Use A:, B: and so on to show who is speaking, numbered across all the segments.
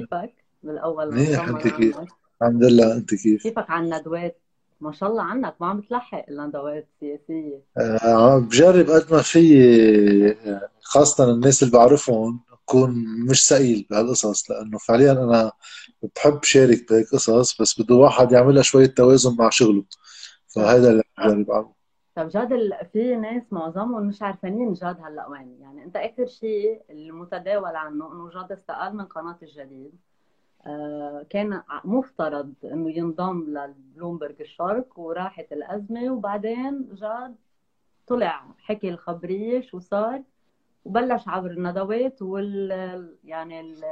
A: كيفك بالأول
B: منيح أنت كيف؟ الحمد لله أنت كيف؟
A: كيفك على الندوات؟ ما شاء الله عنك ما عم تلحق الندوات السياسية
B: آه بجرب قد ما في خاصة الناس اللي بعرفهم اكون مش ثقيل بهالقصص لأنه فعليا أنا بحب شارك بهيك قصص بس بده واحد يعملها شوية توازن مع شغله فهذا اللي بجرب أعمله
A: طب جاد. في ناس معظمهم مش عارفانين جاد هلأ وين. يعني انت آخر شيء المتداول عنه إنه جاد استقال من قناة الجديد. آه كان مفترض إنه ينضم لبلومبرج الشرق وراحت الأزمة وبعدين جاد طلع حكي الخبرية شو صار وبلش عبر الندوات وال يعني ال...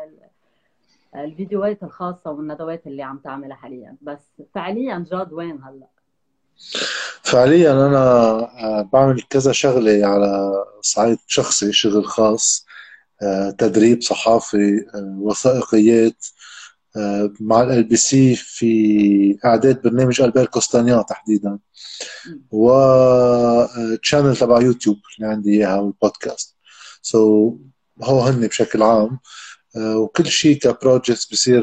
A: الفيديوهات الخاصة والندوات اللي عم تعملها حاليا. بس فعليا جاد وين هلأ؟
B: فعليا أنا آه، بعمل كذا شغلة على صعيد شخصي شغل خاص آه، تدريب صحافي آه، وثائقيات مع LBC في إعداد برنامج ألبير كوستانيا تحديدا و channel تبع يوتيوب اللي عندي إياها والبودكاست so so, هو هن بشكل عام وكل شيء ك project بصير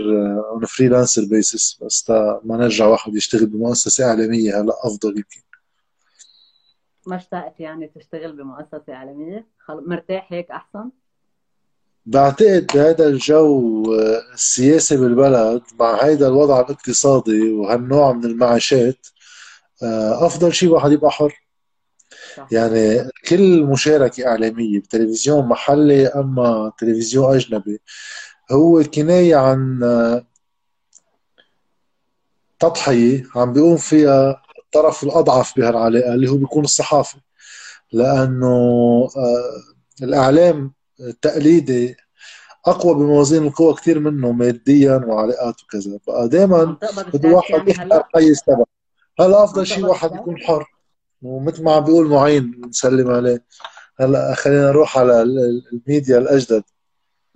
B: on freelancer basis بس ما نرجع واحد يشتغل بمؤسسة إعلامية هلا أفضل يمكن.
A: ما اشتقت يعني تشتغل بمؤسسة إعلامية؟ مرتاح هيك أحسن؟
B: بعتقد بهذا الجو آه، السياسي بالبلد مع هيدا الوضع الاقتصادي وهالنوع من المعاشات آه، أفضل شيء واحد يبقى حر. يعني كل مشاركة إعلامية بتلفزيون محلي أما تلفزيون أجنبي هو كناية عن تضحية عم بيقوم فيها الطرف الأضعف بهالعلاقة اللي هو بيكون الصحافي. لأنه آه، الإعلام التقليدي أقوى بموازين القوى كثير منه ماديا وعلاقات وكذا. بقى دائما بده واحد يعني يحضر الحيز تبعه هلا أفضل شيء واحد يكون حر. ومثل ما عم بيقول معين نسلم عليه. هلا خلينا نروح على الميديا الأجدد.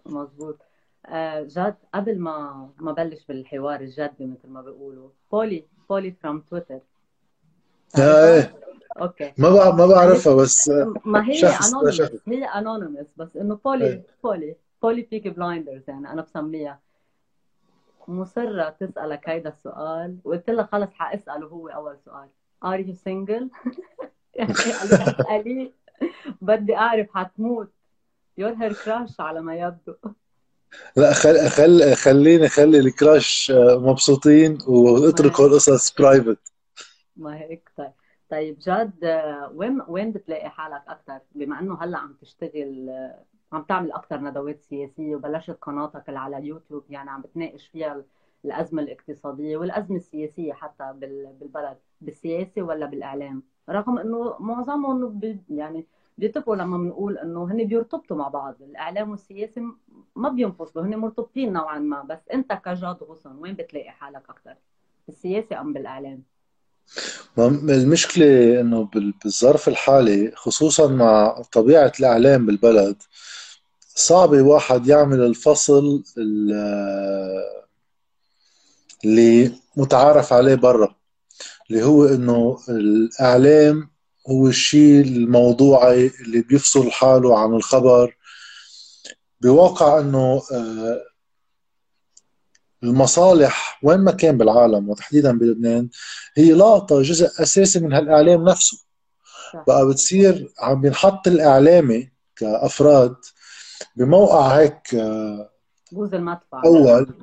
A: مزبوط. آه، جاد قبل ما ما بلش بالحوار الجدي مثل ما بيقولوا بولي بولي from Twitter
B: إيه.
A: okay.
B: ما بع... ما بعرفها بس
A: ما هي anonymous هي anonymous بس إنه بولي إيه. بولي بولي Peaky Blinders يعني أنا بسميها. مصرة تسألك هيدا السؤال وقلت لها خلص حأسأله هو أول سؤال. are you single يعني بدي أعرف حتموت. you're her crush على ما يبدو.
B: لا خل... خل... خليني خلي ال crush مبسوطين واتركوا القصص private
A: ما هيك طيب. طيب جاد وين وين بتلاقي حالك أكثر بما إنه هلأ عم تشتغل عم تعمل أكثر ندوات سياسية وبلشت قناتك اللي على اليوتيوب يعني عم بتناقش فيها الأزمة الاقتصادية والأزمة السياسية حتى بالبلد بالسياسة ولا بالإعلام؟ رغم إنه معظمهم يعني بيتفقوا لما بنقول إنه هن بيرتبطوا مع بعض. الإعلام والسياسة ما بينفصلوا هن مرتبطين نوعا ما. بس أنت كجاد غصن وين بتلاقي حالك أكثر بالسياسة أم بالإعلام؟
B: المشكلة إنه بالظرف الحالي خصوصا مع طبيعة الإعلام بالبلد صعب واحد يعمل الفصل اللي متعارف عليه برا اللي هو إنه الإعلام هو الشيء الموضوعي اللي بيفصل حاله عن الخبر. بواقع إنه آه، المصالح وين ما كان بالعالم وتحديدا بلبنان هي لاقطة جزء أساسي من هالإعلام نفسه. بقى بتصير عم بينحط الإعلامي كأفراد بموقع هيك آه،
A: بوز المدفع
B: أول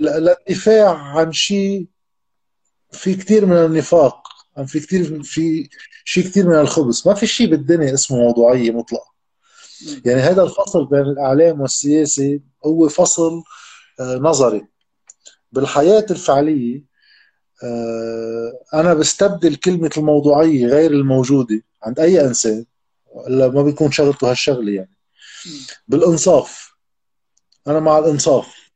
B: للدفاع عن شيء في كثير من النفاق في كثير في شيء كثير من الخبز ما في شيء بالدنيا اسمه موضوعية مطلقة. يعني هذا الفصل بين الإعلام والسياسة هو فصل آه، نظري. بالحياة الفعلية آه، أنا بستبدل كلمة الموضوعية غير الموجودة عند أي إنسان إلا ما بيكون شغلته هالشغلة يعني. بالإنصاف. أنا مع الإنصاف.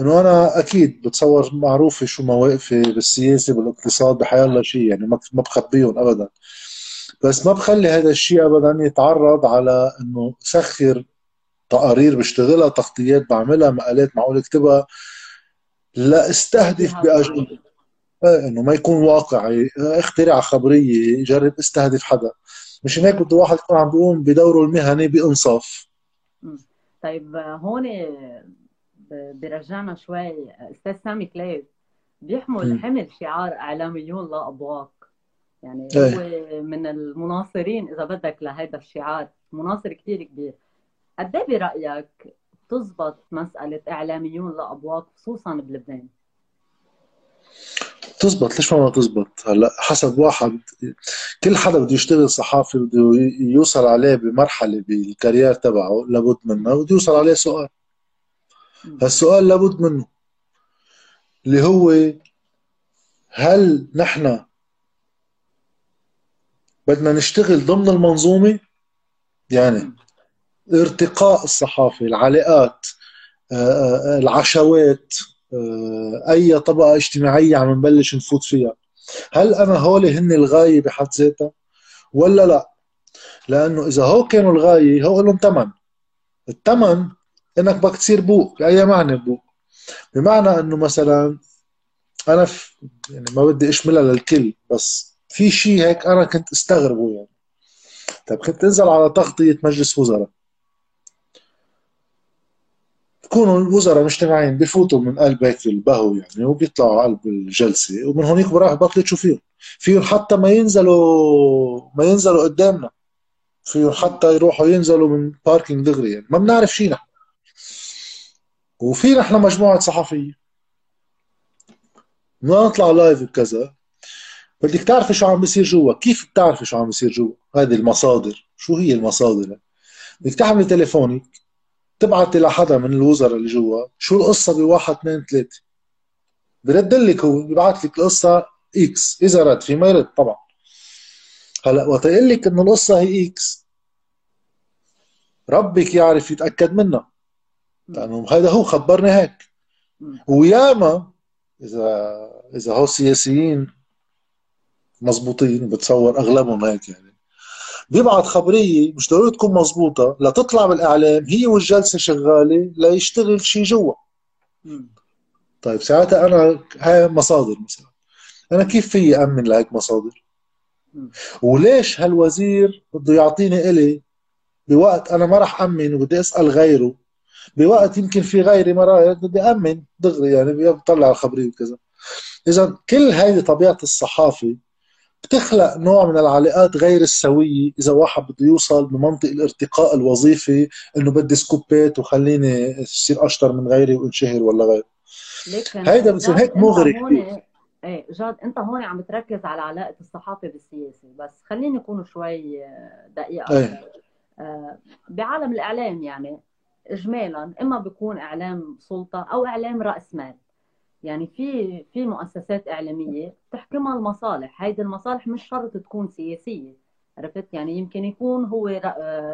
B: إنه أنا أكيد بتصور معروفة شو مواقفي بالسياسة بالاقتصاد بحياة الله شيء يعني ما بخبيهم ابدا. بس ما بخلي هذا الشيء ابدا يتعرض على إنه سخر تقارير بشتغلها تغطيات بعملها مقالات معقول اكتبها. لا استهدف باجنده إيه إنه ما يكون واقعي. اخترع خبرية جرب استهدف حدا. مش هيك بده واحد يكون عم بيقوم بدوره المهني بإنصاف.
A: طيب هون بيرجعنا شوي. أستاذ سامي كليب بيحمل حمل شعار اعلاميون لا أبواق. يعني هو من المناصرين إذا بدك لهذا الشعار. مناصر كثير كبير. قد إيه برأيك تزبط مسألة إعلاميون لا ابواق خصوصا بلبنان؟
B: تزبط ليش ما تزبط؟ هلا حسب واحد كل حدا بده يشتغل صحافي بده يوصل عليه بمرحلة بالكارير تبعه لابد منه بده يوصل عليه سؤال. هالسؤال لابد منه. اللي هو هل نحن بدنا نشتغل ضمن المنظومة؟ يعني ارتقاء الصحافة العلاقات آه، آه، العشوات آه، أي طبقة اجتماعية عم نبلش نفوت فيها. هل أنا هولي هن الغاية بحد ذاتها؟ ولا لا؟ لأنه إذا هو كانوا الغاية هو لهم ثمن الثمن إنك بدك تصير بوق بأي معنى بوق؟ بمعنى إنه مثلا أنا في يعني ما بدي أشملها للكل بس في شيء هيك أنا كنت استغربه يعني. طيب كنت تنزل على تغطية مجلس وزراء. بكونوا الوزراء مجتمعين بفوتوا من قلب هيك البهو يعني وبيطلعوا على قلب الجلسة ومن هونيك براح بطلوا تشوفيهم. فيهم حتى ما ينزلوا ما ينزلوا قدامنا. فيهم حتى يروحوا ينزلوا من parking دغري يعني. ما بنعرف شيء نحن. وفي نحن مجموعة صحفية. ما نطلع live وكذا بدك تعرفي شو عم بيصير جوا. كيف بتعرفي شو عم بيصير جوا؟ هذه المصادر. شو هي المصادر؟ بدك تحملي تليفونك. تبعتي لحدا من الوزراء اللي جوا. شو القصة بواحد اثنين ثلاثة؟ برد لك هو بيبعث لك القصة X إذا رد. في ما يرد طبعا. هلأ وقت يقول لك إنه القصة هي X ربك يعرف يتأكد منها. لأنه هذا هو خبرني هيك. وياما إذا إذا هو سياسيين مزبوطين بتصور أغلبهم هيك يعني. بيبعت خبرية مش ضروري تكون مزبوطه لتطلع بالإعلام هي والجلسة شغالة ليشتغل شيء جوا. طيب ساعتها أنا هاي مصادر مثلا. أنا كيف في امن لهيك مصادر؟ وليش هالوزير بده يعطيني إلي بوقت أنا ما راح امن وبدي أسأل غيره؟ بوقت يمكن في غيري مرايا بدي امن دغري يعني بطلع الخبرية وكذا. اذا كل هذه طبيعة الصحافة بتخلق نوع من العلاقات غير السوية إذا واحد بده يوصل بمنطق الارتقاء الوظيفي إنه بدي سكوبات وخليني اصير أشطر من غيري وانشهر ولا غير. هيدا بصير هيك مغري
A: إيه جاد إنت هون عم تركز على علاقة الصحافة بالسياسة بس خليني أكون شوي دقيقة. إيه. آه، بعالم الإعلام يعني اجمالا إما بيكون إعلام سلطة أو إعلام رأس مال. يعني في في مؤسسات إعلامية بتحكمها المصالح. هيدي المصالح مش شرط تكون سياسية عرفت؟ يعني يمكن يكون هو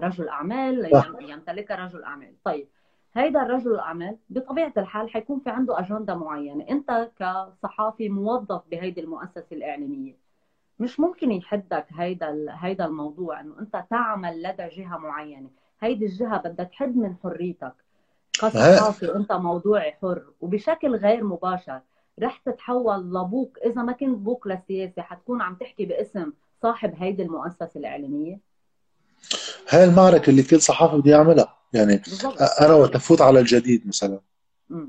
A: رجل أعمال يمتلكها رجل أعمال. طيب هيدا الرجل الأعمال بطبيعة الحال حيكون في عنده أجندة معينة. أنت كصحافي موظف بهيدي المؤسسة الإعلامية مش ممكن يحدك هيدا هيدا الموضوع إنه أنت تعمل لدى جهة معينة. هيدي الجهة بدها تحد من حريتك. كصحافي انت موضوعي حر وبشكل غير مباشر رح تتحول لبوك إذا ما كنت بوك للسياسة حتكون عم تحكي باسم صاحب هيدي المؤسسة الإعلامية؟
B: هاي المعركة اللي كل صحافي بده يعملها يعني بالضبط. أنا وقت أفوت على الجديد مثلا. م.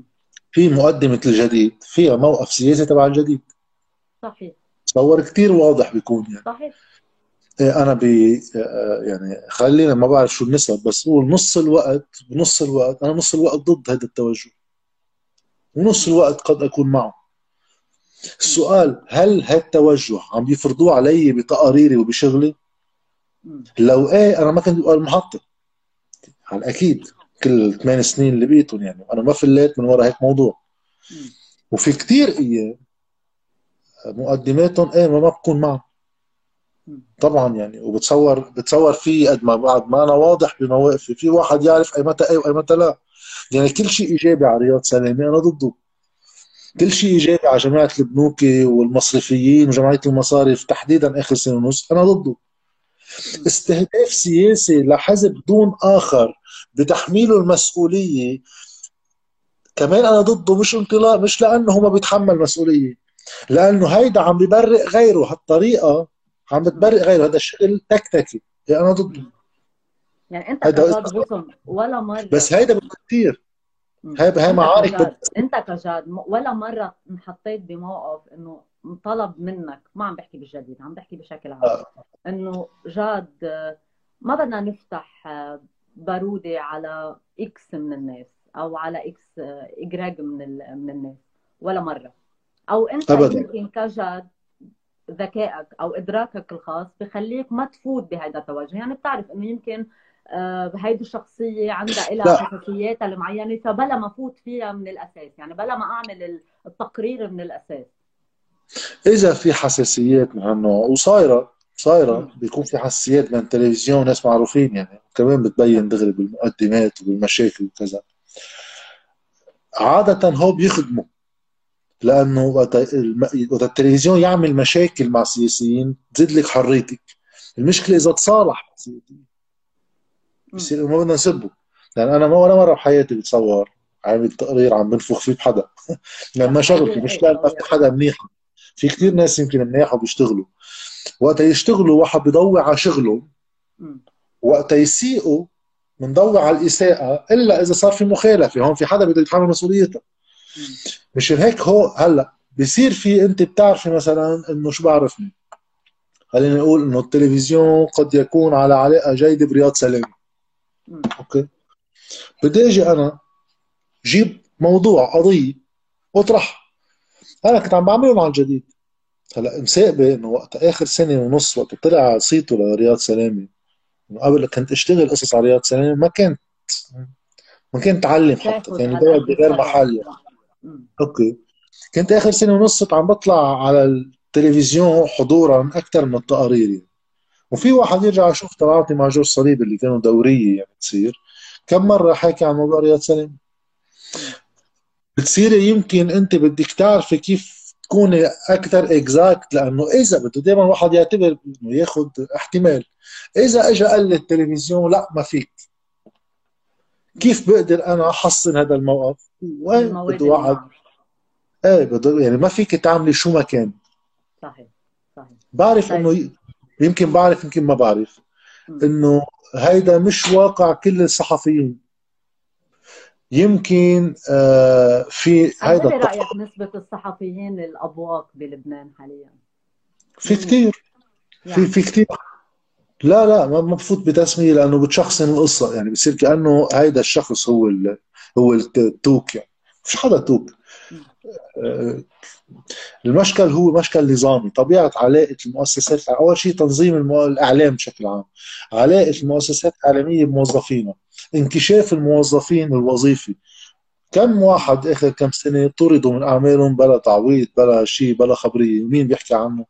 B: في مقدمة الجديد فيها موقف سياسي تبع الجديد.
A: صحيح.
B: تصور كثير واضح بيكون يعني.
A: صحيح.
B: أنا ب يعني خلينا ما بعرف شو النسب بس قول نص الوقت بنص الوقت أنا نص الوقت ضد هذا التوجه. ونص الوقت قد أكون معه. السؤال هل هذا التوجه عم بيفرضوه علي بتقاريري وبشغلي؟ لو إيه أنا ما كنت بقى المحطه على أكيد كل ثمان سنين اللي بقيتهم يعني أنا ما فليت من ورا هيك موضوع. وفي كثير أيام مقدماتهم إيه ما بكون معهم طبعا يعني وبتصور بتصور في قد ما بعد ما أنا واضح بمواقفي في واحد يعرف أي متى أي وأي متى لا. يعني كل شيء إيجابي على رياض سلامه أنا ضده. كل شيء إيجابي على جماعة البنوك والمصرفيين وجمعيه المصارف تحديدا آخر سنة ونص أنا ضده. استهداف سياسي لحزب دون آخر بتحميله المسؤولية كمان أنا ضده مش انطلاق مش لأنه هو ما بيتحمل مسؤولية لأنه هيدا عم ببرئ غيره هالطريقة. عم بتبرئ غيره هذا الشغل تكتكي. أنا ضده
A: يعني أنت هيدا ولا مرة.
B: بس هيدا كثير
A: مم.
B: هاي هاي
A: أنت
B: معارك
A: كجاد
B: بت...
A: أنت كجاد ولا مرة انحطيت بموقف إنه طلب منك ما عم بحكي بالجديد عم بحكي بشكل عام إنه جاد آه، ما بدنا نفتح آه، بارودة على X من الناس أو على X آه، إحراج من ال- من الناس ولا مرة. أو
B: أنت
A: يمكن كجاد ذكائك أو إدراكك الخاص بخليك ما تفوت بهذا التوجه. يعني بتعرف إنه يمكن آه، هيدي الشخصية عندها لها حساسياتها المعينة فبلا ما فوت فيها من الأساس. يعني بلا ما أعمل التقرير من الأساس.
B: إذا في حساسيات من هالنوع وصايرة صايرة
A: مم.
B: بيكون في حساسيات من التلفزيون ناس معروفين. يعني كمان بتبين دغري بالمقدمات وبالمشاكل وكذا. عادة هو بيخدموا. لأنه وقت التلفزيون يعمل مشاكل مع السياسيين تزيد لك حريتك المشكلة إذا تصالح مع السياسيين
A: مم.
B: بصير ما بدنا نسبه لأن أنا ما ولا مرة بحياتي بتصور عامل تقرير عم بنفخ فيه بحدا لأن ما
A: لا
B: شغلتي مش
A: طبيعي
B: حدا منيح في كثير. ناس يمكن منيح وبيشتغلوا وقت يشتغلوا واحد بيضوي على شغله
A: مم.
B: وقت يسيئوا بنضوي على الإساءة إلا إذا صار في مخالفة هون في حدا بده يتحمل مسؤوليتها. مشان هيك هو هلا بصير في أنت بتعرفي مثلا إنه شو بعرفني؟ خلينا نقول إنه التلفزيون قد يكون على علاقة جيدة برياض سلامة
A: مم.
B: أوكي؟ بدي أجي أنا جيب موضوع قضية واطرحها أنا كنت عم بعملهم على الجديد. هلا مساقبة إنه وقت آخر سنة ونص وقت طلع صيته لرياض سلامة إنه قبل كنت أشتغل قصص على رياض سلامة ما كنت ما كنت أعلم حتى. يدور بغير محل. يعني. أوكي كنت آخر سنة ونص عم بطلع على التلفزيون حضورا أكثر من التقارير يعني. وفي واحد يرجع يشوف طلعاتي مع جورج صليب اللي كانوا دورية يعني تصير كم مرة حكي عن موضوع رياض سلام
A: مم.
B: بتصيري يمكن أنت بدك تعرفي كيف تكوني أكثر exact لأنه إذا بده دائما الواحد يعتبر إنه ياخذ احتمال إذا اجى قال لي التلفزيون لا ما فيك كيف بقدر أنا احصن هذا الموقف؟
A: اللي معك
B: إيه بده يعني ما فيك تعملي شو ما كان.
A: صحيح صحيح.
B: بعرف
A: طيب.
B: إنه يمكن بعرف يمكن ما بعرف. إنه هيدا مش واقع كل الصحفيين. يمكن آه في هيدا
A: رأيك نسبة الصحفيين الأبواق بلبنان حاليا؟
B: في كتير. في
A: يعني
B: في كتير. لا لا ما بفوت بتسمية لأنه بتشخصن القصة. يعني بصير كأنه هيدا الشخص هو ال هو الت- التوك يعني مش حدا توك. آه، المشكل هو مشكل نظامي. طبيعة علاقة المؤسسات أول شيء تنظيم المو... الإعلام بشكل عام. علاقة المؤسسات الإعلامية بموظفينها انكشاف الموظفين الوظيفي. كم واحد آخر كم سنة طردوا من أعمالهم بلا تعويض بلا شيء بلا خبرية؟ مين بيحكي عنه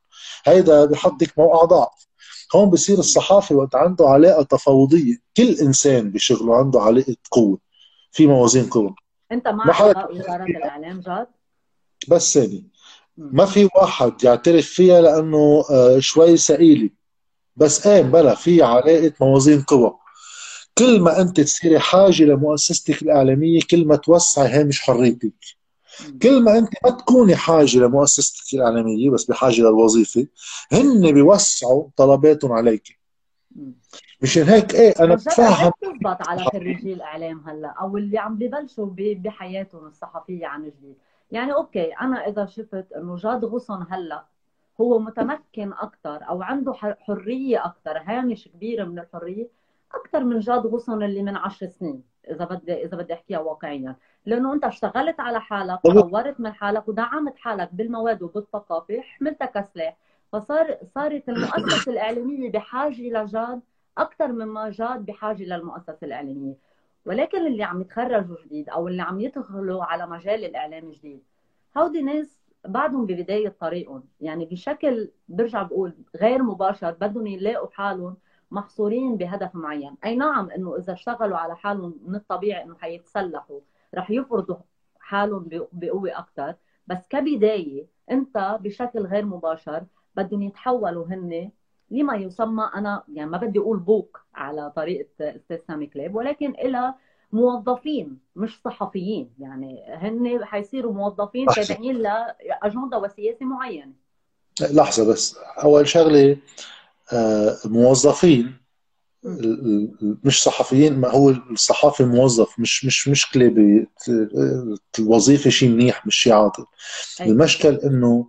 B: هيدا. بحطك موقع ضعف. هون بصير. الصحافي وقت عنده علاقة تفاوضية كل إنسان بشغله عنده علاقة قوة. في موازين قوة
A: أنت
B: ما
A: مع وزارة الإعلام جاد؟
B: بس ثاني. ما في واحد يعترف فيها لأنه آه، شوي ثقيلة بس إيه بلا في علاقة موازين قوى كل ما أنت تصيري حاجة لمؤسستك الإعلامية كل ما توسعي هامش حريتك. كل ما أنت ما تكوني حاجة لمؤسستك الإعلامية بس بحاجة للوظيفة هن بيوسعوا طلباتهم عليك. مشان هيك؟
A: إيه أنا
B: بتفهم
A: بتزبط على خريجي الاعلام هلأ أو اللي عم ببلشوا بحياتهم الصحفية عن جديد. يعني أوكي أنا إذا شفت إنه جاد غصن هلأ هو متمكن أكثر أو عنده حرية أكثر هامش كبير من الحرية أكثر من جاد غصن اللي من عشر سنين إذا بدي إذا بدي أحكيها واقعيا. لأنه أنت اشتغلت على حالك طورت من حالك ودعمت حالك بالمواد وبالثقافة حملتها كسلاح فصار صارت المؤسسة الإعلامية بحاجة لجاد أكثر مما جاد بحاجة للمؤسسه الإعلامية. ولكن اللي عم يتخرجوا جديد أو اللي عم يدخلوا على مجال الإعلام جديد هودي ناس بعدهم ببداية طريقهم. يعني بشكل برجع بقول غير مباشر بدهم يلاقوا حالهم محصورين بهدف معين. أي نعم إنه إذا اشتغلوا على حالهم من الطبيعي إنه حيتسلحوا رح يفرضوا حالهم بقوة أكثر. بس كبداية أنت بشكل غير مباشر بدهم يتحولوا هن لما يسمى أنا يعني ما بدي أقول بوق على طريقة أستاذ سامي كليب ولكن إلى موظفين مش صحفيين. يعني هن حيصيروا موظفين تابعين لاجنده وسياسة معينة.
B: لحظة بس. أول شغلة آه، موظفين مش صحفيين ما هو الصحافي موظف مش مش مشكله الوظيفة شيء منيح مش شيء عاطل. المشكل إنه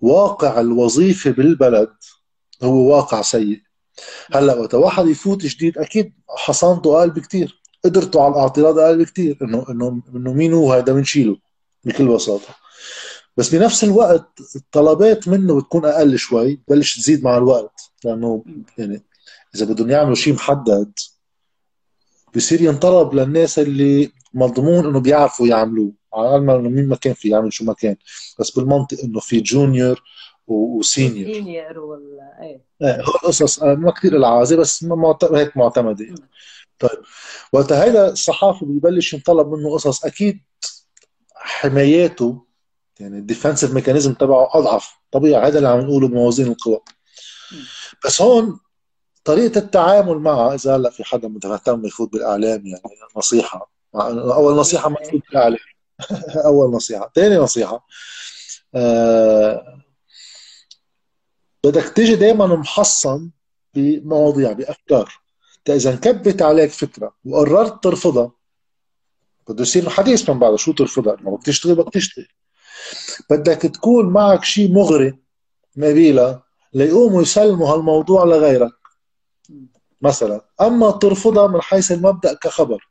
B: واقع الوظيفة بالبلد هو واقع سيء. هلأ وقت واحد يفوت جديد أكيد حصانته أقل بكثير قدرته على الاعتراض أقل بكثير إنه إنه إنه مين هو هذا بنشيله بكل بساطة. بس بنفس الوقت الطلبات منه بتكون أقل شوي ببلش تزيد مع الوقت. لأنه يعني إذا بدهم يعملوا شيء محدد بصير ينطلب للناس اللي مضمون إنه بيعرفوا يعملوه. على الأقل مين ما كان في يعمل شو ما كان. بس بالمنطق إنه في جونيور وسينيور
A: سينيور وال إيه.
B: إيه هو القصص ما كثير العازة بس معت... هيك معتمدة يعني. طيب. وقت هيدا الصحافي ببلش ينطلب منه قصص أكيد حماياته يعني ال defensive mechanism تبعه أضعف. طبيعي هذا اللي عم نقوله بموازين القوى. بس هون طريقة التعامل معها إذا هلأ في حدا مهتم يفوت بالإعلام يعني نصيحة. أول نصيحة ما تفوت بالإعلام. أول نصيحة. ثاني نصيحة آه بدك تيجي دائما محصن بمواضيع بأفكار. إذا انكبت عليك فكرة وقررت ترفضها بده يصير حديث من بعد شو ترفضها؟ ما بدك تشتغل بدك تشتغل. بدك تكون معك شيء مغري نبيله ليقوموا يسلموا هالموضوع لغيرك. مثلا أما ترفضها من حيث المبدأ كخبر.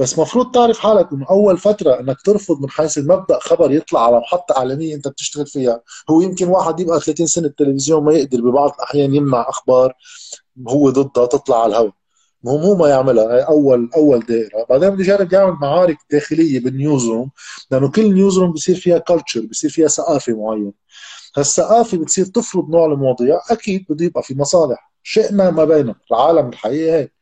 B: بس مفروض تعرف حالك من أول فترة إنك ترفض من حيث المبدأ خبر يطلع على محطة إعلامية أنت بتشتغل فيها. هو يمكن واحد يبقى 30 سنة التلفزيون ما يقدر ببعض الأحيان يمنع أخبار هو ضدها تطلع على الهواء. مو مو ما يعملها هي اول أول دائرة. بعدين بده يجرب يعمل معارك داخلية بال newsroom لأنه كل newsroom بصير فيها culture بصير فيها ثقافة معينة. هالثقافة بتصير تفرض نوع المواضيع أكيد بده يبقى في مصالح. شئنا أم أبينا العالم الحقيقة هيك.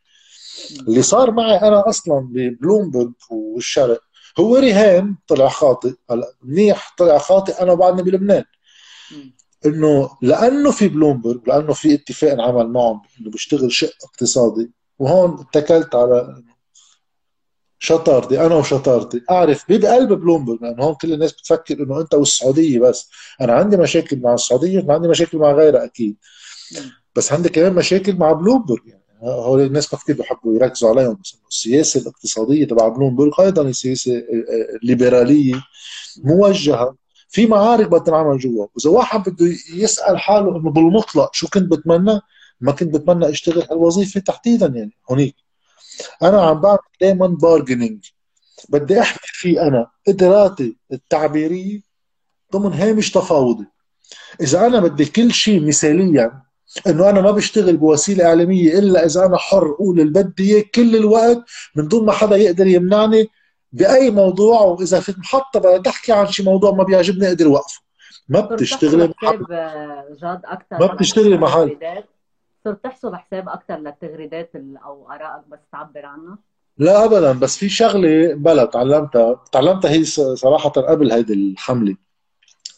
B: اللي صار معي أنا أصلا ببلومبرج والشرق هو رهان طلع خاطئ هلا منيح طلع خاطئ أنا بعدني بلبنان. إنه لأنه في بلومبرج لأنه في اتفاق انعمل معهم إنه بيشتغل شق اقتصادي وهون اتكلت على شطارتي أنا وشطارتي. أعرف بقلب بلومبرج لأنه هون كل الناس بتفكر إنه أنت والسعودية بس. أنا عندي مشاكل مع السعودية وعندي مشاكل مع غيرها أكيد. بس عندي كمان مشاكل مع بلومبرج يعني. هول الناس ما كثير بحبوا يركزوا عليهم بس السياسة الاقتصادية تبع بلومبرج أيضا سياسة ليبرالية موجهة. في معارك بدها تنعمل جوا وإذا واحد بده يسأل حاله إنه بالمطلق شو كنت بتمنى ما كنت بتمنى أشتغل هالوظيفة تحديدا يعني هونيك. أنا عم بعمل دائما بارجنينج بدي أحكي فيه أنا قدراتي التعبيرية ضمن هامش تفاوضي. إذا أنا بدي كل شيء مثاليا إنه أنا ما بشتغل بوسيلة إعلامية إلا إذا أنا حر أقول اللي بدي كل الوقت من دون ما حدا يقدر يمنعني بأي موضوع واذا في محطة بدها تحكي عن شيء موضوع ما بيعجبني أقدر أوقفه. ما بتشتغلي
A: حساب جاد أكثر
B: ما بتشتغلي محل
A: صرت تحسب حساب أكثر للتغريدات أو آرائك بس تعبر عنها؟
B: لا ابدا بس في شغلة بلا تعلمتها. تعلمتها هي صراحة قبل هيدي الحملة.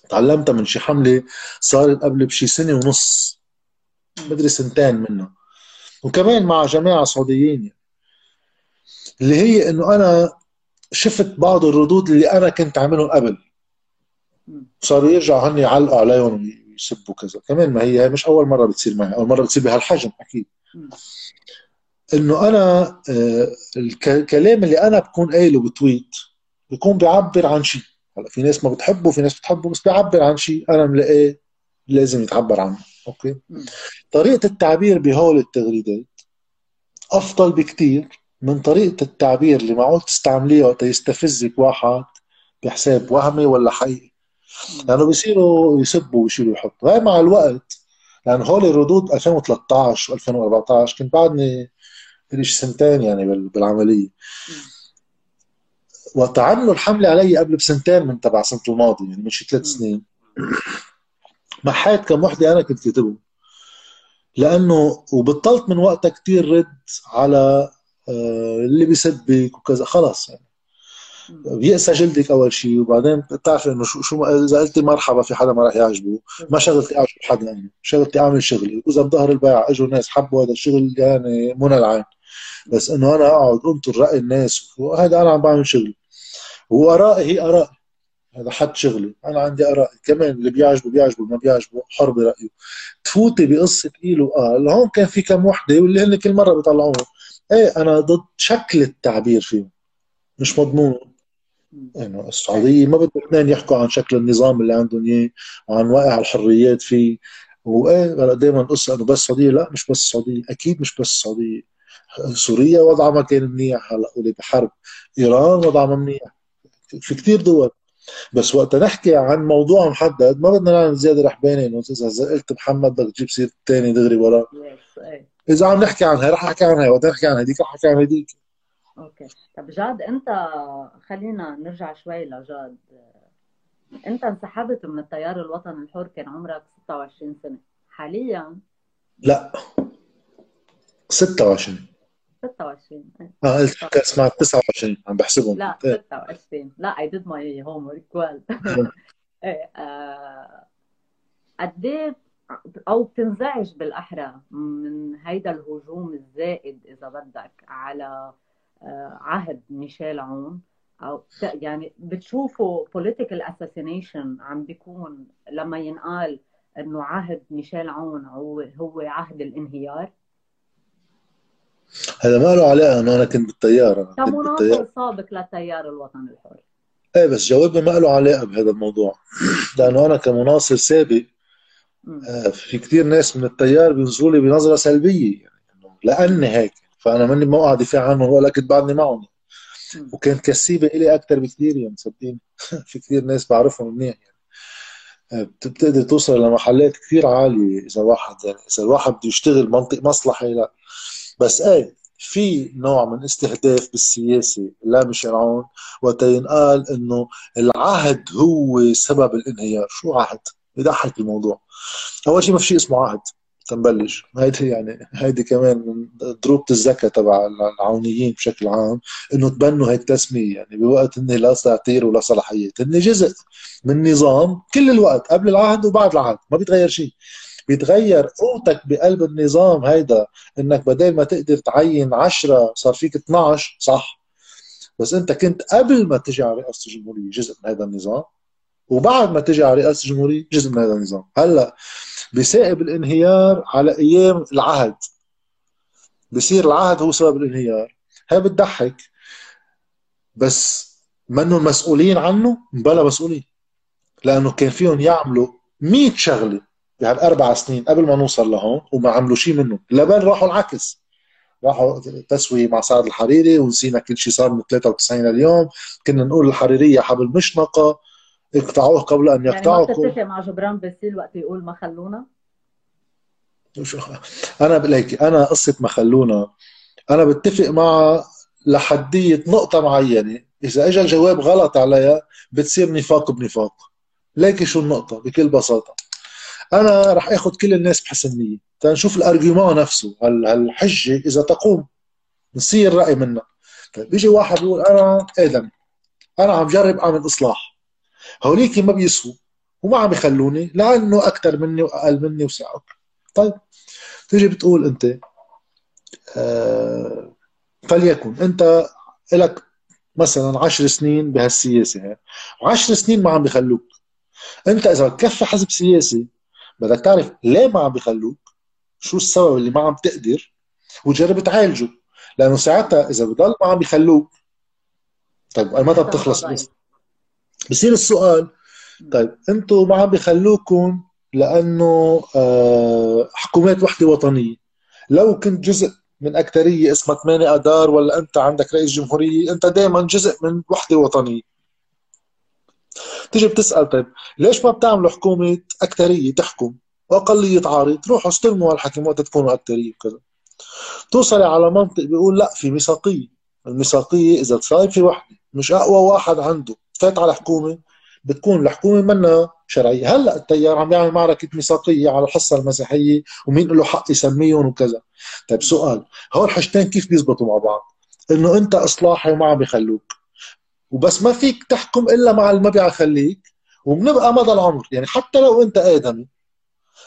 B: تعلمتها من شي حملة صارت قبل بشي سنة ونص. مدري سنتين منه. وكمان مع جماعة سعوديين. اللي هي إنه أنا شفت بعض الردود اللي أنا كنت عاملهم قبل. صاروا يرجعوا هن يعلقوا عليهم ويسبوا كذا. كمان ما هي مش أول مرة بتصير معي. أول مرة بتصير بهالحجم أكيد. إنه أنا آه، الكلام اللي أنا بكون قايله بتويت بيكون بيعبر عن شيء هلأ في ناس ما بتحبه في ناس بتحبه بس بيعبر عن شيء أنا ملاقيه لازم يتعبر عنه. أوكي. طريقة التعبير بهول التغريدات أفضل بكثير من طريقة التعبير اللي معقول تستعمليها وقت يستفزك واحد بحساب وهمي ولا حقيقي. لأنه بيصيروا يسبوا ويشيلوا يحطوا هاي مع الوقت. لأنه هول الردود 2013 و2014 كنت بعدني لي سنتين يعني بالعملية. وقت عملوا الحمله علي قبل بسنتين من تبع سنة الماضي يعني من شي ثلاث سنين. محيت كم وحدة أنا كنت كاتبهم. لأنه وبطلت من وقتها كثير رد على آه، اللي بيسبك وكذا. خلص يعني. بيأسى جلدك أول شيء وبعدين بتعرف إنه شو شو إذا قلتي مرحبا في حدا ما راح يعجبه. ما شغلتي اعجب حدا يعني. شغلتي أعمل شغلي. وإذا بظهر البيع إجوا ناس حبوا هذا الشغل يعني منى العين. بس إنه أنا أقعد أنطر رأي الناس. وهذا أنا عم بعمل شغلي. وآرائي هي ارائي هذا حد شغلي أنا عندي آراء كمان اللي بيعجبه بيعجبه ما بيعجبه حر برايه تفوتي بقصة قيل وقال هون كان في كم وحدة واللي هن كل مرة بيطلعوهم إيه أنا ضد شكل التعبير فيهم. مش مضمون. إنه السعودية ما بدهم اثنين يحكوا عن شكل النظام اللي عندهم إياه وعن واقع الحريات فيه. وإيه دائما قصة إنه بس السعوديه لا مش بس السعوديه أكيد مش بس السعوديه سوريا وضعها ما كان منيح هلا ولي بحرب إيران وضعها ما منيح. في كثير دول. بس وقت نحكي عن موضوع محدد ما بدنا نعمل زياده رحبانه إنه إذا قلت محمد بدك تجيب سيرة الثاني دغري وراه إذا عم نحكي عنها رح أحكي عنها وقت نحكي عن هذيك رح أحكي عن هذيك
A: أوكي. طب جاد أنت خلينا نرجع شوي لجاد. أنت انسحبت من التيار الوطني الحر كان عمرك 26 سنة. حاليا؟
B: لا. 26
A: 26
B: آه قلت سمعت 29 عم بحسبهم.
A: لا 26 لا I did my homework well. إيه آه، قد إيه أو بتنزعج بالأحرى من هيدا الهجوم الزائد إذا بدك على آه، عهد ميشيل عون؟ أو يعني بتشوفوا political assassination عم بيكون لما ينقال إنه عهد ميشيل عون هو هو عهد الانهيار؟
B: هذا ما له علاقة انه أنا كنت بالتيار أنا كنت
A: كمناصر سابق للتيار الوطني الحر.
B: إيه بس جوابي ما له علاقة بهذا الموضوع لأنه أنا كمناصر سابق آه في كثير ناس من التيار بينظروا لي بنظرة سلبية يعني لأني هيك فأنا ماني موقع دفاع عنهم ولا كنت بعدني معهم. وكانت كسيبة إلي أكثر بكثير يعني صدقيني. في كثير ناس بعرفهم منيح يعني. آه، بتقدر توصل لمحلات كثير عالية إذا واحد يعني إذا الواحد بده يشتغل منطق مصلحة لا. بس إيه في نوع من استهداف بالسياسة لا مش عون وقت ينقال إنه العهد هو سبب الانهيار. شو عهد؟ بضحك الموضوع. أول شيء ما في شيء اسمه عهد تنبلش. هيدي يعني هيدي كمان من ضروبة الزكاة تبع العونيين بشكل عام إنه تبنوا هيك تسمية. يعني بوقت إني لا ساتير ولا صلاحيات هن جزء من نظام كل الوقت قبل العهد وبعد العهد ما بيتغير شيء بيتغير قوتك بقلب النظام هيدا إنك بدل ما تقدر تعين 10 صار فيك 12 صح؟ بس أنت كنت قبل ما تجي على رئاسة الجمهورية جزء من هذا النظام وبعد ما تجي على رئاسة الجمهورية جزء من هذا النظام. هلأ بسائب الانهيار على أيام العهد. بصير العهد هو سبب الانهيار. هي بتضحك بس منهم مسؤولين عنه؟ بلا مسؤولين لأنه كان فيهم يعملوا 100 شغلة. يعني أربع سنين قبل ما نوصل لهون وما عملوا شيء منه لبن راحوا العكس. راحوا تسوية مع سعد الحريري ونسينا كل شيء صار من 93 لليوم. كنا نقول الحريرية حبل مشنقة. اقطعوه قبل أن يقطعوا
A: يعني ما مع جبران باسيل وقت يقول ما خلونا؟
B: أنا بلاقي أنا قصة ما خلونا أنا بتفق مع لحدية نقطة معينة. إذا اجى الجواب غلط عليها بتصير نفاق بنفاق. ليكي شو النقطة؟ بكل بساطة. أنا رح اخذ كل الناس بحسن نيه تنشوف الارجيومون نفسه. هالحجة إذا تقوم نصير رأي منها طيب بيجي واحد بيقول أنا آدم. أنا عم جرب أعمل إصلاح. هوليك ما بيسووا وما عم يخلوني لأنه أكثر مني وأقل مني وسعر طيب تيجي بتقول أنت آه فليكن أنت لك مثلا عشر سنين بهالسياسة. وعشر سنين ما عم بيخلوك. أنت إذا كفي حزب سياسي بدك تعرف ليه ما عم بيخلوك شو السبب اللي ما عم تقدر؟ وتجرب تعالجه لأنه ساعتها إذا بضل ما عم يخلوك. طيب متى بتخلص بس. بصير السؤال طيب أنتم ما عم بيخلوكم لأنه آه حكومات وحدة وطنية. لو كنت جزء من اكثريه اسمها 8 آذار ولا أنت عندك رئيس جمهورية أنت دائما جزء من وحدة وطنية. تيجي بتسأل طيب ليش ما بتعملوا حكومة اكثريه تحكم؟ واقليه تعارض روحوا استلموا هالحكم وقت تكونوا اكثريه وكذا. توصلي على منطق بيقول لا في ميثاقيه الميثاقيه إذا في وحدة مش أقوى واحد عنده. فات على حكومة بتكون الحكومة منها شرعية. هلأ التيار عم يعمل معركة ميثاقيه على الحصة المسيحية ومين له حق يسميهم وكذا. طيب سؤال هول الحاجتين كيف بيزبطوا مع بعض؟ إنه أنت إصلاحي وما عم بيخلوك وبس ما فيك تحكم إلا مع اللي ما بيخليك وبنبقى مدى العمر. يعني حتى لو أنت ادمي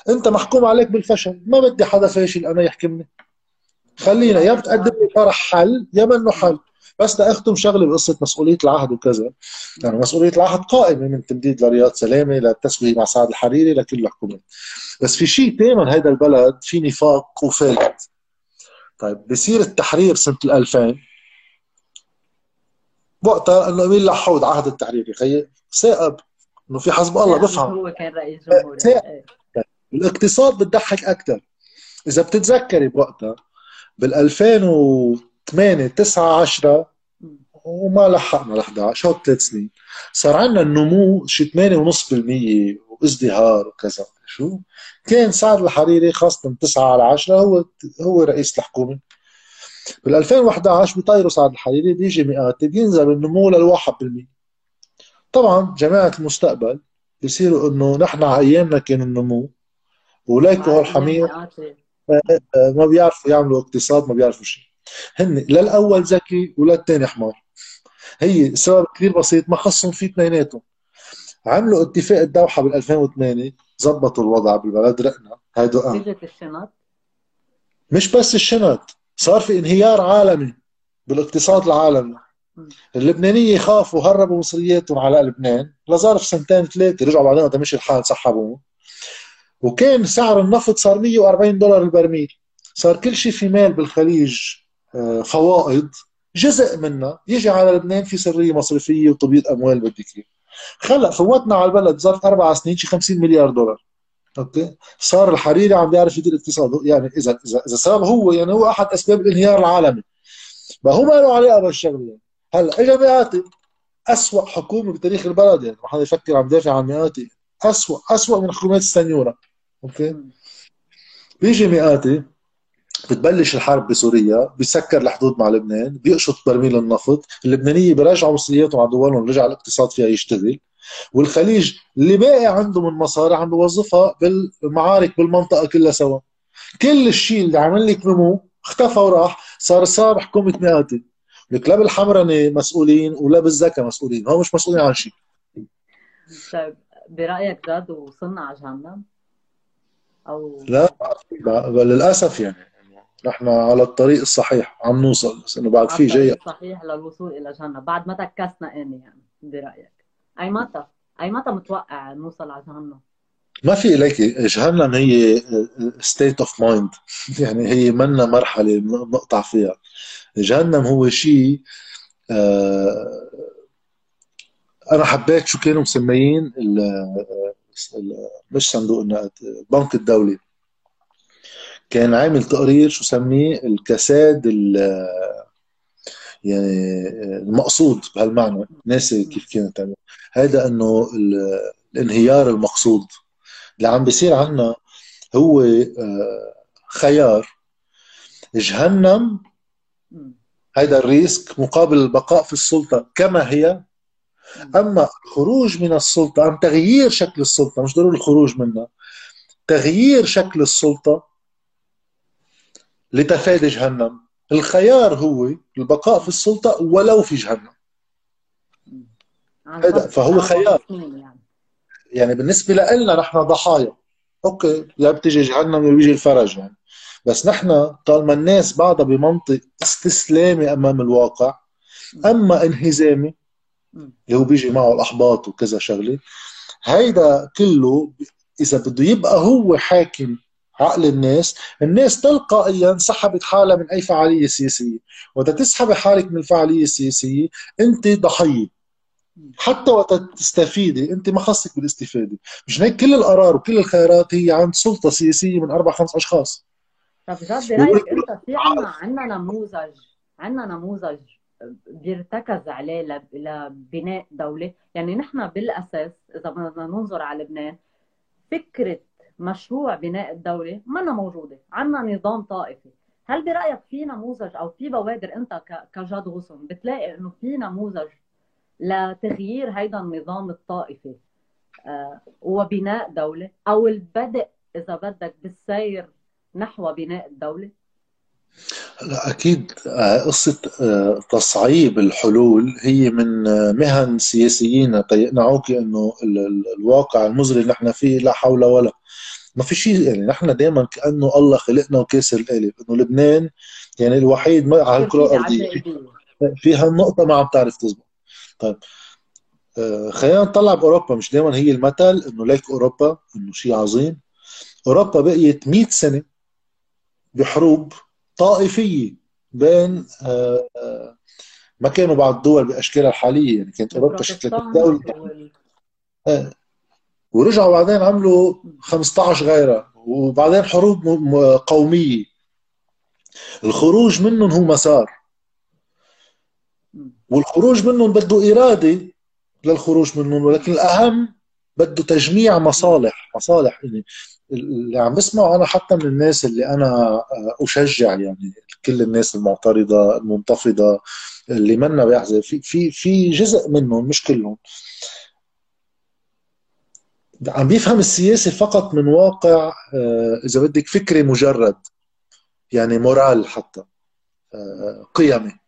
B: أنت محكوم عليك بالفشل ما بدي حدا فاشل أنا يحكمني خلينا يا بتقدم لي طرح حل يا منه حل. بس تاختم شغله بقصة مسؤولية العهد وكذا. يعني مسؤولية العهد قائمة من تمديد لرياض سلامة للتسويه مع سعد الحريري لكل الحكومات بس في شيء دائما هذا البلد في نفاق وفالت طيب بصير التحرير سنة 2000 وقتها إنه مين لحود عهد التحرير يا خيي ثاقب إنه في حزب الله بفهم.
A: هو كان رئيس جمهورية
B: الاقتصاد بتضحك أكثر إذا بتتذكري بوقتها بال 2008 9 10 وما لحقنا ل 11 هو ثلاث سنين. صار عندنا النمو شي 8.5% وازدهار وكذا. شو؟ كان سعد الحريري خاصة 9 على 10 هو هو رئيس الحكومة. بال 2011 بيطيروا سعد الحريري بيجي مئات بينزل النمو لل 1% طبعا جماعة المستقبل بيصيروا إنه نحن على أيامنا كان النمو وليكو هالحمير. ما بيعرفوا يعملوا اقتصاد ما بيعرفوا شيء. هن للاول ذكي وللثاني حمار. هي سبب كثير بسيط ما خصهم فيه اثنيناتهم. عملوا اتفاق الدوحة بال 2008 زبطوا الوضع بالبلد رقنا. هيدو قام مش بس الشنط. صار في انهيار عالمي بالاقتصاد العالمي اللبنانية خافوا هربوا مصرياتهم على لبنان لظرف سنتين ثلاثة رجعوا بعدين وقت مشي الحال سحبوه وكان سعر النفط صار 140 دولار البرميل. صار كل شيء في مال بالخليج آه، فوائد جزء منها يجي على لبنان في سرية مصرفية وتبييض أموال بدك خلق فوتنا على البلد ظرف أربع سنين شي 50 مليار دولار. صار الحريري عم بيعرف يدير اقتصاده يعني اذا اذا إذا سبب هو يعني هو أحد أسباب الانهيار العالمي. ما هو ما له علاقه بالشغله يعني هلأ اجى مئاتي اسوء حكومة بتاريخ البلد يعني ما حدا يفكر عم دافع عن مئاتي. اسوء اسوء من حكومات السنيوره أوكي؟ بيجي مئاتي بتبلش الحرب بسوريا بيسكر الحدود مع لبنان بيقشط برميل النفط. اللبنانية بيرجعوا مصرياتهم على دولهم رجع الاقتصاد فيها يشتغل. والخليج اللي باقي عنده من مصاري عم بوظفها بالمعارك بالمنطقة كلها سوا. كل الشيء اللي عمل لك نمو اختفى وراح صار صار حكومه مئاتي. لك لا بالحمرنه مسؤولين ولا بالزكاه مسؤولين هم مش مسؤولين عن شيء.
A: طيب برأيك جد وصلنا على جهنم؟ أو
B: لا بل للأسف يعني نحن على الطريق الصحيح عم نوصل بس إنه بعد في جاي.
A: صحيح للوصول إلى جهنم بعد ما تكسنا إني يعني برأيك؟ اي متى اي متى متوقع نوصل على جهنم.
B: ما في ليك جهنم هي state of mind يعني هي منا مرحلة نقطع فيها. جهنم هو شيء آه أنا حبيت شو كانوا مسميين مش صندوق النقد البنك الدولي. كان عامل تقرير شو سميه؟ الكساد يعني المقصود بهالمعنى. ناسي كيف كانت تعمل. هذا إنه الانهيار المقصود. اللي عم بيصير عنا هو آه، خيار. جهنم هذا الريسك مقابل البقاء في السلطة كما هي. أما الخروج من السلطة أم تغيير شكل السلطة مش ضروري الخروج منها. تغيير شكل السلطة لتفادي جهنم. الخيار هو البقاء في السلطة ولو في جهنم. فهو خيار. يعني. يعني بالنسبة لنا نحن ضحايا. أوكي يا بتجي جهنم يا بيجي الفرج يعني. بس نحن طالما الناس بعدها بمنطق استسلامي أمام الواقع أما انهزامي اللي هو بيجي معه الأحباط وكذا شغلة هيدا كله إذا بده يبقى هو حاكم عقل الناس الناس تلقائيا سحبت حالها من أي فعالية سياسية. وقت تسحبي حالك من الفعالية السياسية أنت ضحية. حتى وقت تستفيدي انت ما خصك بالاستفادة. مش هيك كل القرار وكل الخيارات هي عند سلطة سياسية من أربع خمس أشخاص.
A: طب جد برايك أنت في عنا عنا نموذج عنا نموذج بيرتكز عليه لبناء دولة. يعني نحن بالأساس إذا بدنا ننظر على لبنان فكرة مشروع بناء الدولة منا موجودة عنا نظام طائفي. هل برأيك في نموذج أو في بوادر أنت كجاد غصن بتلاقي إنه في نموذج لتغيير هيدا النظام الطائفي. آه، وبناء دولة أو البدء إذا بدك بالسير نحو بناء الدولة؟
B: لا أكيد آه، قصة آه، تصعيب الحلول هي من مهن سياسيين. يقنعوك أنه الواقع المزري اللي نحن فيه لا حول ولا ما في شيء يعني. نحن دائما كأنه الله خلقنا وكاسر القالب. أنه لبنان يعني الوحيد على الكرة الأرضية. في هالنقطة ما عم تعرف تزبط. طيب. آه، خلينا نطلع بأوروبا. مش دائما هي المثل إنه ليك أوروبا إنه شيء عظيم. أوروبا بقيت 100 سنة بحروب طائفية بين آه، آه، ما كانوا بعض الدول بأشكالها الحالية. يعني كانت أوروبا شكلت الدولة ورجعوا بعدين عملوا 15 غيرها وبعدين حروب قومية. الخروج منهم هو مسار. والخروج منهم بده إرادة للخروج منهم ولكن الأهم بده تجميع مصالح مصالح. يعني اللي عم بسمعه أنا حتى من الناس اللي أنا أشجع يعني كل الناس المعترضة المنتفضة اللي منا بيحزن في في في جزء منهم مش كلهم. عم بيفهم السياسة فقط من واقع آه، إذا بدك فكري مجرد يعني مورال حتى آه، قيمي.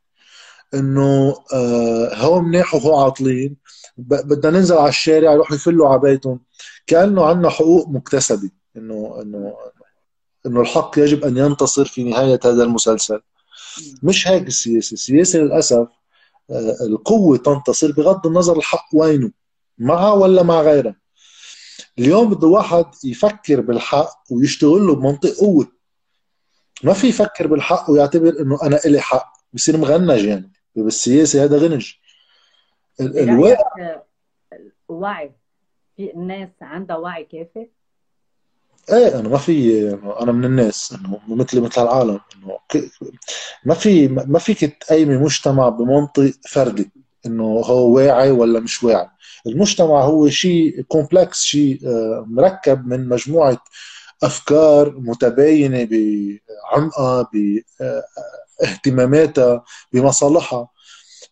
B: إنه آه، هو منيح وهو عاطلين. بدنا ننزل على الشارع يروحوا يفلوا على بيتهم. كأنه عندنا حقوق مكتسبة إنه إنه إنه الحق يجب أن ينتصر في نهاية هذا المسلسل. مش هيك السياسة. السياسة للأسف آه، القوة تنتصر بغض النظر الحق وينه معها ولا مع غيرها. اليوم بده واحد يفكر بالحق ويشتغل له بمنطق قوة. ما في يفكر بالحق ويعتبر إنه أنا إلي حق. بصير مغنج يعني. بالسياسة هذا غنج.
A: الوعي وعي في الناس عندها وعي كافي؟
B: إيه أنا ما في أنا من الناس انه مثلي مثل العالم إنه ما في ما فيك تقيمي مجتمع بمنطق فردي إنه هو واعي ولا مش واعي. المجتمع هو شيء كومبلكس شيء آه، مركب من مجموعة أفكار متباينة بعمقها باهتماماتها بمصالحها.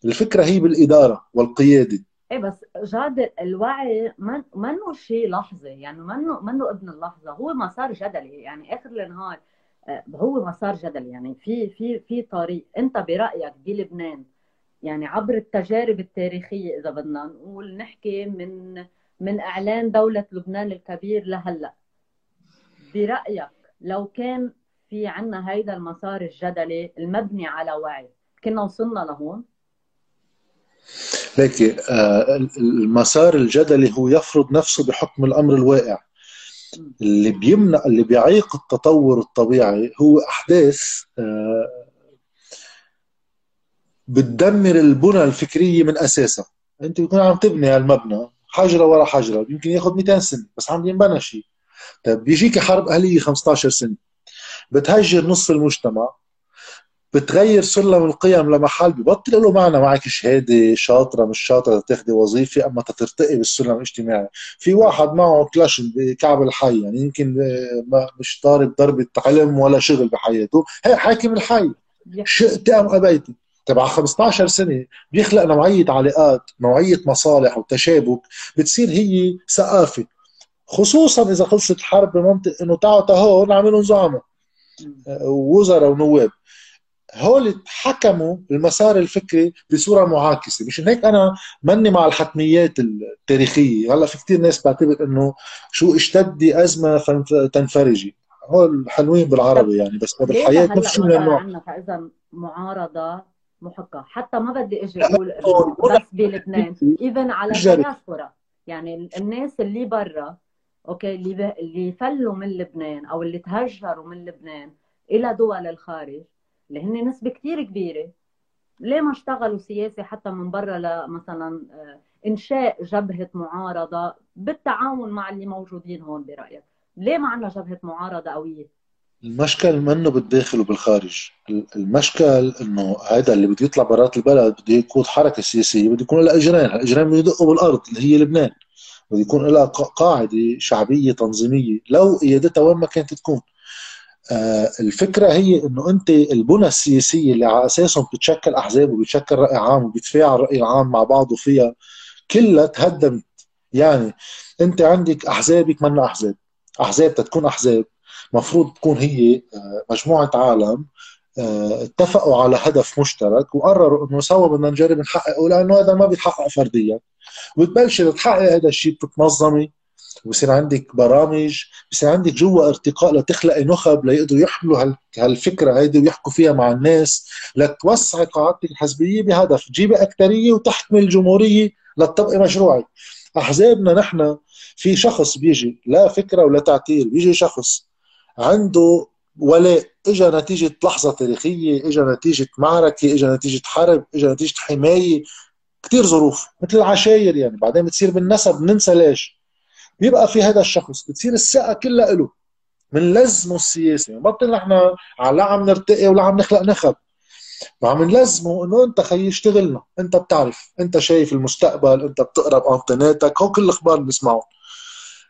B: الفكرة هي بالإدارة والقيادة.
A: إيه بس جاد الوعي من منه شيء لحظي يعني منه منه ابن اللحظة؟ هو مسار جدلي. يعني آخر النهار آه، هو مسار جدلي. يعني في في في طريق. أنت برأيك بلبنان يعني عبر التجارب التاريخية إذا بدنا نقول نحكي من من إعلان دولة لبنان الكبير لهلأ برأيك لو كان في عنا هيدا المسار الجدلي المبني على وعي. كنا وصلنا لهون؟
B: ليك آه، المسار الجدلي هو يفرض نفسه بحكم الأمر الواقع. اللي بيمنع اللي بيعيق التطور الطبيعي هو أحداث آه، بتدمر البنى الفكرية من أساسها. أنت بتكون عم تبني هالمبنى حجرة ورا حجرة يمكن ياخذ 200 سنة بس عم ينبنى شيء طيب بيجيك حرب أهلية 15 سنة. بتهجر نص المجتمع بتغير سلم القيم لمحل ببطل له معنى. معك شهادة شاطرة مش شاطرة تاخذي وظيفة أما ترتقي بالسلم الاجتماعي. في واحد معه كلاش بكعب الحي يعني يمكن ما مش طالب ضربة علم ولا شغل بحياته. هي حاكم الحي. شئت أم أبيت. تبع 15 سنة بيخلق نوعية علاقات نوعية مصالح وتشابك بتصير هي ثقافة. خصوصا إذا خلصت الحرب بمنطق إنه تعالوا هون نعملهم زعماء وزراء ونواب. هول حكموا المسار الفكري بصورة معاكسة. مش هيك أنا ماني مع الحتميات التاريخية. هلأ في كثير ناس بعتبر إنه شو اشتدي أزمة تنفرجي. هول حلوين بالعربي يعني بس بالحياة
A: نفس شو من النوع. فإذا معارضة محقة؟ حتى ما بدي أجي أقول بس بلبنان. even على الدياسبورا. يعني الناس اللي برا أوكي؟ اللي اللي فلوا من لبنان أو اللي تهجروا من لبنان إلى دول الخارج اللي هن نسبة كثير كبيرة. ليه ما اشتغلوا سياسي حتى من برا لمثلا آه، إنشاء جبهة معارضة بالتعاون مع اللي موجودين هون برأيك؟ ليه ما عندنا جبهة معارضة قوية؟
B: المشكل منه بالداخل وبالخارج المشكل إنه هذا اللي بده يطلع برات البلد بده يقود حركة سياسية بده يكون لها اجرين الأجرين بده يدقوا بالأرض اللي هي لبنان. بده يكون لها قاعدة شعبية تنظيمية. لو قيادتها وين ما كانت تكون. آه، الفكرة هي إنه أنت البنى السياسية اللي على أساسهم بتشكل أحزاب وبتشكل رأي عام وبيتفاعل الراي العام مع بعضه فيها كلها تهدمت. يعني أنت عندك أحزابك منا أحزاب. أحزاب تكون أحزاب. مفروض تكون هي آه، مجموعة عالم. اتفقوا على هدف مشترك وقرروا إنه سوا بدنا نجرب نحققه لأنه هذا ما بيتحقق فرديا. وتبلشي تحقق هذا الشيء بتتنظمي وبصير عندك برامج بصير عندك جوا ارتقاء لتخلقي نخب ليقدروا يحملوا هالفكرة هيدي ويحكوا فيها مع الناس لتوسعي قاعدتك الحزبية بهدف تجيبي اكثريه وتحكمي الجمهورية لتطبقي مشروعك. أحزابنا نحن في شخص بيجي لا فكرة ولا تعتيل بيجي شخص عنده ولاء اجى نتيجة لحظة تاريخية اجى نتيجة معركة اجى نتيجة حرب اجى نتيجة حماية. كثير ظروف مثل العشاير يعني. بعدين بتصير بالنسب ننسى ليش. بيبقى في هذا الشخص بتصير الثقه كلها له من لزمه السياسي بطل نحن لا عم نرتقي ولا عم نخلق نخب. وعم نلزمه إنه أنت خيي اشتغلنا أنت بتعرف. أنت شايف المستقبل. أنت بتقرأ بانطيناتك هو كل الأخبار اللي بنسمعهم.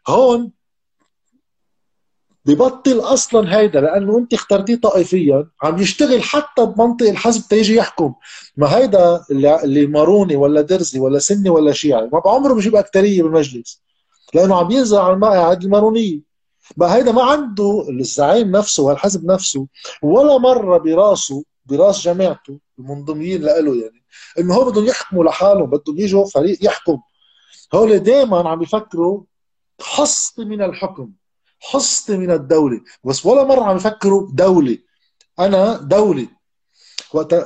B: هون ببطل أصلا هيدا لأنه أنت اخترتيه طائفيا عم يشتغل حتى بمنطق الحزب تيجي يحكم. ما هيدا اللي, ماروني ولا درزي ولا سني ولا شيعي ما بعمره بجيب أكترية بالمجلس لأنه عم ينزل على المقاعد المارونيه بقى هيدا ما عنده الزعيم نفسه والحزب نفسه ولا مرة براسه براس جماعته المنضمين له يعني إنه هو بدهم يحكموا لحالهم بدهم يجوا فريق يحكم. هول دائما عم يفكروا حصة من الحكم. حصة من الدولة. بس ولا مرة عم يفكروا دولة. أنا دولة.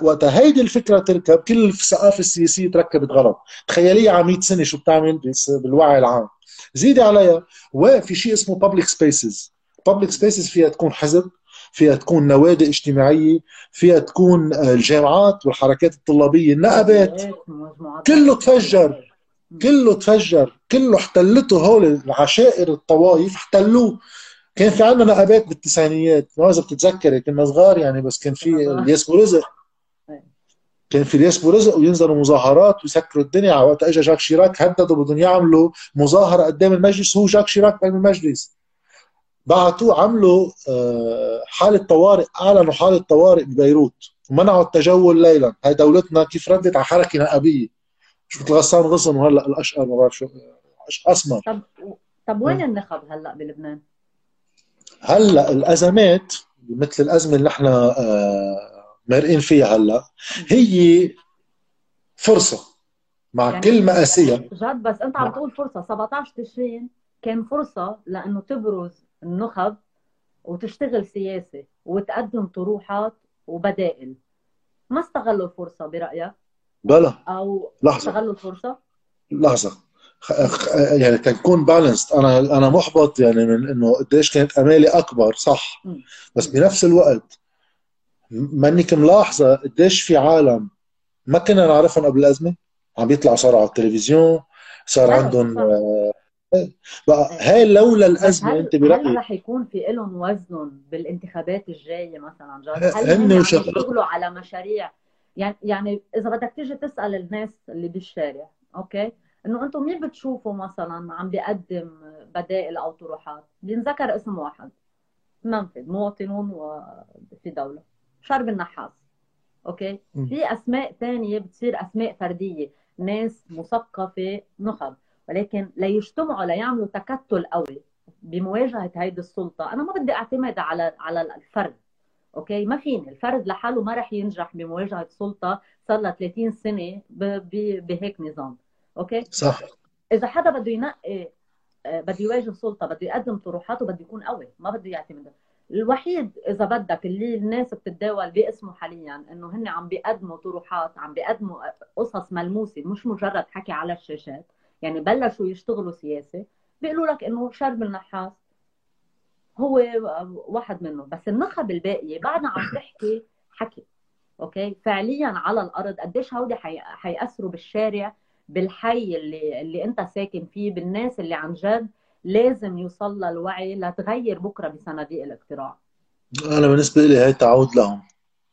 B: وقت هيدي الفكرة تركب كل الثقافة السياسية تركبت غلط. تخيليها على 100 سنة شو بتعمل بالوعي العام. زيدي عليها. وفي شيء اسمه public spaces public spaces فيها تكون حزب فيها تكون نوادي اجتماعية فيها تكون الجامعات والحركات الطلابية النقابات. كله تفجر. كله تفجر كله احتلته هول العشائر الطوائف احتلوه. كان في عندنا نقابات بالتسعينيات ما إذا بتتذكري كنا صغار يعني بس كان في الياس رزق كان في الياس رزق وينزلوا مظاهرات ويسكروا الدنيا. على وقت اجى جاك شيراك هددوا بدهم يعملوا مظاهرة قدام المجلس هو جاك شيراك بين المجلس. بعتوه عملوا آه، حاله طوارئ أعلنوا حاله طوارئ ببيروت ومنعوا التجول ليلا. هاي دولتنا كيف ردت على حركة نقابية. مثل غسان غصن وهلا الأشقر ما بعرف شو أسمر.
A: طب طب وين النخب هلا بلبنان؟
B: هلا الأزمات مثل الأزمة اللي إحنا آه، مرقين فيها هلا هي فرصة مع يعني كل مآسيها
A: جد بس انت عم تقول فرصة. 17 تشرين كان فرصة لأنه تبرز النخب وتشتغل سياسة وتقدم طروحات وبدائل. ما استغلوا الفرصة برأيك؟
B: بلا.
A: أو
B: لحظة.
A: استغلوا الفرصة؟
B: لحظة. يعني تكون بالانسد أنا أنا محبط يعني من إنه قديش كانت أمالي أكبر صح. بس بنفس الوقت مانك ملاحظه قديش في عالم ما كنا نعرفهم قبل الأزمة. عم بيطلعوا صاروا على التلفزيون صار عندهم بقى هاي لولا الأزمة أنت برأيك؟
A: هل رح يكون في لهم وزن بالانتخابات الجاية مثلا؟ هل هن يشتغلوا على مشاريع يعني يعني إذا بدك تيجي تسأل الناس اللي بالشارع أوكي؟ إنه أنتم مين بتشوفوا مثلا عم بيقدم بدائل أو طروحات؟ بينذكر اسم واحد. منفذ مواطنون وفي دولة. شربل نحاس أوكي؟ في أسماء ثانية بتصير أسماء فردية ناس مثقفة نخب. ولكن ليجتمعوا ليعملوا تكتل قوي بمواجهة هيدي السلطة. أنا ما بدي اعتمد على على الفرد. أوكي؟ ما فيني. الفرد لحاله ما رح ينجح بمواجهة سلطة صار لها 30 سنة بهيك نظام. أوكي؟
B: صح.
A: إذا حدا بده ينقي آه، بده يواجه سلطة بده يقدم طروحاته بده يكون قوي. ما بده يعتمد الوحيد إذا بدك اللي الناس بتتداول باسمه حاليا إنه هن عم بيقدموا طروحات عم بيقدموا قصص ملموسة مش مجرد حكي على الشاشات. يعني بلشوا يشتغلوا سياسة. بيقولوا لك إنه شرب النحاس هو واحد منه بس النخب الباقيه بعدها عم تحكي حكي أوكي؟ فعليا على الأرض قديش هودي حيأثروا بالشارع بالحي اللي اللي أنت ساكن فيه بالناس اللي عن جد لازم يوصل لها الوعي لتغير بكرة بصناديق الاقتراع.
B: أنا بالنسبة لي هي تعود لهم.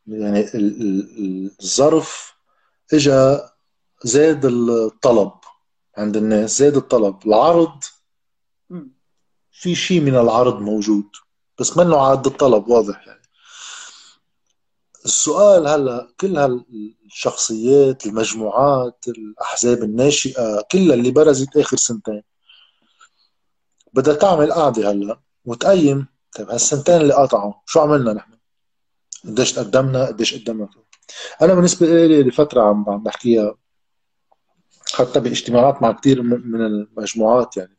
B: يعني الظرف اجى زاد الطلب عند الناس زاد الطلب. العرض في شيء من العرض موجود بس منه عاد الطلب واضح يعني. السؤال هلا كل هالشخصيات المجموعات الأحزاب الناشئة كلها اللي برزت آخر سنتين. بدها تعمل قاعدة هلا وتقيم طيب هالسنتين اللي قاطعوا شو عملنا نحن؟ قديش تقدمنا قديش قدمنا. أنا بالنسبة لي لفترة عم بحكيها حتى باجتماعات مع كثير من المجموعات يعني.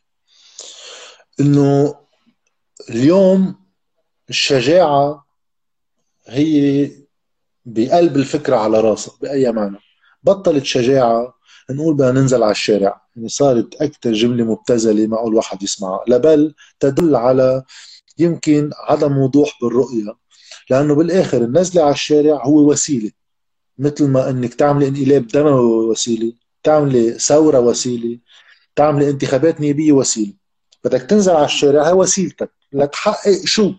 B: إنه اليوم الشجاعة هي بقلب الفكرة على راسها بأي معنى؟ بطلت شجاعة نقول بدنا ننزل على الشارع يعني صارت أكثر جملة مبتذلة معقول واحد يسمعها لبل تدل على يمكن عدم وضوح بالرؤية لأنه بالآخر النزلة على الشارع هو وسيلة مثل ما أنك تعملي انقلاب دموي وسيلة تعملي ثورة وسيلة تعملي انتخابات نيابية وسيلة. بدك تنزل على الشارع هي وسيلتك. لتحقق شو؟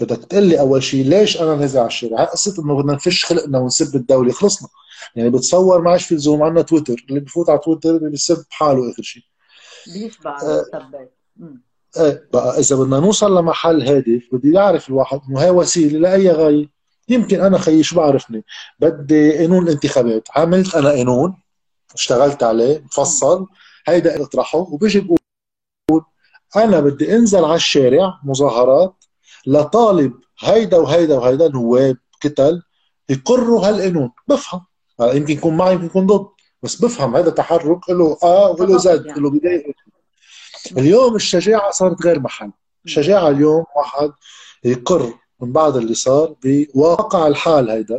B: بدك تقول لي أول شيء ليش أنا نازل على الشارع؟ قصة إنه بدنا نفش خلقنا ونسب الدولة. خلصنا. يعني بتصور ما عادش في لزوم عندنا تويتر. اللي بفوت على تويتر اللي بيسب حاله آخر شيء
A: بيشبع آه
B: إيه بقى إذا بدنا نوصل لمحل هادف بدي يعرف الواحد إنه هي وسيلة لأي غاية. يمكن أنا خيي شو بعرفني. بدي قانون الانتخابات. عملت أنا قانون اشتغلت عليه مفصل. هيدا اطرحه وبيجي بقول أنا بدي أنزل على الشارع مظاهرات لطالب هيدا وهيدا وهيدا نواب كتل يقروا هالقانون. بفهم. يمكن يكون معي يمكن يكون ضد بس بفهم. هذا تحرك له آه وله زد له بداية. اليوم الشجاعة صارت غير محل. الشجاعة اليوم واحد يقر من بعد اللي صار بواقع الحال هيدا.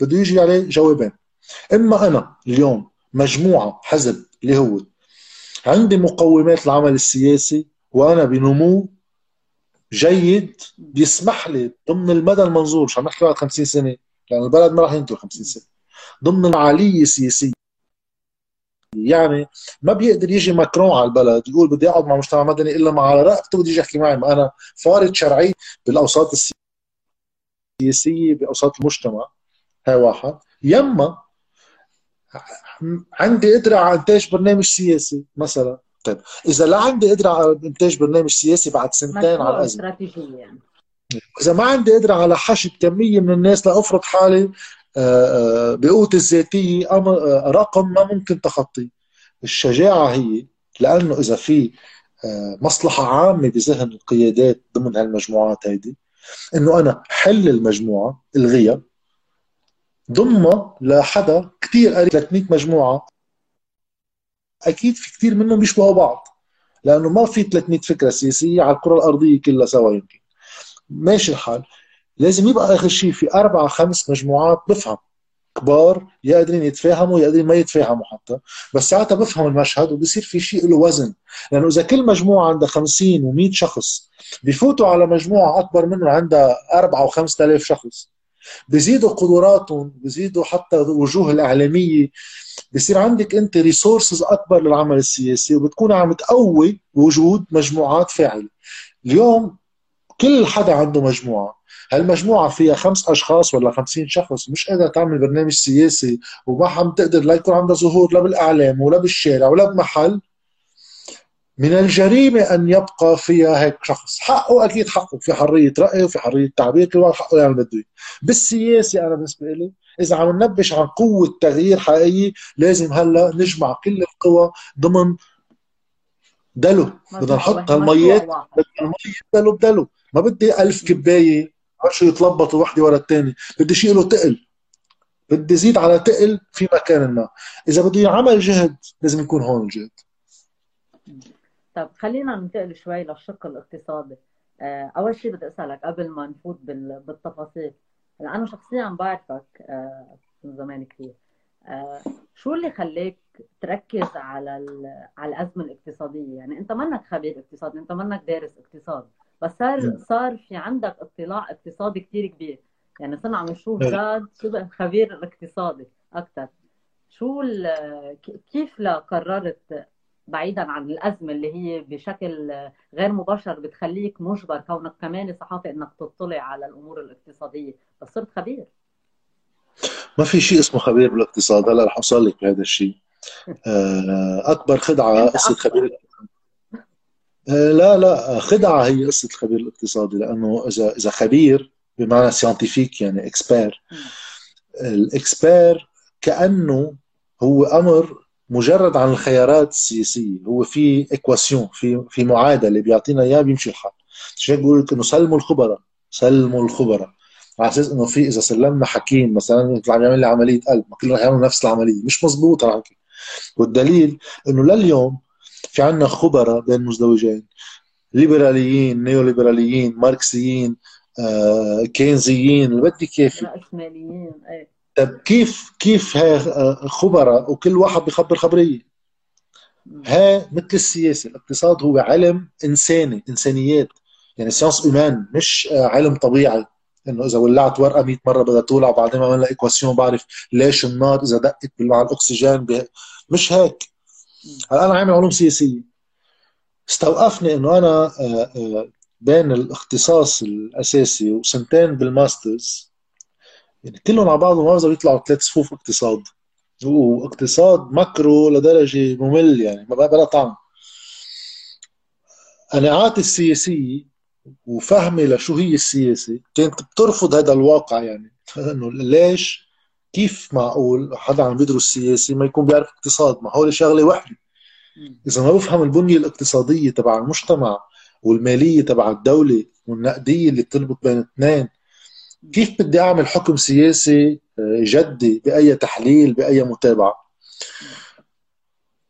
B: بده يجي عليه جوابين. إما أنا اليوم مجموعة حزب اللي هو عندي مقومات العمل السياسي وأنا بنمو جيد بيسمح لي ضمن المدى المنظور مش عم نحكي بعد 50 سنة لأن البلد ما راح ينطر 50 سنة. ضمن العاليه السياسية يعني ما بيقدر يجي ماكرون على البلد يقول بدي أقعد مع مجتمع مدني إلا مع رأفته بده يجي يحكي معي ما أنا فارض شرعي بالأوساط السياسية بأوساط المجتمع. هاي واحد. يما عندي قدرة على انتاج برنامج سياسي مثلا. طيب إذا لا عندي قدرة على انتاج برنامج سياسي بعد سنتين على الأزمة. استراتيجية. يعني إذا ما عندي قدرة على حشد كمية من الناس لأفرض حالي آه، آه، بقوتي الذاتية آه، رقم ما ممكن تخطيه الشجاعة هي لأنه إذا في مصلحة عامة بذهن القيادات ضمن هالمجموعات هيدي إنه أنا حل المجموعة الغيها ضمها لحدا كثير قريب 300 مجموعة. أكيد في كثير منهم بيشبهوا بعض لأنه ما في 300 فكرة سياسية على الكرة الأرضية كلها سوا يمكن. ماشي الحال. لازم يبقى آخر شيء في أربع خمس مجموعات بفهم. كبار يا قادرين يتفاهموا يا قادرين ما يتفاهموا حتى. بس ساعتها بفهم المشهد وبصير في شيء له وزن. لأنه إذا كل مجموعة عندها 50 و100 شخص بفوتوا على مجموعة أكبر منه عندها 4 و5000 شخص بزيدوا قدراتهم بزيدوا حتى وجوه الإعلامية. بصير عندك أنت ريسورسز أكبر للعمل السياسي وبتكون عم تقوي وجود مجموعات فاعلة. اليوم كل حدا عنده مجموعة. هالمجموعة فيها خمس أشخاص ولا خمسين شخص مش قادرة تعمل برنامج سياسي وما عم تقدر لا يكون عندها ظهور لا بالإعلام ولا بالشارع ولا بمحل. من الجريمة أن يبقى فيها هيك شخص. حقه أكيد حقه في حرية رأي وفي حرية تعبير كل واحد حقه يعمل بده بالسياسة أنا بالنسبة لي إذا عم ننبش عن قوة تغيير حقيقي لازم هلأ نجمع كل القوى ضمن دلو. بدنا نحط هالميات المية دلو بدلو. ما بدي ألف كباية عشان يتلبطوا وحدة ورا الثاني بدي شيء له تقل. بدي زيد على تقل في مكان ما. إذا بده يعمل جهد لازم يكون هون الجهد.
A: طب خلينا ننتقل شوي للشق الاقتصادي. آه، أول شيء بدي أسألك قبل ما نفوت بالتفاصيل أنا شخصيا بعرفك آه، من زمان كثير آه، شو اللي خليك تركز على على الأزمة الاقتصادية؟ يعني أنت منك خبير اقتصادي أنت منك دارس اقتصاد بس صار صار في عندك اطلاع اقتصادي كثير كبير. يعني صرنا عم نشوف جاد شبه خبير اقتصادي أكثر شو كيف لا قررت بعيدا عن الأزمة اللي هي بشكل غير مباشر بتخليك مجبر كونك كمان صحافي إنك تطلع على الأمور الاقتصادية. بس صرت خبير.
B: ما في شيء اسمه خبير بالاقتصاد. هلا رح أوصل لك بهذا الشيء. آه، أكبر خدعة قصة خبير آه، لا لا خدعة هي قصة الخبير الاقتصادي لأنه إذا إذا خبير بمعنى scientifique يعني expert ال expert كأنه هو أمر مجرد عن الخيارات السياسية هو في équation في في معادلة بيعطينا اياه بيمشي الحال. عشان بقول لك؟ إنه سلموا الخبراء سلموا الخبراء. على أساس إنه في إذا سلمنا حكيم مثلا يطلع يعمل لي عملية قلب ما كلنا يعملوا نفس العملية. مش مزبوط الحكي والدليل إنه لليوم في عندنا خبراء بين مزدوجين. ليبراليين نيوليبراليين ماركسيين آه، كينزيين اللي بدك اياه
A: رأسماليين
B: إيه. كيف كيف ها آه، خبراء وكل واحد بيخبر خبرية؟ ها مثل السياسة الاقتصاد هو علم إنساني إنسانيات. يعني science humaine مش آه، علم طبيعي. إنه إذا ولعت ورقة 100 مرة بدها تولع وبعدين ما عملنا ايكواسيون بعرف ليش النار إذا دقت مع الأكسجين به... مش هيك. هلا أنا عامل علوم سياسية. استوقفني إنه أنا آه، بين الاختصاص الأساسي وسنتين بال masters يعني كلهم على بعضهم ما بيطلعوا ثلاث صفوف اقتصاد. واقتصاد ماكرو لدرجة ممل يعني ما بلا طعم. قناعاتي السياسية وفهمي لشو هي السياسة كانت بترفض هذا الواقع يعني. إنه ليش؟ كيف معقول حدا عم بيدرس سياسي ما يكون بيعرف اقتصاد؟ ما هو شغلة وحدة. إذا ما بفهم البنية الاقتصادية تبع المجتمع والمالية تبع الدولة والنقدية اللي بتربط بين اثنين كيف بدي أعمل حكم سياسي آه، جدي بأي تحليل بأي متابعة؟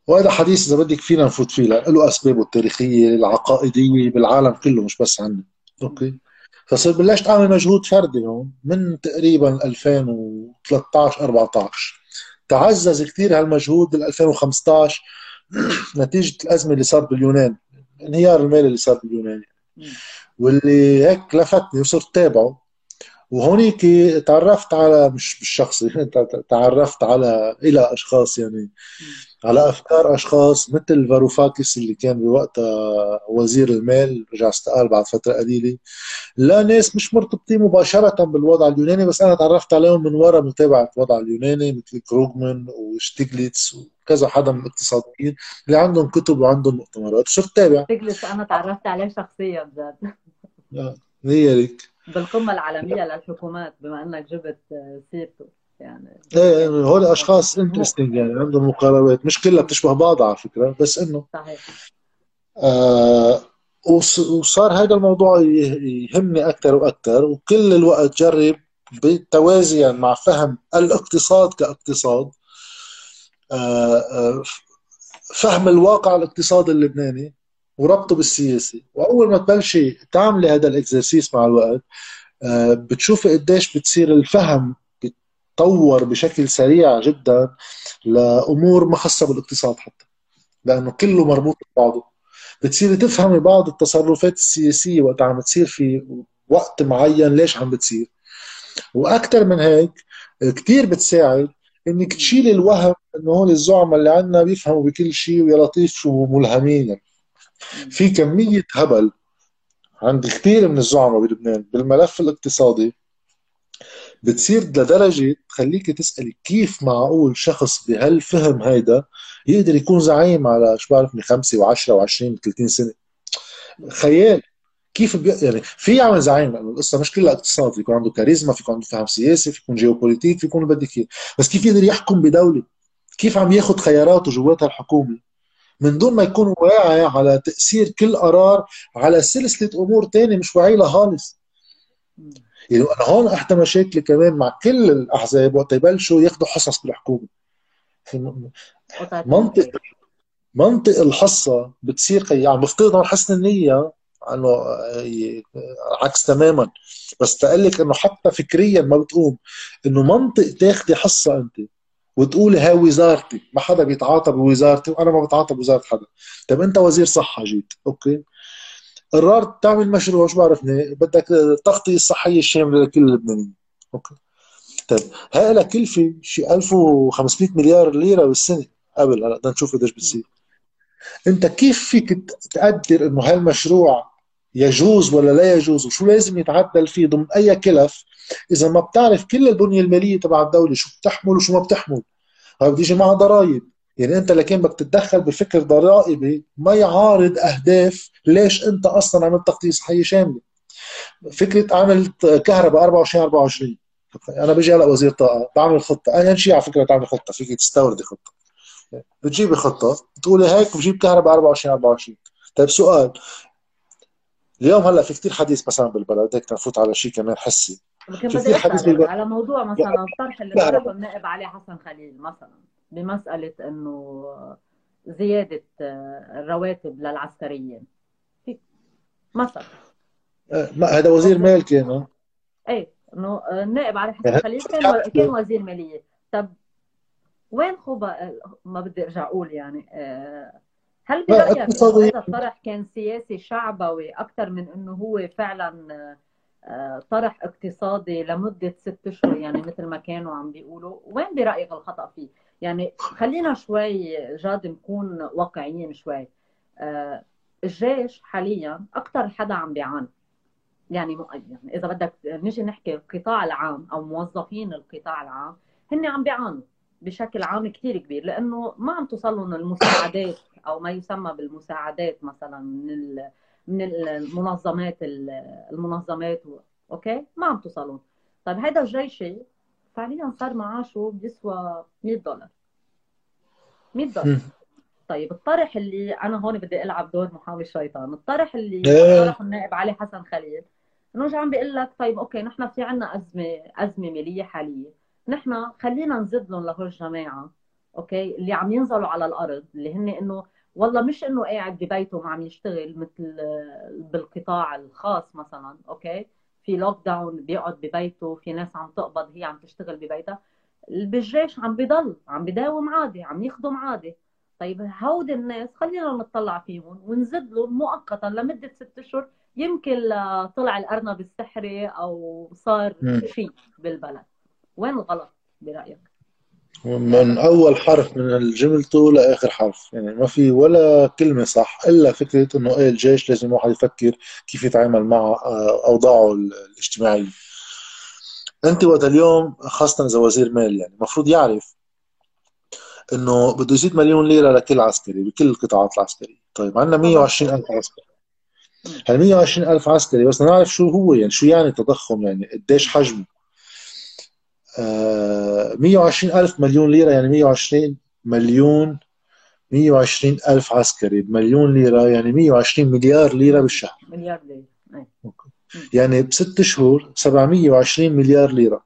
B: وهذا حديث إذا بدك فينا نفوت فيه له أسبابه التاريخية العقائدية بالعالم كله مش بس عندنا. أوكي؟ فصرت بلشت أعمل مجهود فردي هون من تقريبا 2013 14 تعزز كثير هالمجهود بال 2015 نتيجة الأزمة اللي صارت باليونان انهيار المالي اللي صار باليونان. واللي هيك لفتني وصرت تابعه. وهونيك تعرفت على مش بالشخصي تعرفت على إلى أشخاص يعني. على أفكار أشخاص مثل فاروفاكيس اللي كان بوقتها وزير المال رجع استقال بعد فترة قليلة. لا ناس مش مرتبطين مباشرة بالوضع اليوناني بس أنا تعرفت عليهم من وراء متابعة الوضع اليوناني مثل كروغمان وستيغليتس وكذا حدا من الاقتصاديين اللي عندهم كتب وعندهم مؤتمرات. صرت تابع.
A: شتيغليتس أنا تعرفت عليه شخصيا بجد
B: هي لك
A: بالقمة العالمية للحكومات بما إنك جبت سيرته يعني.
B: إيه يعني هول أشخاص interesting يعني عندهم مقاربات مش كلها بتشبه بعضها على فكرة بس إنه
A: صحيح.
B: آه وصار هذا الموضوع يهمني أكثر وأكثر وكل الوقت جرب بالتوازي مع فهم الاقتصاد كاقتصاد آه آه فهم الواقع الاقتصادي اللبناني. وربطه بالسياسي وأول ما تبلشي تعملي هذا الإكزرسيس مع الوقت آه، بتشوفي قديش بتصير الفهم بيتطور بشكل سريع جدا لأمور ما خاصة بالاقتصاد حتى. لأنه كله مربوط ببعضه. بتصيري تفهمي بعض التصرفات السياسية وقت عم تصير في وقت معين ليش عم بتصير. وأكثر من هيك كثير بتساعد إنك تشيلي الوهم إنه هول الزعماء اللي عندنا بيفهموا بكل شيء ويا لطيف شو ملهمين. يعني في كمية هبل عند كثير من الزعماء بلبنان بالملف الاقتصادي بتصير لدرجة تخليك تسألي كيف معقول شخص بهالفهم هيدا يقدر يكون زعيم على شو بعرفني خمسة و10 و20 و30 سنة؟ خيال. كيف بي... يعني في يعمل زعيم؟ لأنه القصة مش كلها اقتصاد في عنده كاريزما في عنده فهم سياسي في يكون جيوبوليتيك في يكون بدك بس كيف يقدر يحكم بدولة؟ كيف عم ياخذ خياراته جواتها الحكومة من دون ما يكون واعي على تأثير كل قرار على سلسلة أمور تانية مش واعي لها خالص. يعني أنا هون أحدى مشاكلي كمان مع كل الأحزاب وقت يبلشوا ياخذوا حصص بالحكومة. منطق منطق الحصة بتصير عم يعني بفترض عن حسن النيه إنه آه، عكس تماما. بس تقلك إنه حتى فكريا ما بتقوم إنه منطق تاخذي حصة أنت. وتقول هاي وزارتي ما حدا بيتعاطى بوزارتي وأنا ما بتعاطى بوزارة حدا. طيب أنت وزير صحة جيت okay. قررت تعمل مشروع شو بعرفني بدك التغطيه الصحيه الشاملة لكل اللبنانيين okay. طيب هاي لها كلفه شي 1500 مليار ليرة بالسنة قبل هلا بدنا نشوف قديش بتصير. أنت كيف فيك تقدر إنه هالمشروع يجوز ولا لا يجوز؟ وشو لازم يتعدل فيه ضمن أي كلف؟ إذا ما بتعرف كل البنية المالية تبع الدولة شو بتحمل وشو ما بتحمل. هاي بده يجي معها ضرائب. يعني أنت لكن بدك تتدخل بفكر ضرائبي ما يعارض أهداف ليش أنت أصلا عملت تغطيه صحيه شاملة. فكرة عملت كهرباء 24 24 أنا بجي هلأ وزير طاقة بعمل خطة. اهم شيء على فكرة تعمل خطة فيك تستوردي خطة. بتجيبي خطة بتقولي هيك بجيب كهرباء 24 24 طيب سؤال اليوم هلا في كثير حديث مثلا بالبلد هيك نفوت على شيء كمان حسي.
A: لكن بدي أسألك على موضوع مثلا الطرح اللي طرحه النائب علي حسن خليل مثلا بمسألة إنه زيادة الرواتب للعسكريين. مثلا.
B: ما هذا وزير مال كان
A: إيه إنه النائب علي حسن خليل كان كان وزير مالية. طب وين خو ما بدي أرجع أقول يعني هل برايك هذا الطرح كان سياسي شعبوي أكثر من إنه هو فعلا طرح اقتصادي لمدة ست أشهر؟ يعني مثل ما كانوا عم بيقولوا. وين برأيك الخطأ فيه؟ يعني خلينا شوي جاد نكون واقعيين شوي. الجيش حاليا أكثر حدا عم بيعاني. يعني يعني إذا بدك نجي نحكي القطاع العام أو موظفين القطاع العام هن عم بيعانوا. بشكل عام كثير كبير لأنه ما عم توصل لهم المساعدات أو ما يسمى بالمساعدات مثلا من من المنظمات المنظمات أوكي؟ ما عم توصلون طيب هذا الجيشي فعليا صار معاشه بيسوى 100 دولار. 100 دولار. طيب الطرح اللي أنا هون بدي ألعب دور محامي الشيطان الطرح اللي طرحه النائب علي حسن خليل إنه عم بيقول لك طيب okay نحن في عنا أزمة أزمة مالية حالية. نحن خلينا نزيد لهم لهول الجماعه okay؟ اللي عم ينزلوا على الأرض اللي هن إنه والله مش إنه قاعد ببيته وما عم يشتغل مثل بالقطاع الخاص مثلا okay؟ في lockdown بيقعد ببيته في ناس عم تقبض هي عم تشتغل ببيتها. بالجيش عم بضل عم بداوم عادي عم يخدم عادي. طيب هودي الناس خلينا نطلع فيهم ونزد لهم مؤقتا لمدة ست أشهر يمكن طلع الأرنب السحري أو صار شيء بالبلد. وين الغلط برأيك؟
B: من أول حرف من الجملته لآخر حرف. يعني ما في ولا كلمة صح إلا فكرة إنه إيه الجيش لازم الواحد يفكر كيف يتعامل مع آه، أوضاعه الاجتماعية. أنت وقت اليوم خاصة إذا وزير مال يعني المفروض يعرف إنه بده يزيد مليون ليرة لكل عسكري بكل القطاعات العسكرية. طيب عندنا 120 ألف عسكري. هال 120 ألف عسكري بس نعرف شو هو يعني شو يعني تضخم يعني قديش حجمه؟ 120 آه، ألف مليون ليرة يعني 120 مليون 120 ألف عسكري بمليون ليرة يعني 120 مليار ليرة بالشهر.
A: مليار ليرة أوكي.
B: يعني بست شهور 720 مليار ليرة.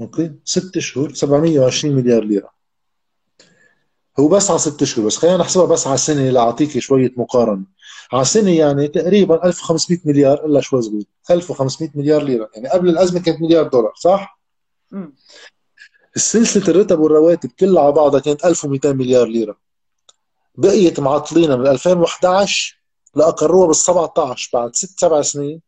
B: أوكي. ست شهور 720 مليار ليرة. هو بس على ست اشهر بس. خلينا نحسبها بس على سنه لاعطيك شوية مقارنة. على سنه يعني تقريبا 1500 مليار إلا شوي صغير. 1500 مليار ليرة. يعني قبل الأزمة كانت مليار دولار صح؟ سلسلة الرتب والرواتب كلها على بعضها كانت 1200 مليار ليرة. بقيت معطلينا من 2011 لأقروها بال 17 بعد ست سبع سنين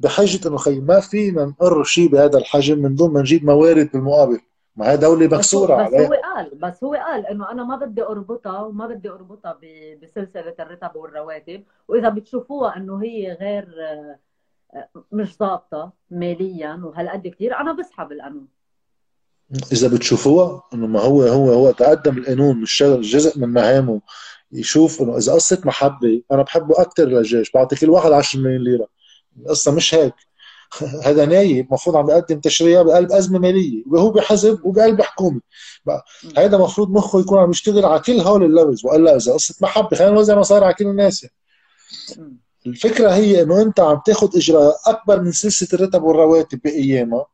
B: بحجة إنه خي ما فينا نقر شيء بهذا الحجم من دون ما نجيب موارد بالمقابل. ما هي دولة مكسورة
A: بس هو, بس هو قال بس هو قال إنه أنا ما بدي أربطها وما بدي أربطها بسلسلة الرتب والرواتب. وإذا بتشوفوها إنه هي غير مش ضابطة ماليا وهالقد كثير أنا بسحب القانون.
B: إذا بتشوفوها إنه ما هو هو هو تقدم القانون مش جزء من مهامه يشوف إنه إذا قصة محبة أنا بحبه أكثر للجيش بعطي كل واحد 10 مليون ليرة. القصة مش هيك. هذا نايب المفروض عم بيقدم تشريع بقلب أزمة مالية. وهو بحزب وبقلب حكومة. هذا المفروض مخه يكون عم يشتغل على كل هول الليفلز. والا إذا قصة محبة خلينا نوزع مصاري على كل الناس يعني. الفكرة هي إنه أنت عم تاخذ إجراء أكبر من سلسلة الرتب والرواتب بأيامها.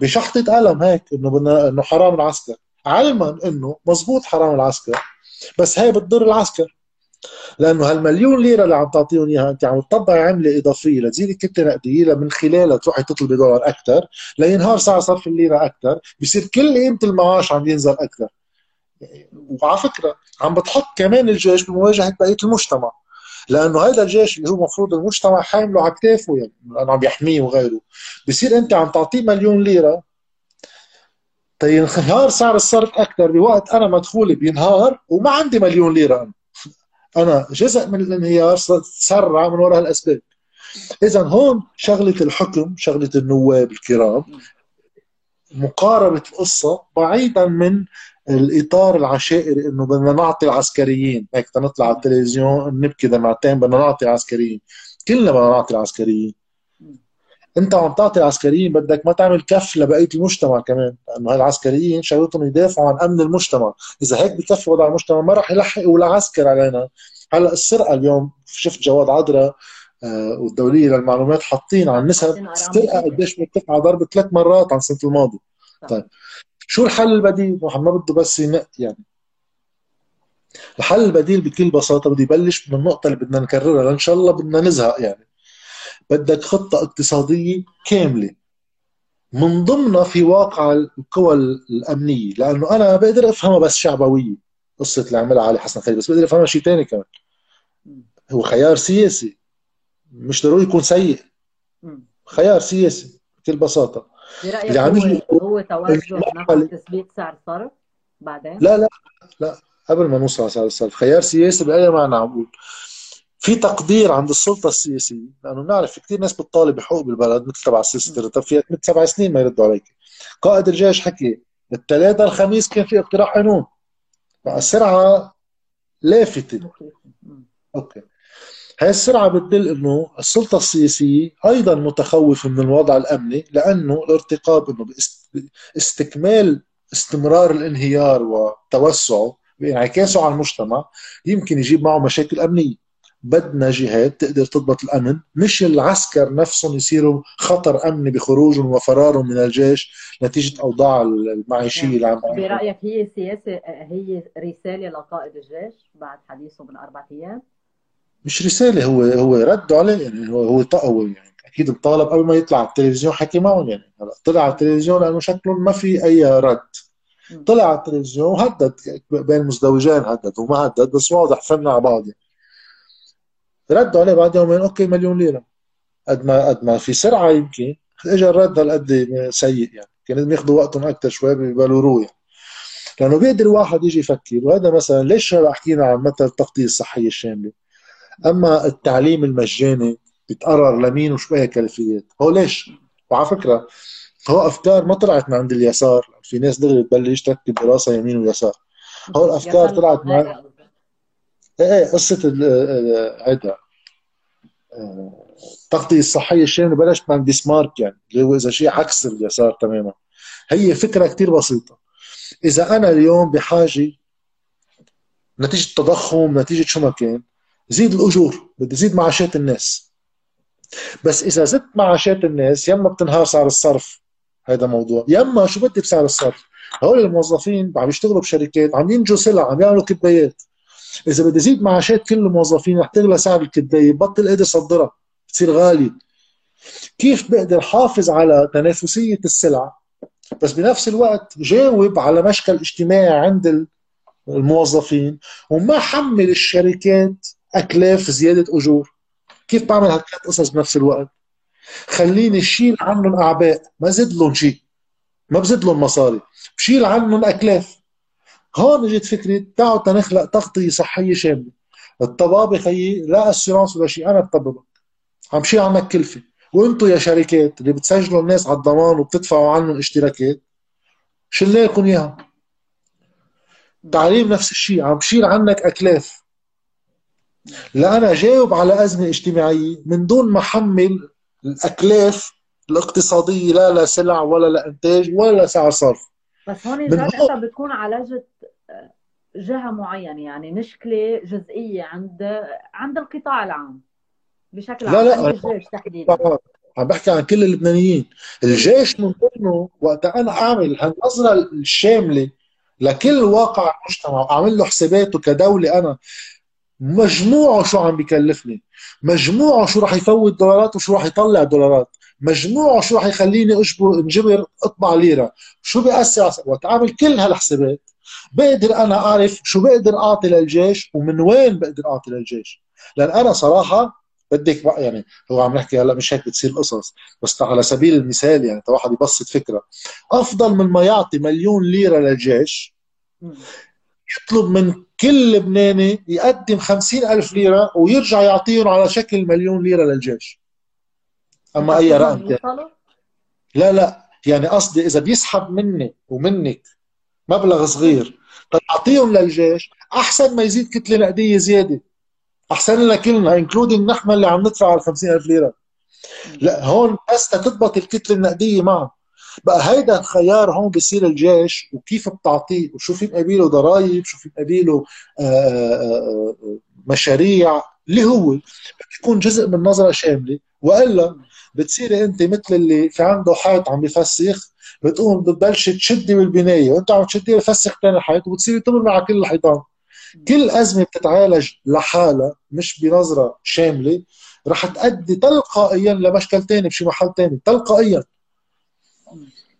B: بشحطة قلم هيك إنه بدنا إنه حرام العسكر. علما إنه مزبوط حرام العسكر بس هي بتضر العسكر. لأنه هالمليون ليرة اللي عم تعطيهم إياها أنت عم تطبعي عملة إضافية لتزيد كتله نقديه من خلالها تروحي تطلبي دولار أكثر لينهار سعر صرف الليرة أكثر بصير كل قيمة المعاش عم ينزل أكثر وعلى فكرة عم بتحط كمان الجيش بمواجهة بقية المجتمع. لأنه هذا الجيش اللي هو المفروض المجتمع حامله على كتافه يعني لأنه عم يحميه وغيره. بصير أنت عم تعطيه مليون ليرة تينهار سعر الصرف أكثر بوقت أنا مدخولي بينهار وما عندي مليون ليرة أنا. أنا جزء من الانهيار تسرع من وراء الاسباب اذا هون شغلة الحكم شغلة النواب الكرام مقاربة القصة بعيدا من الإطار العشائري إنه بدنا نعطي العسكريين هيك نطلع على التلفزيون نبكي دمعتين بدنا نعطي العسكريين. كلنا بدنا نعطي العسكريين. أنت عم تعطي العسكريين بدك ما تعمل كف لبقية المجتمع كمان لأنه هالعسكريين شغلتهم يدافعوا عن أمن المجتمع. إذا هيك بكفي وضع المجتمع ما راح يلحق ولا عسكر علينا. هلأ السرقة اليوم شفت جواد عذرا آه والدولية للمعلومات حاطين عن نسب السرقه قديش مرتفعه ضرب ثلاث مرات عن السنة الماضية. طيب. شو الحل البديل؟ ما بده بس ينق يعني. الحل البديل بكل بساطة بده يبلش من النقطة اللي بدنا نكررها لأن شاء الله بدنا نزهق يعني. بدك خطة اقتصادية كاملة. من ضمنها في واقع القوى الأمنية لأنه أنا بقدر أفهمها بس شعبوية قصة اللي عملها علي حسن خليل بس بقدر أفهمها شيء ثاني كمان. هو خيار سياسي مش ضروري يكون سيء. خيار سياسي بكل بساطة.
A: برأيك هو, هو توجه نحو تثبيت سعر الصرف بعدين؟
B: لا لا لا. قبل ما نوصل على سعر الصرف خيار سياسي بأي معنى عم بقول؟ في تقدير عند السلطة السياسية لأنه بنعرف في كثير ناس بتطالب بحقوق بالبلد مثل تبع السيستر. طب في سبع سنين ما يردوا عليك. قائد الجيش حكي الثلاثاء الخميس كان في اقتراح قانون. بقى السرعة لافتة. okay. هاي السرعة بتدل إنه السلطة السياسية أيضا متخوفة من الوضع الأمني لأنه الارتقاب إنه باستكمال استمرار الانهيار وتوسعه بانعكاسه على المجتمع يمكن يجيب معه مشاكل أمنية. بدنا جهات تقدر تضبط الأمن مش العسكر نفسهم يصيروا خطر أمني بخروجهم وفرارهم من الجيش نتيجة أوضاع المعيشية اللي عم
A: برأيك هي سياسة هي رسالة لقائد الجيش بعد حديثه من أربع أيام؟
B: مش رسالة هو هو ردوا عليه يعني هو هو هو يعني أكيد الطالب قبل ما يطلع على التلفزيون حكي معهم يعني هلا طلع على التلفزيون لأنه شكله ما في أي رد. طلع على التلفزيون وهدد بين مزدوجين هدد وما هدد بس واضح فهمنا على بعض يعني. ردوا عليه بعد يومين أوكي مليون ليرة. قد ما قد ما في سرعة يمكن. اجى الرد هالقد سيء يعني. كان لازم ياخذوا وقتهم أكثر شوي ببالوروه يعني. لأنه بيقدر واحد يجي يفكر وهذا مثلا ليش هلا حكينا عن مثل التغطية الصحية الشاملة؟ أما التعليم المجاني بيتقرر لمين وشو هي كيفيات هو ليش؟ وعلى فكرة هو أفكار ما طلعت من عند اليسار. في ناس دغري تبلش تركب دراسة يمين ويسار. هو الأفكار طلعت من إيه إيه قصة هيدا التغطيه الصحيه الشامله بلشت من بيسمارك يعني اللي هو إذا شيء عكس اليسار تماما. هي فكرة كثير بسيطة. إذا أنا اليوم بحاجة نتيجة التضخم نتيجة شو ما كان زيد الأجور بدي زيد معاشات الناس. بس إذا زدت معاشات الناس يما بتنهار سعر الصرف هذا موضوع. يما شو بدي بسعر الصرف؟ هول الموظفين عم يشتغلوا بشركات عم ينجوا سلع عم يعملوا كبايات. إذا بدي زيد معاشات كل الموظفين رح تغلى سعر الكباية بطل قادر صدرها بتصير غاليه كيف بقدر حافظ على تنافسية السلع؟ بس بنفس الوقت جاوب على مشكل اجتماعي عند الموظفين وما حمل الشركات أكلاف زيادة أجور. كيف بعمل هالثلاث قصص بنفس الوقت؟ خليني شيل عنهم أعباء. ما زد لهم شيء. ما بزد لهم مصاري. بشيل عنهم أكلاف. هون اجت فكرة تعالوا تنخلق تغطية صحية شاملة. الطبابة خيي لا اسيرانس ولا شيء أنا بطببك. عم شيل عنك كلفة. وأنتم يا شركات اللي بتسجلوا الناس على الضمان وبتدفعوا عنهم اشتراكات شلنا لكم إياها. تعليم نفس الشيء. عم بشيل عنك أكلاف. لا أنا جاوب على أزمة اجتماعية. من دون ما أحمل الأكلاف الاقتصادية لا لسلع ولا لانتاج ولا لسعر صرف.
A: بس هون انت بتكون عالجت جهة معينة يعني مشكلة جزئية عند عند القطاع العام بشكل عام لا لا عند الجيش تحديدا.
B: عم بحكي عن كل اللبنانيين. الجيش من ضمنه وقت أنا أعمل هالنظرة الشاملة لكل واقع المجتمع وأعمل له حساباته كدولة أنا مجموعه شو عم بكلفني. مجموعه شو راح يفوت دولارات وشو راح يطلع دولارات. مجموعه شو راح يخليني أجبر انجبر أطبع ليرة. شو بيأثر وقت اعمل كل هالحسابات. بقدر أنا أعرف شو بقدر أعطي للجيش ومن وين بقدر أعطي للجيش. لأن أنا صراحة بدك بقى يعني هو عم نحكي هلأ مش هيك بتصير القصص بس على سبيل المثال يعني واحد يبسط فكرة. أفضل من ما يعطي مليون ليرة للجيش يطلب من كل لبناني يقدم خمسين ألف ليرة ويرجع يعطيهم على شكل مليون ليرة للجيش. أما أي رقم لا لا. يعني قصدي إذا بيسحب مني ومنك مبلغ صغير تعطيهم للجيش أحسن ما يزيد كتلة نقدية زيادة. أحسن لنا كلنا انكلودينج نحن اللي عم ندفع ال 50000 ليرة. لا هون بس تضبط الكتلة النقدية معه. بقى هيدا الخيار هون بصير الجيش وكيف بتعطيه؟ وشو في مقابله ضرائب؟ شو في مقابله آه، آه، آه، مشاريع؟ اللي هو بيكون جزء من نظرة شاملة. وإلا بتصيري أنت مثل اللي في عنده حيط عم بفسخ بتقوم بتبلش تشدي بالبناية. وأنت عم تشدي بفسخ ثاني حيط وبتصيري تمر مع كل الحيطان. كل أزمة بتتعالج لحالها مش بنظرة شاملة. رح تؤدي تلقائيا لمشكل ثاني بشي محل ثاني تلقائيا.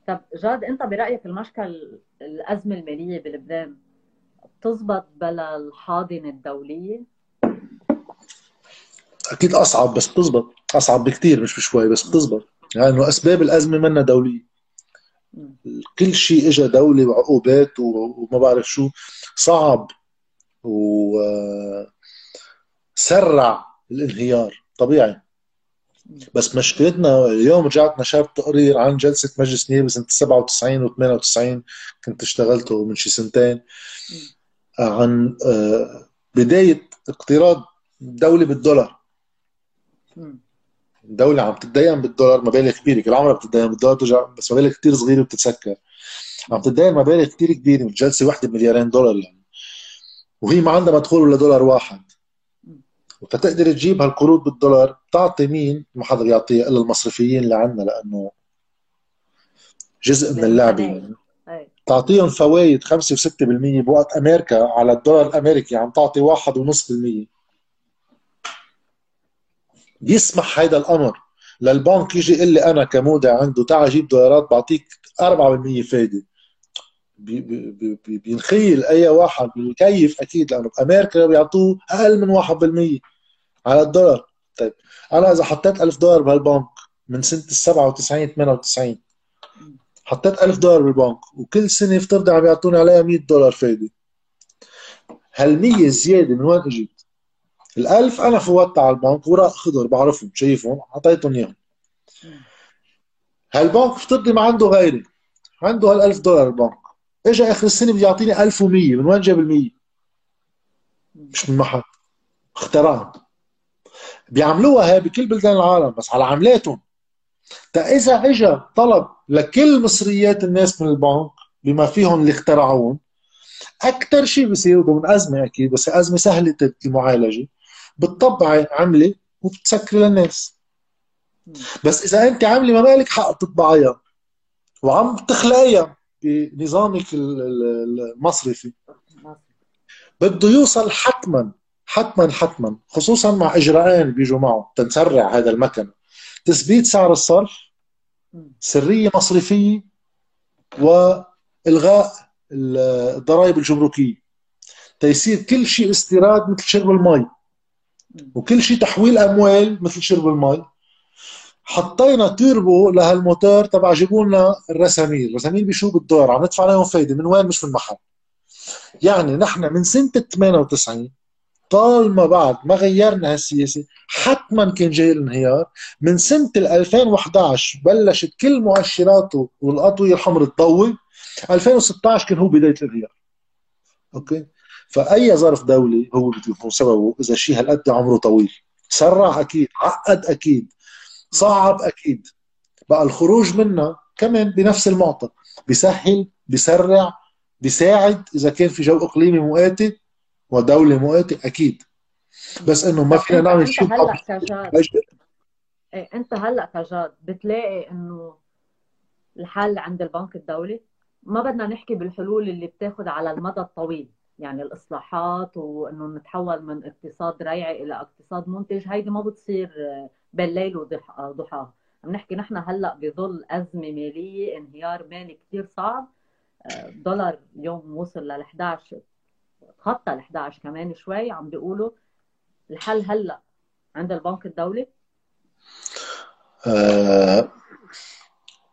A: طب جاد انت برأيك المشكل الأزمة المالية بلبنان بتزبط بلا الحاضنة الدولية؟
B: أكيد أصعب بس بتزبط. أصعب بكثير مش بشوي بس بتزبط. لأنه يعني أسباب الأزمة منا دولية. كل شيء اجى دولي وعقوبات وما بعرف شو. صعب وسرع الانهيار. طبيعي. بس مشكلتنا اليوم رجعت نشرت تقرير عن جلسة مجلس نيابة سنة 97 و 98 كنت اشتغلته من شي سنتين عن آه، بداية اقتراض دولة بالدولار. الدولة عم تتدين بالدولار مبالغ كبيرة كل عمرها بتتدين بالدولار بترجع بس مبالغ كثير صغيرة بتتسكر عم تتدين مبالغ كثير كبيرة من جلسة واحدة بمليارين دولار يعني. وهي ما عندها مدخول ولا دولار واحد. وتقدر تجيب هالقروض بالدولار تعطي مين؟ ما حدا بيعطيها إلا المصرفيين اللي عندنا لأنه جزء من اللعبه يعني تعطيهم فوائد 5 و6% بوقت أمريكا على الدولار الأمريكي عم تعطي 1.5% بيسمح هيدا الأمر. للبنك يجي يقول لي أنا كمودع عنده تعال جيب دولارات بعطيك 4% فايدة. بي بي بي بينخيل أي واحد بيكيف أكيد لأنه بامريكا بيعطوه أقل من 1% على الدولار. طيب أنا إذا حطيت 1000 دولار بهالبنك من سنة ال 97 98 حطيت 1000 دولار بالبنك وكل سنة افترض عم يعطوني عليها 100 دولار فايدة. هال 100 زيادة من وين إجت؟ ال 1000 أنا فوتها على البنك وراء خضر بعرفهم شايفهم أعطيتهم إياهم. هالبنك افترضي ما عنده غيري عنده هال 1000 دولار البنك اجى آخر السنة بده يعطيني 1100 من وين جاب ال 100 مش من محل اخترعها بيعملوها هي بكل بلدان العالم بس على عملاتهم. تا إذا اجى طلب لكل مصريات الناس من البنك بما فيهم اللي اخترعوهم أكثر شيء بصير ضمن أزمة أكيد بس أزمة سهلة المعالجة بتطبعي عملة وبتسكري للناس. بس إذا أنت عاملة ما مالك حق تطبعيها وعم تخلقيها بنظامك المصرفي بده يوصل حتما حتما حتما خصوصا مع إجراءين بيجوا معه تنسرع هذا المكن. تثبيت سعر الصرف سرية مصرفية وإلغاء الضرائب الجمركيه تيصير كل شيء استيراد مثل شرب المي وكل شيء تحويل أموال مثل شرب المي حطينا تيربو لهالموتور تبع جيبوا لنا الرساميل، الرساميل بشو بالدولار عم ندفع عليهم فايدة. من وين؟ مش من محل. يعني نحن من سنة 98 طالما بعد ما غيرنا هالسياسة حتما كان جاي الانهيار من سنة 2011 بلشت كل مؤشراته والأضوية الحمر تضوي. 2016 كان هو بداية الانهيار okay؟ فأي ظرف دولي هو بده يكون سببه إذا شيء هالقد عمره طويل. سرع أكيد عقد أكيد صعب أكيد. بقى الخروج منها كمان بنفس المعطى. بيسهل بيسرع بيساعد إذا كان في جو إقليمي مؤاتي ودولة مؤاتي أكيد. بس إنه ما فينا نعمل شيء
A: هلأ كجاد. إيه أنت هلأ كجاد بتلاقي إنه الحل عند البنك الدولي؟ ما بدنا نحكي بالحلول اللي بتاخذ على المدى الطويل. يعني الإصلاحات وإنه نتحول من اقتصاد ريعي إلى اقتصاد منتج هيدي ما بتصير بين ليل وضحاها عم نحكي نحن هلأ بظل أزمة مالية انهيار مالي كثير صعب. الدولار اليوم وصل لل 11 تخطى ال 11 كمان شوي عم بيقولوا الحل هلأ عند البنك الدولي؟
B: أه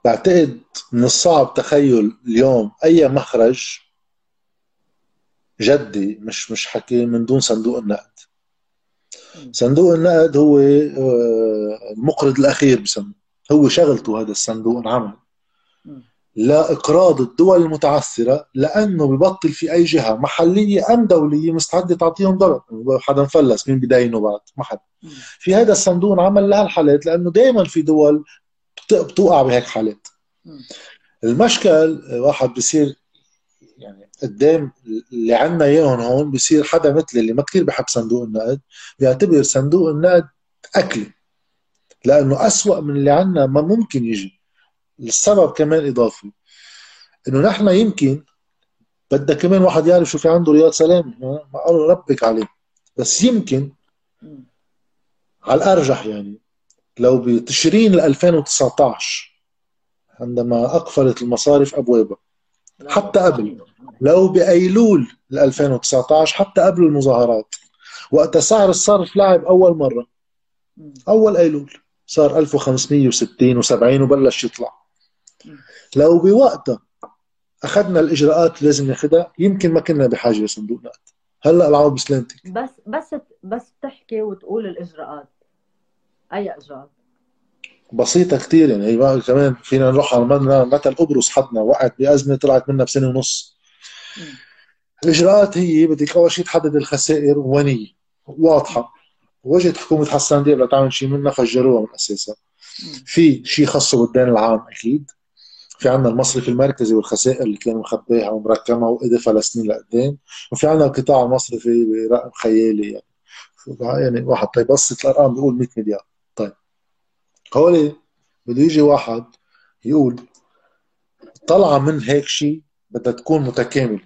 B: بعتقد من الصعب تخيل اليوم أي مخرج جدي مش مش حكي من دون صندوق النقد. صندوق النقد هو آه، المقرض الأخير بسموه. هو شغلته هذا الصندوق انعمل لاقراض الدول المتعثرة لأنه ببطل في أي جهة محلية أم دولية مستعدة تعطيهم ضرر. حدا مفلس مين بدينه بعد ما حد في هذا الصندوق انعمل لهالحالات لأنه دائما في دول بتوقع بهيك حالات. المشكل واحد بصير يعني قدام اللي عندنا إياهم هون بصير حدا مثل اللي ما كثير بحب صندوق النقد بيعتبر صندوق النقد اكله لأنه أسوأ من اللي عندنا ما ممكن يجي. السبب كمان إضافي إنه نحن يمكن بدك كمان واحد يعرف شو في عنده رياض سلامة ما قالوا ربك عليه بس يمكن على الارجح يعني لو بتشرين 2019 عندما أقفلت المصارف أبوابها حتى قبل لو بأيلول 2019 حتى قبل المظاهرات وقت سعر الصرف لعب أول مرة أول أيلول صار 1560 و70 وبلش يطلع. لو بوقتها أخذنا الإجراءات اللي لازم ناخذها يمكن ما كنا بحاجة لصندوق نقد. هلأ العوض بسلامتك
A: بس بس بس تحكي وتقول الإجراءات. أي إجراءات؟
B: بسيطة كثير يعني. هي كمان فينا نروح على مثل قبرص حدنا وقعت بأزمة طلعت منها بسنة ونص. الإجراءات هي بدك اول شيء تحدد الخسائر ونيه واضحة. وجدت حكومة حسان دياب لتعمل شيء منها فجروها من أساسها. في شيء خاصه بالدين العام أكيد. في عندنا المصرف المركزي والخسائر اللي كانوا مخبيها ومركمها وإدفها لسنين لقدام وفي عندنا القطاع المصرفي برقم خيالي يعني. يعني واحد طيب بسط الأرقام بيقول 100 مليار. طيب. هول بده يجي واحد يقول طلعة من هيك شيء بدها تكون متكاملة.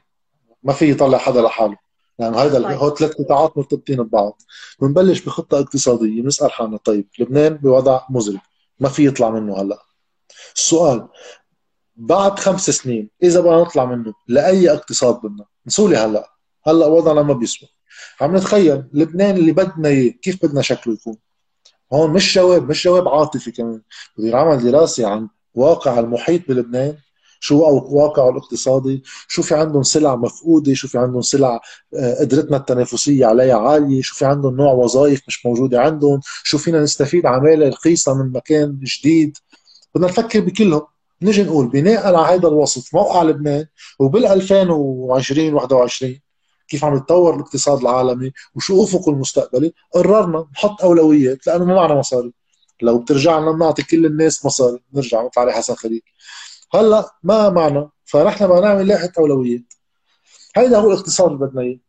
B: ما في يطلع حدا لحاله. يعني هذا طيب. هو ثلاث قطاعات مرتبطين ببعض. بنبلش بخطة اقتصادية. بنسأل حالنا طيب لبنان بوضع مزري. ما في يطلع منه هلأ. السؤال بعد خمس سنين إذا بدنا نطلع منه لأي اقتصاد بدنا. نسولي هلأ. هلأ وضعنا ما بيسوى. عم نتخيل لبنان اللي بدنا إياه كيف بدنا شكله يكون؟ هون مش جواب مش جواب عاطفي كمان. بده ينعمل دراسه عن واقع المحيط بلبنان شو واقعه الاقتصادي شو في عندهم سلع مفقودة شو في عندهم سلع آه، قدرتنا التنافسية عليها عالية شو في عندهم نوع وظائف مش موجودة عندهم شو فينا نستفيد عمالة رخيصه من مكان جديد. بدنا نفكر بكلهم. نجي نقول بناء على هذا الوصف موقع لبنان وبال 2020 21 كيف عم يتطور الاقتصاد العالمي وشو أفقه المستقبلي قررنا نحط أولويات لأنه ما معنا مصاري. لو بترجع لنا بنعطي كل الناس مصاري نرجع مثل علي حسن خليل هلأ ما معنا فرحنا بدنا نعمل لائحة أولويات. هيدا هو الاقتصاد اللي بدنا إياه.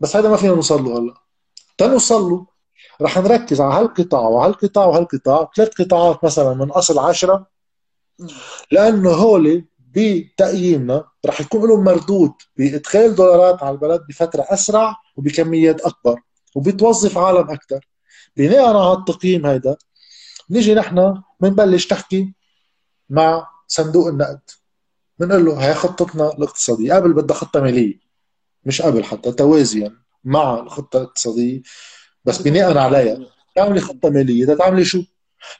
B: بس هذا ما فينا نوصل له هلأ. تنوصل له رح نركز على هالقطاع وهالقطاع وهالقطاع. ثلاث قطاعات مثلا من أصل عشرة لأنه هول بتقييمنا رح يكون لهم مردود بإدخال دولارات على البلد بفترة أسرع وبكميات أكبر وبتوظف عالم أكثر بناء على التقييم هذا نيجي نحن بنبلش تحكي مع صندوق النقد. بنقول له هي خطتنا الاقتصادية. قبل بدها خطة مالية مش قبل حتى توازيا مع الخطة الاقتصادية بس بناء عليها. تعملي خطة مالية. تعملي شو؟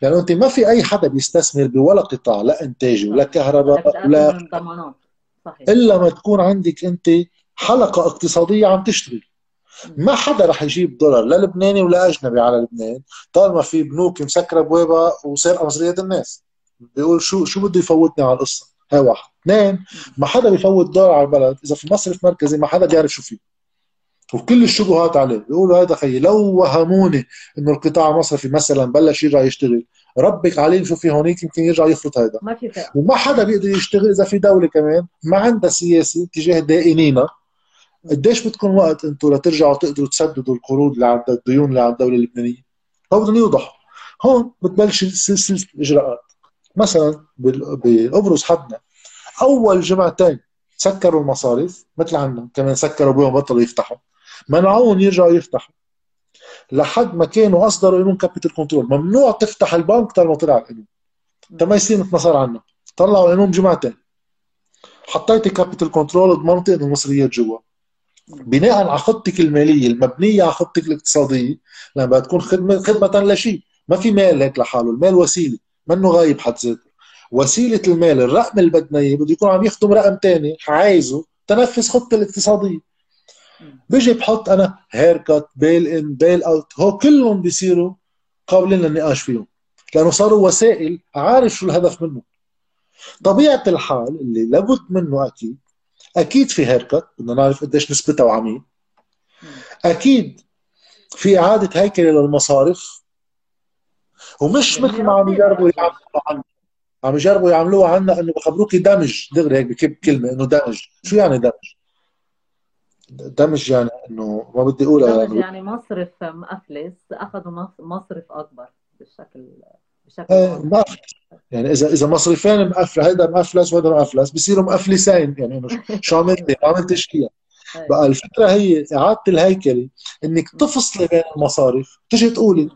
B: لأنه أنت ما في أي حدا بيستثمر بولا قطاع لا انتاجي ولا كهرباء ولا إلا ما تكون عندك أنت حلقة اقتصادية عم تشتغل ما حدا رح يجيب دولار لا لبناني ولا أجنبي على لبنان طالما في بنوك مسكرة ابوابها وسارقه مصريات الناس. بيقول شو شو بده يفوتني على القصة؟ هاي واحد. اثنين ما حدا بيفوت دولار على البلد. إذا في مصرف مركزي ما حدا بيعرف شو فيه. وكل الشبهات عليه. بيقولوا هذا خيي لو وهموني إنه القطاع المصرفي مثلا بلش يرجع يشتغل ربك عليه شو في هونيك يمكن يرجع يفرط هذا
A: ما في فرق.
B: وما حدا بيقدر يشتغل إذا في دولة كمان ما عندها سياسه تجاه دائنينا قديش بدكم وقت أنتم لترجعوا تقدروا تسددوا القروض اللي عند الديون اللي عند الدولة اللبنانية؟ هو بدهم يوضحوا. هون بتبلش سلسلة الاجراءات مثلا بقبرص حدنا أول جمعتين سكروا المصارف مثل عنا كمان سكروا بيهم بطلوا يفتحوا. منعوهم يرجعوا يفتحوا لحد ما كانوا أصدروا قانون capital control ممنوع تفتح البنك طالما طلع القانون. ما يصير مثل ما صار عنا طلعوا القانون بجمعتين حطيتي capital control ضمنتي انه المصريات جوا. بناء على خطتك المالية المبنية على خطتك الاقتصادية لما تكون خدمه خدمة لشيء. ما في مال هيك لحاله. المال وسيلة. منه غاية بحد ذاته. وسيلة المال الرقم اللي بدنا إياه بده يكون عم يخدم رقم ثاني عايزه تنفذ خطة الاقتصادية. بيجي بحط أنا haircut bail-in bail-out هو كلهم بيصيروا قابلين للنقاش فيهم لأنه صاروا وسائل عارف شو الهدف منه طبيعة الحال اللي لابد منه أكيد أكيد في haircut بدنا نعرف قديش نسبتها وعمين. أكيد في إعادة هيكله للمصارف ومش مثل ما عم يجربوا يعملوا عنا. عم يجربوا يعملوها عنا إنه بخبروكي دمج دغري هيك بكب كلمة إنه دمج شو يعني دمج؟ دمج يعني إنه ما بدي أقولها
A: دمج يعني. مصرف مأفلس أخذوا مصرف أكبر بالشكل بشكل واضح.
B: يعني إذا إذا مصرفين مقفل هيدا مقفلس وهذا مقفلس بصيروا مقفلسين يعني إنه شو عملت؟ ما عملتش فيها بقى الفكرة هي إعادة الهيكله إنك تفصلي بين المصارف تجي تقولي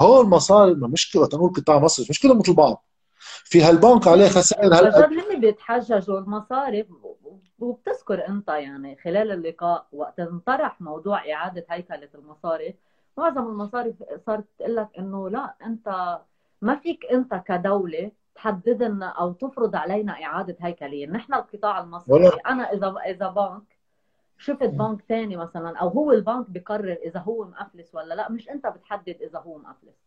B: هول المصارف ما مشكله وقت نقول قطاع مصرف. مش كلهم مثل بعض. في هالبنك عليه خسائر
A: هلأ. هن بيتحججوا المصارف وبتذكر انت يعني خلال اللقاء وقت انطرح موضوع إعادة هيكلة المصارف معظم المصارف صارت تقول لك إنه لا أنت ما فيك أنت كدولة تحدد لنا أو تفرض علينا إعادة هيكلية، نحن القطاع المصرفي أنا إذا إذا بنك شفت بنك ثاني مثلا أو هو البنك بقرر إذا هو مفلس ولا لا مش أنت بتحدد إذا هو مفلس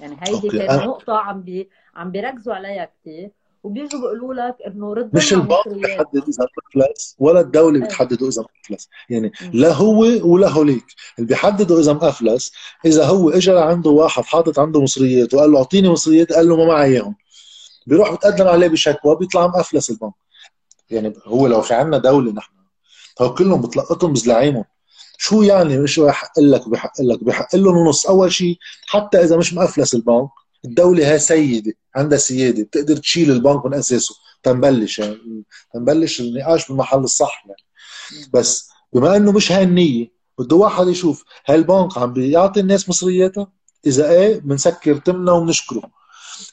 A: يعني هيدي كانت نقطة عم بي عم بيركزوا عليها كثير وبيجوا بيقولوا لك إنه رد
B: مش البنك بيحدد إذا مفلس ولا الدولة إيه. بتحدده إذا مفلس يعني لا هو ولا هوليك. اللي بيحددوا إذا مفلس إذا هو اجى عنده واحد حاطط عنده مصريات وقال له أعطيني مصريات قال له ما معي إياهم. بيروح بتقدم عليه بشكوى بيطلع مفلس البنك يعني هو لو في عندنا دولة نحن هو كلهم بتلقطهم بزلعيمهم شو يعني شو يحق لك وبيحق لك؟ بيحق لهم نص. أول شيء حتى إذا مش مفلس البنك الدولة هي سيدة عندها سيادة بتقدر تشيل البنك من أساسه. تنبلش يعني تنبلش النقاش بالمحل الصح يعني. بس بما إنه مش هاي النية بده واحد يشوف هل البنك عم بيعطي الناس مصرياتها إذا إيه بنسكر تمنا وبنشكره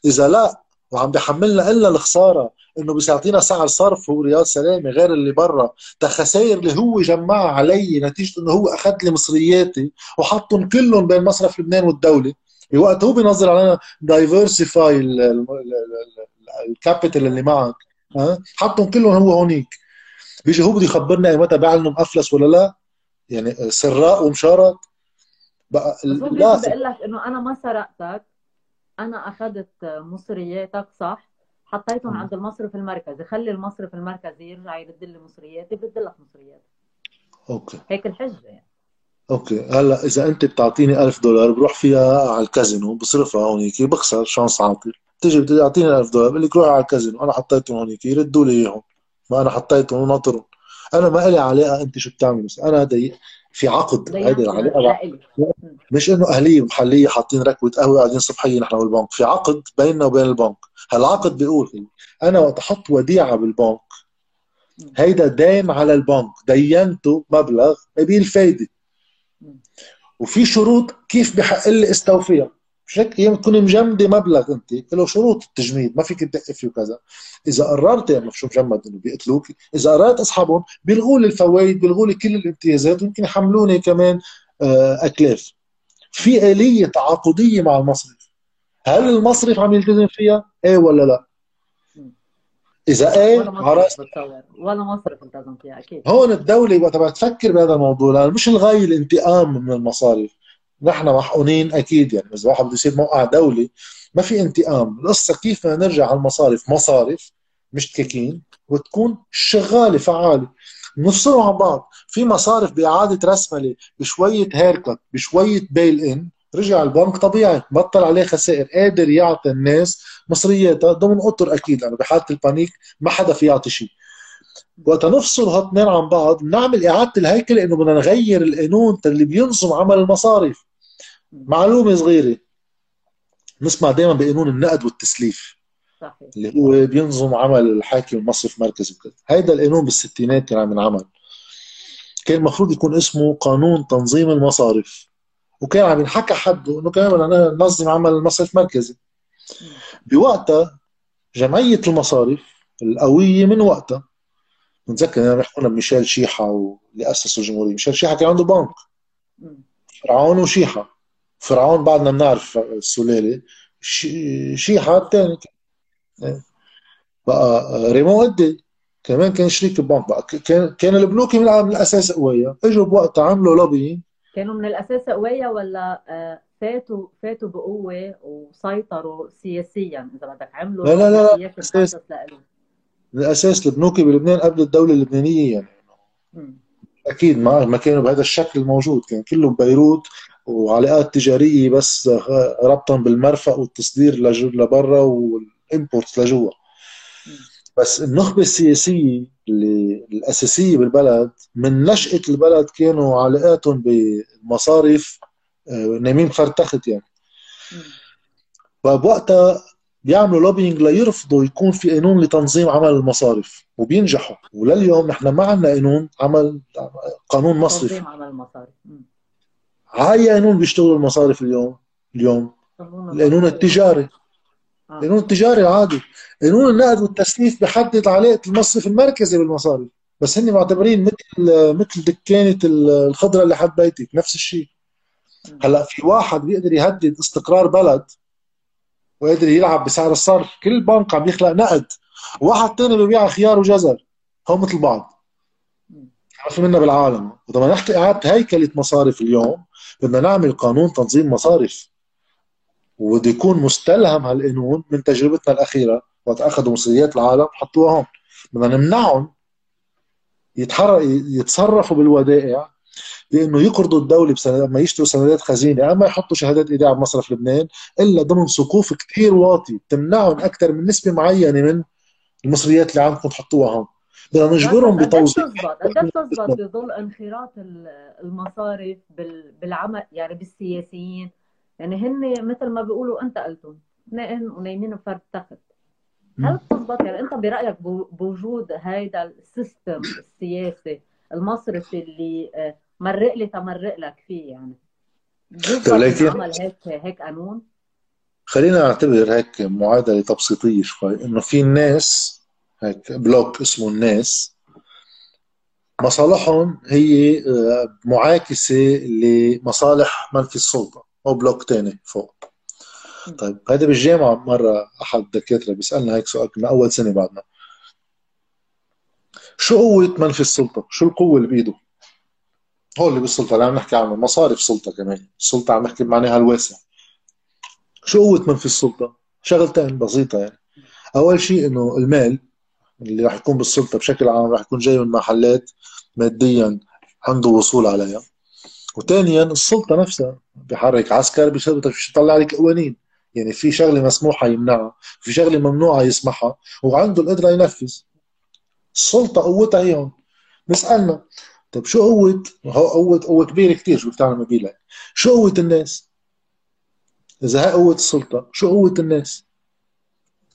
B: إذا لا وعم بيحملنا إلا الخسارة إنه بس يعطينا سعر صرف هو رياض سلامة غير اللي برا. خسائر اللي هو جمعها علي نتيجة إنه هو أخذ لي مصرياتي وحطهم كلهم بين مصرف لبنان والدولة. بوقت هو بينظر علينا دايفرسيفاي ال capital اللي معك ها؟ حطهم كلهم هو هونيك. بيجي هو بده يخبرنا متى بيعلنوا مفلس ولا لا؟ يعني سراء ومشارط
A: بقى لا بقول لك إنه أنا ما سرقتك أنا أخذت مصرياتك صح؟ حطيتهم. عند المصرف المركزي. خلي المصرف المركزي يرجع يرد لي مصرياتي بدي لك مصرياتي
B: okay.
A: هيك الحجة يعني.
B: okay. هلا إذا أنت بتعطيني 1000 دولار بروح فيها على الكازينو بصرفها هونيك بخسر chance عاطل بتيجي بدي تعطيني 1000 دولار بقول لك روح على الكازينو أنا حطيتهم هونيك يردوا لي إياهم. ما أنا حطيتهم وناطرهم أنا ما لي علاقة أنت شو بتعمل بس أنا دي في عقد. هيدي العلاقة. مش إنه اهليه محلية حاطين ركبه قهوة قاعدين صبحية نحن والبنك. في عقد بيننا وبين البنك. هالعقد بيقول أنا وقت أحط وديعة بالبنك هيدا دين على البنك. دينته مبلغ بيه الفايده وفي شروط كيف بحق لي استوفيها. مش هيك؟ أيام تكوني مجمدة مبلغ أنت له شروط التجميد ما فيك تدقي فيه وكذا. إذا قررت يعني شو مجمد إنه بيقتلوك؟ إذا قررت اسحبهم بيلغوا لي الفوائد بيلغوا لي كل الامتيازات ويمكن يحملوني كمان آه، أكلاف. في آلية تعاقدية مع المصرف. هل المصرف عم يلتزم فيها؟ إيه ولا لا؟ إذا إيه؟
A: عرفت ولا مصرف التزم فيها أكيد.
B: هون الدولة وقت تفكر بهذا الموضوع لأنه مش الغاية الانتقام من المصارف نحن محقونين أكيد يعني إذا واحد بده يصير موقع دولي ما في انتقام. القصة كيف بدنا نرجع على المصارف مصارف مش دكاكين وتكون شغالة فعالة. نفصلوا عن بعض. في مصارف بإعادة رسملة بشوية haircut بشوية bail-in رجع البنك. طبيعي بطل عليه خسائر قادر يعطي الناس مصرياتها ضمن اطر أكيد لأنه بحالة ال panic ما حدا في يعطي شيء. وقت نفصل هالاثنين عن بعض نعمل إعادة الهيكله إنه بدنا نغير القانون اللي بينظم عمل المصارف معلومة صغيرة. نسمع دائما بقانون النقد والتسليف. صحيح. اللي هو بينظم عمل الحاكم المصرف المركزي وكذا هيدا القانون بالستينات كان عم ينعمل. كان المفروض يكون اسمه قانون تنظيم المصارف وكان عم ينحكى حده انه كمان بدنا ننظم عمل المصرف المركزي بوقتها جمعية المصارف القوية من وقتها بنتذكر انا بيحكونا بميشيل شيحه واللي اسسوا الجمهورية. ميشيل شيحه كان عنده بنك. فرعون وشيحه فرعون بعدنا بنعرف السلالة شيحه الثاني بقى ريمو قدي كمان كان شريك البنك. بقى كان كان البنوك من الاساس قوية. إجوا بوقتها عملوا لوبي
A: كانوا من الأساس قويه ولا آه، فاتوا فاتوا بقوة وسيطروا سياسيا؟ إذا بدك عملوا
B: لا لا لا, لا. أساس من الأساس البنوك بلبنان قبل الدولة اللبنانية يعني. أكيد ما ما كانوا بهذا الشكل الموجود كان كله ببيروت وعلاقات تجارية بس ربطا بالمرفق والتصدير لبرا وال import لجوا. بس النخبة السياسية اللي الأساسية بالبلد من نشأة البلد كانوا علاقاتهم بالمصارف آه، نايمين بفرد تخت يعني. فبوقتها بيعملوا lobbying ليرفضوا يكون في قانون لتنظيم عمل المصارف وبينجحوا. ولليوم نحن ما عندنا قانون عمل قانون مصرفي.
A: تنظيم عمل المصارف.
B: هاي قانون بيشتغلوا المصارف اليوم اليوم.
A: قانون
B: القانون التجاري. القانون التجاري العادي. قانون النقد والتسليف بحدد علاقة المصرف المركزي بالمصارف بس هن معتبرين مثل مثل دكانة الخضرة اللي حد بيتك نفس الشيء. هلأ في واحد بيقدر يهدد استقرار بلد وقادر يلعب بسعر الصرف. كل بنك عم يخلق نقد. وواحد تاني ببيع خيار وجزر. هم مثل بعض. في منا بالعالم. وطبعا نحكي إعادة هيكلة مصارف اليوم بدنا نعمل قانون تنظيم مصارف. وبده يكون مستلهم هالقانون من تجربتنا الأخيرة وقت أخذوا مصريات العالم حطوها هون. بدنا نمنعهم يتحرك يتصرفوا بالودائع بانه يقرضوا الدولة بسند لما يشتروا سندات خزينة اما يحطوا شهادات إيداع بمصرف لبنان إلا ضمن سقوف كثير واطي. بتمنعهم أكثر من نسبة معينة من المصريات اللي عندكم تحطوها هون. بدنا
A: بس
B: نجبرهم بتوظيف
A: تزبط قديش تزبط بظل انخراط ال- المصارف بال- بالعمل يعني بالسياسيين. يعني هن مثل ما بيقولوا أنت قلتم نائم ونايمين بفرد تخت هل بتزبط؟ يعني أنت برأيك بو- بوجود هيدا system السياسي المصرفي اللي آه، مرق لي تمرق لك فيه يعني؟
B: لكن
A: ينعمل هيك هيك قانون؟
B: خلينا نعتبر هيك معادلة تبسيطية شوي إنه في ناس هيك block اسمه الناس مصالحهم هي آه، معاكسة لمصالح من في السلطة. أو بلوك تاني فوق طيب هذا بالجامعة مرة أحد الدكاترة بيسألنا هيك سؤال كنا أول سنة بعدنا شو قوة من في السلطة؟ شو القوة اللي بإيده؟ هو اللي بالسلطة اللي عم نحكي عنه مصارف سلطة كمان السلطة عم نحكي بمعناها الواسع شو قوة من في السلطة؟ شغلتين بسيطة يعني أول شيء إنه المال اللي راح يكون بالسلطة بشكل عام راح يكون جاي من محلات ماديا عنده وصول عليها وثانيا السلطة نفسها بحرك عسكر بيطلع لك قوانين. يعني في شغلة مسموحة يمنعها في شغلة ممنوعة يسمحها وعنده القدرة ينفذ. السلطة قوتها هي هون نسالنا طيب شو قوة؟ هو قوة قوة كبيرة كثير شو بتعمل بيها شو قوة الناس؟ إذا هاي قوة السلطة شو قوة الناس؟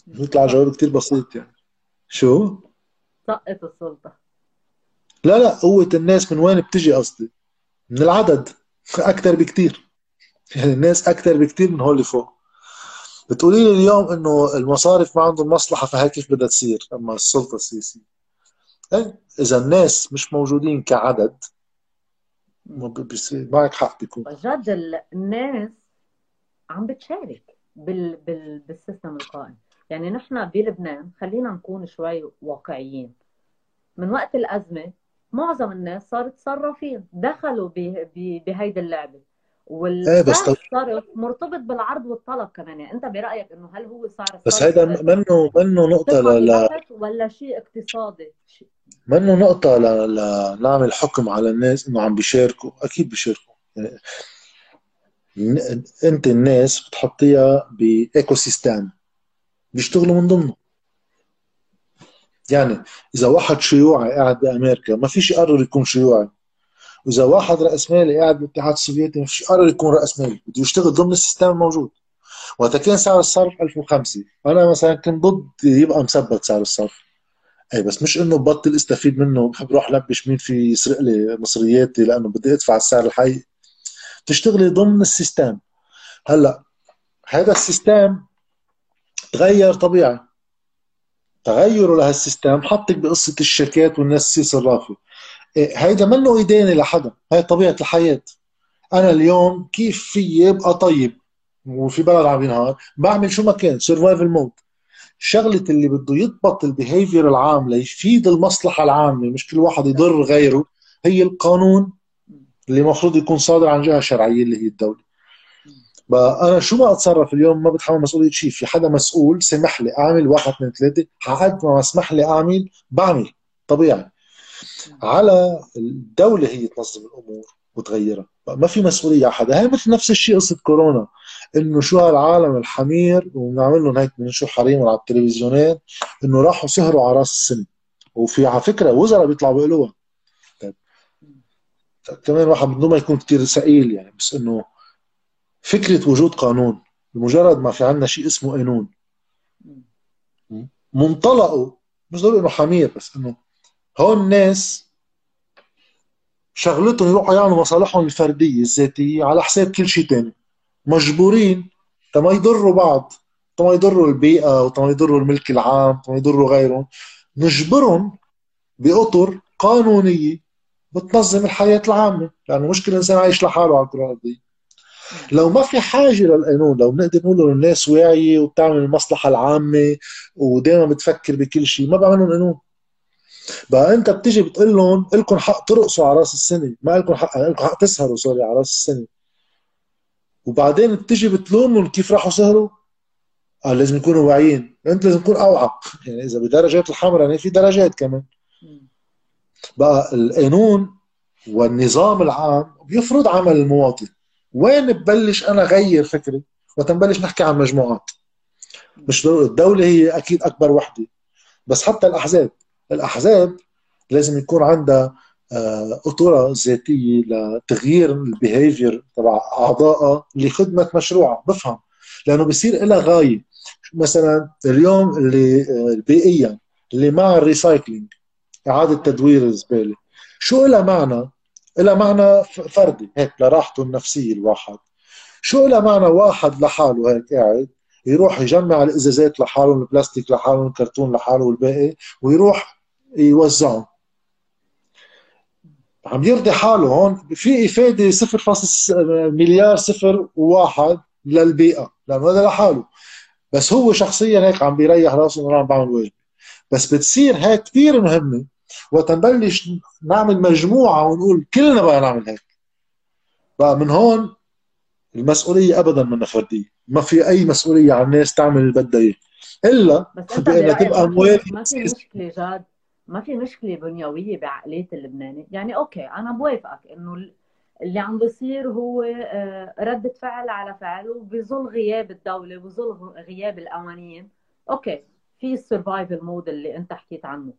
B: بيطلع جواب كثير بسيط يعني. شو؟
A: طقت السلطة.
B: لا لا قوة الناس من وين بتجي قصدي؟ من العدد أكثر بكثير يعني الناس أكثر بكثير من هول اللي فوق. بتقولي لي اليوم إنه المصارف ما عندهم مصلحة فهي كيف بدها تصير؟ أما السلطة السياسية. إيه؟ إذا الناس مش موجودين كعدد ما بيصير معك حق بيكون.
A: جد ال- الناس عم بتشارك بال بال بالسيستم القائم. يعني نحن بلبنان خلينا نكون شوي واقعيين. من وقت الأزمة معظم الناس صارت صرافين دخلوا بهيدي اللعبة.
B: إيه بس
A: والسعر الصرف مرتبط بالعرض والطلب كمان. يعني أنت برأيك إنه هل هو سعر
B: بس هيدا منه منه
A: نقطة
B: ل...
A: ولا شيء اقتصادي؟
B: منه نقطة ل... ل... نعمل حكم على الناس إنه عم بيشاركوا. أكيد بيشاركوا. يعني أنت الناس بتحطيها ب ecosystem بيشتغلوا من ضمنه. يعني إذا واحد شيوعي قاعد بأمريكا ما فيش يقرر يكون شيوعي. وإذا واحد راسمالي قاعد بالاتحاد السوفيتي ما فيش يقرر يكون راسمالي بده يشتغل ضمن system الموجود. وقت كان سعر الصرف 1005 أنا مثلا كنت ضد يبقى مثبت سعر الصرف. اي بس مش إنه ببطل استفيد منه بحب روح لبش مين في يسرق لي مصرياتي لأنه بدي أدفع السعر الحقيقي. تشتغلي ضمن system. هلأ هذا system تغير طبيعي. تغيره لهال system حطك بقصة الشيكات والناس تصير صرافة. إيه، هيدا منه إدانة لحدا هاي طبيعة الحياة. أنا اليوم كيف في أبقى طيب؟ وفي بلد عم ينهار. بعمل شو ما كان survival mode شغلة اللي بده يضبط behavior العام ليفيد المصلحة العامة مش كل واحد يضر غيره هي القانون اللي المفروض يكون صادر عن جهة شرعية اللي هي الدولة. أنا شو ما أتصرف اليوم ما بتحمل مسؤولية شيء. في حدا مسؤول سمح لي أعمل واحد اثنين ثلاثة. قد ما مسمح لي أعمل بعمل طبيعي. على الدولة هي تنظم الأمور وتغيرها. ما في مسؤولية على حدا. هي مثل نفس الشيء قصة كورونا. إنه شو هالعالم الحمير وبنعمل لهم هيك بنشوف حريم على التلفزيونات إنه راحوا سهروا على راس السنة. وفي على فكرة وزراء بيطلعوا بيقولوها. طيب. كمان واحد من دون ما يكون كتير ثقيل يعني بس إنه فكرة وجود قانون بمجرد ما في عندنا شيء اسمه قانون. منطلقه مش ضروري إنه حمير بس إنه هون الناس شغلتهم يروحوا يعملوا مصالحهم الفردية الذاتية على حساب كل شيء تاني. مجبورين تما يضروا بعض تما يضروا البيئة وتما يضروا الملك العام تما يضروا غيرهم. نجبرهم بأطر قانونية بتنظم الحياة العامة لأنه مش كل إنسان عايش لحاله على الكرة الأرضية. لو ما في حاجة للقانون لو بنقدر نقول إنه الناس واعية وبتعمل المصلحة العامة ودائما بتفكر بكل شيء ما بعملهم قانون. بقى أنت بتيجي بتقول لهم لكم حق ترقصوا على رأس السنة ما لكم حق لكم حق تسهروا سوري على رأس السنة. وبعدين بتيجي بتلومهم كيف راحوا سهروا؟ قال لازم يكونوا واعيين. أنت لازم تكون اوعى يعني إذا بدرجات الحمراء يعني في درجات كمان. بقى القانون والنظام العام بيفرض عمل المواطن. وين ببلش أنا غير فكري؟ وقت نبلش نحكي عن مجموعات. مش الدولة هي أكيد أكبر وحدة. بس حتى الأحزاب. الأحزاب لازم يكون عندها آه، أطورة ذاتية لتغيير behavior تبع أعضائها لخدمة مشروعها. بفهم. لأنه بصير لها غاية. مثلا اليوم اللي آه، البيئيا اللي مع recycling إعادة تدوير الزبالة. شو لها معنى؟ لها معنى فردي هيك لراحته النفسية الواحد. شو لها معنى واحد لحاله هيك قاعد يروح يجمع الإزازات لحاله البلاستيك لحاله الكرتون لحاله والباقي ويروح يوزعهم عم يرضي حاله هون في إفادة 0.0 مليار صفر وواحد للبيئة لأنه هذا لحاله. بس هو شخصيا هيك عم بيريح راسه إنه عم بعمل واجبي بس بتصير هيك كثير مهمة. وقت نبلش نعمل مجموعة ونقول كلنا بقى نعمل هيك. بقى من هون المسؤولية ابدا منها فرديه ما في أي مسؤولية على الناس تعمل اللي بدها إياه. إلا
A: بانها تبقى موالي ما في مشكلة جاد. ما في مشكلة بنيوية بعقليه اللبناني يعني أوكي أنا بوافقك إنه اللي عم بيصير هو آه، ردة فعل على فعل وبظل غياب الدولة وبظل غياب القوانين okay في ال survival mode اللي أنت حكيت عنه.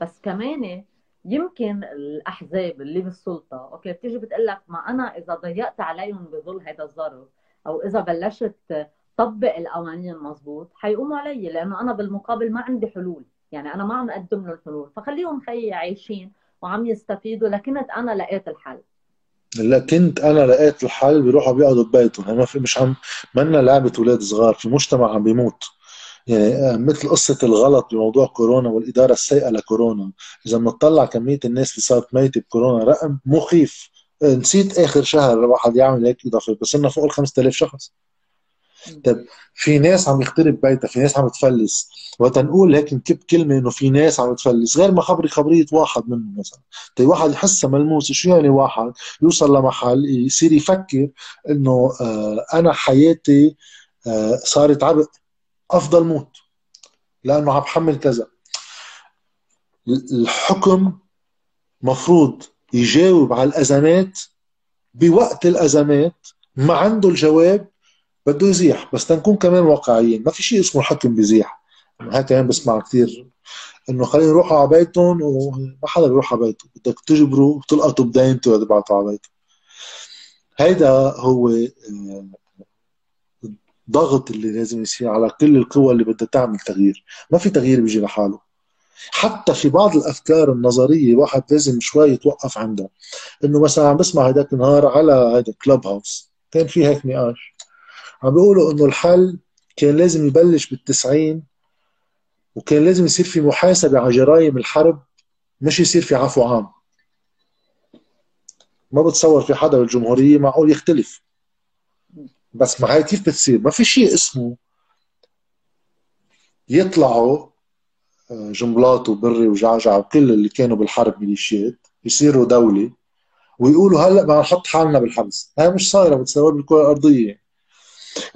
A: بس كمان يمكن الأحزاب اللي بالسلطة okay بتيجي بتقول لك ما أنا إذا ضيقت عليهم بظل هذا الظرف أو إذا بلشت طبق القوانين مزبوط حيقوموا علي لأنه أنا بالمقابل ما عندي حلول يعني أنا ما عم أقدم له الحلول فخليهم خيي عايشين وعم يستفيدوا لكنت أنا لقيت الحل.
B: لا كنت أنا لقيت الحل بيروحوا بيقعدوا ببيتهم ما في مش عم منا لعبة أولاد صغار في مجتمع عم بيموت. يعني آه، مثل قصة الغلط بموضوع كورونا والإدارة السيئة لكورونا. إذا بنطلع كمية الناس اللي صارت ميتة بكورونا رقم مخيف. آه، نسيت آخر شهر واحد يعمل هيك إضافة بس إنه فوق ال 5000 شخص. طيب في ناس عم يخترب بيتها في ناس عم تفلس. وقت نقول هيك نكب كلمة إنه في ناس عم تفلس غير ما خبري خبرية واحد منهم مثلا. طيب واحد يحسها ملموسة شو يعني واحد؟ يوصل لمحل يصير يفكر إنه آه أنا حياتي آه صارت عبء. أفضل موت لأنه عم بحمل كذا. الحكم مفروض يجاوب على الأزمات بوقت الأزمات ما عنده الجواب بده يزيح. بس تنكون كمان واقعيين ما في شيء اسمه الحكم بيزيح. هاي كمان بسمع كثير إنه خلينا يروحوا على بيتهم وما حدا بيروح على بيته بدك تجبره وتلقطوا بدينته وتبعته على بيته هيدا هو آه، الضغط اللي لازم يصير على كل القوى اللي بدها تعمل تغيير. ما في تغيير بيجي لحاله. حتى في بعض الأفكار النظرية واحد لازم شوي يتوقف عندها إنه مثلا عم بسمع هداك النهار على هذا كلوب هاوس كان في هيك نقاش. عم بيقولوا إنه الحل كان لازم يبلش بالتسعين وكان لازم يصير في محاسبة على جرائم الحرب مش يصير في عفو عام. ما بتصور في حدا بالجمهورية معقول يختلف. بس ما هي كيف بتصير ما في شيء اسمه يطلعوا آه، جنبلاط وبري وجعجع وكل اللي كانوا بالحرب ميليشيات يصيروا دولة ويقولوا هلأ بدنا نحط حالنا بالحبس. هاي مش صايرة بتصور بالكرة الأرضية.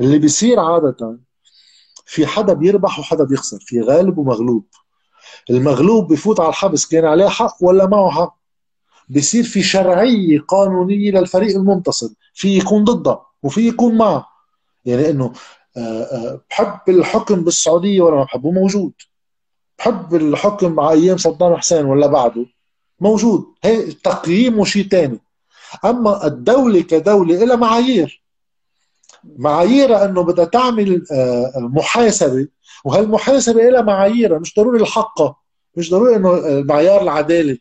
B: اللي بيصير عادة في حدا بيربح وحدا بيخسر في غالب ومغلوب. المغلوب بفوت على الحبس كان عليه حق ولا معه حق؟ بصير في شرعية قانونية للفريق المنتصر في يكون ضده وفي يكون معه. يعني إنه آه، آه، بحب الحكم بالسعودية ولا ما بحبه؟ موجود. بحب الحكم على أيام صدام حسين ولا بعده؟ موجود. هي تقييمه شيء ثاني أما الدولة كدولة لها معايير. معاييرها إنه بدها تعمل آه، محاسبة. وهالمحاسبة لها معاييرها مش ضروري الحقه مش ضروري إنه معيار العدالة.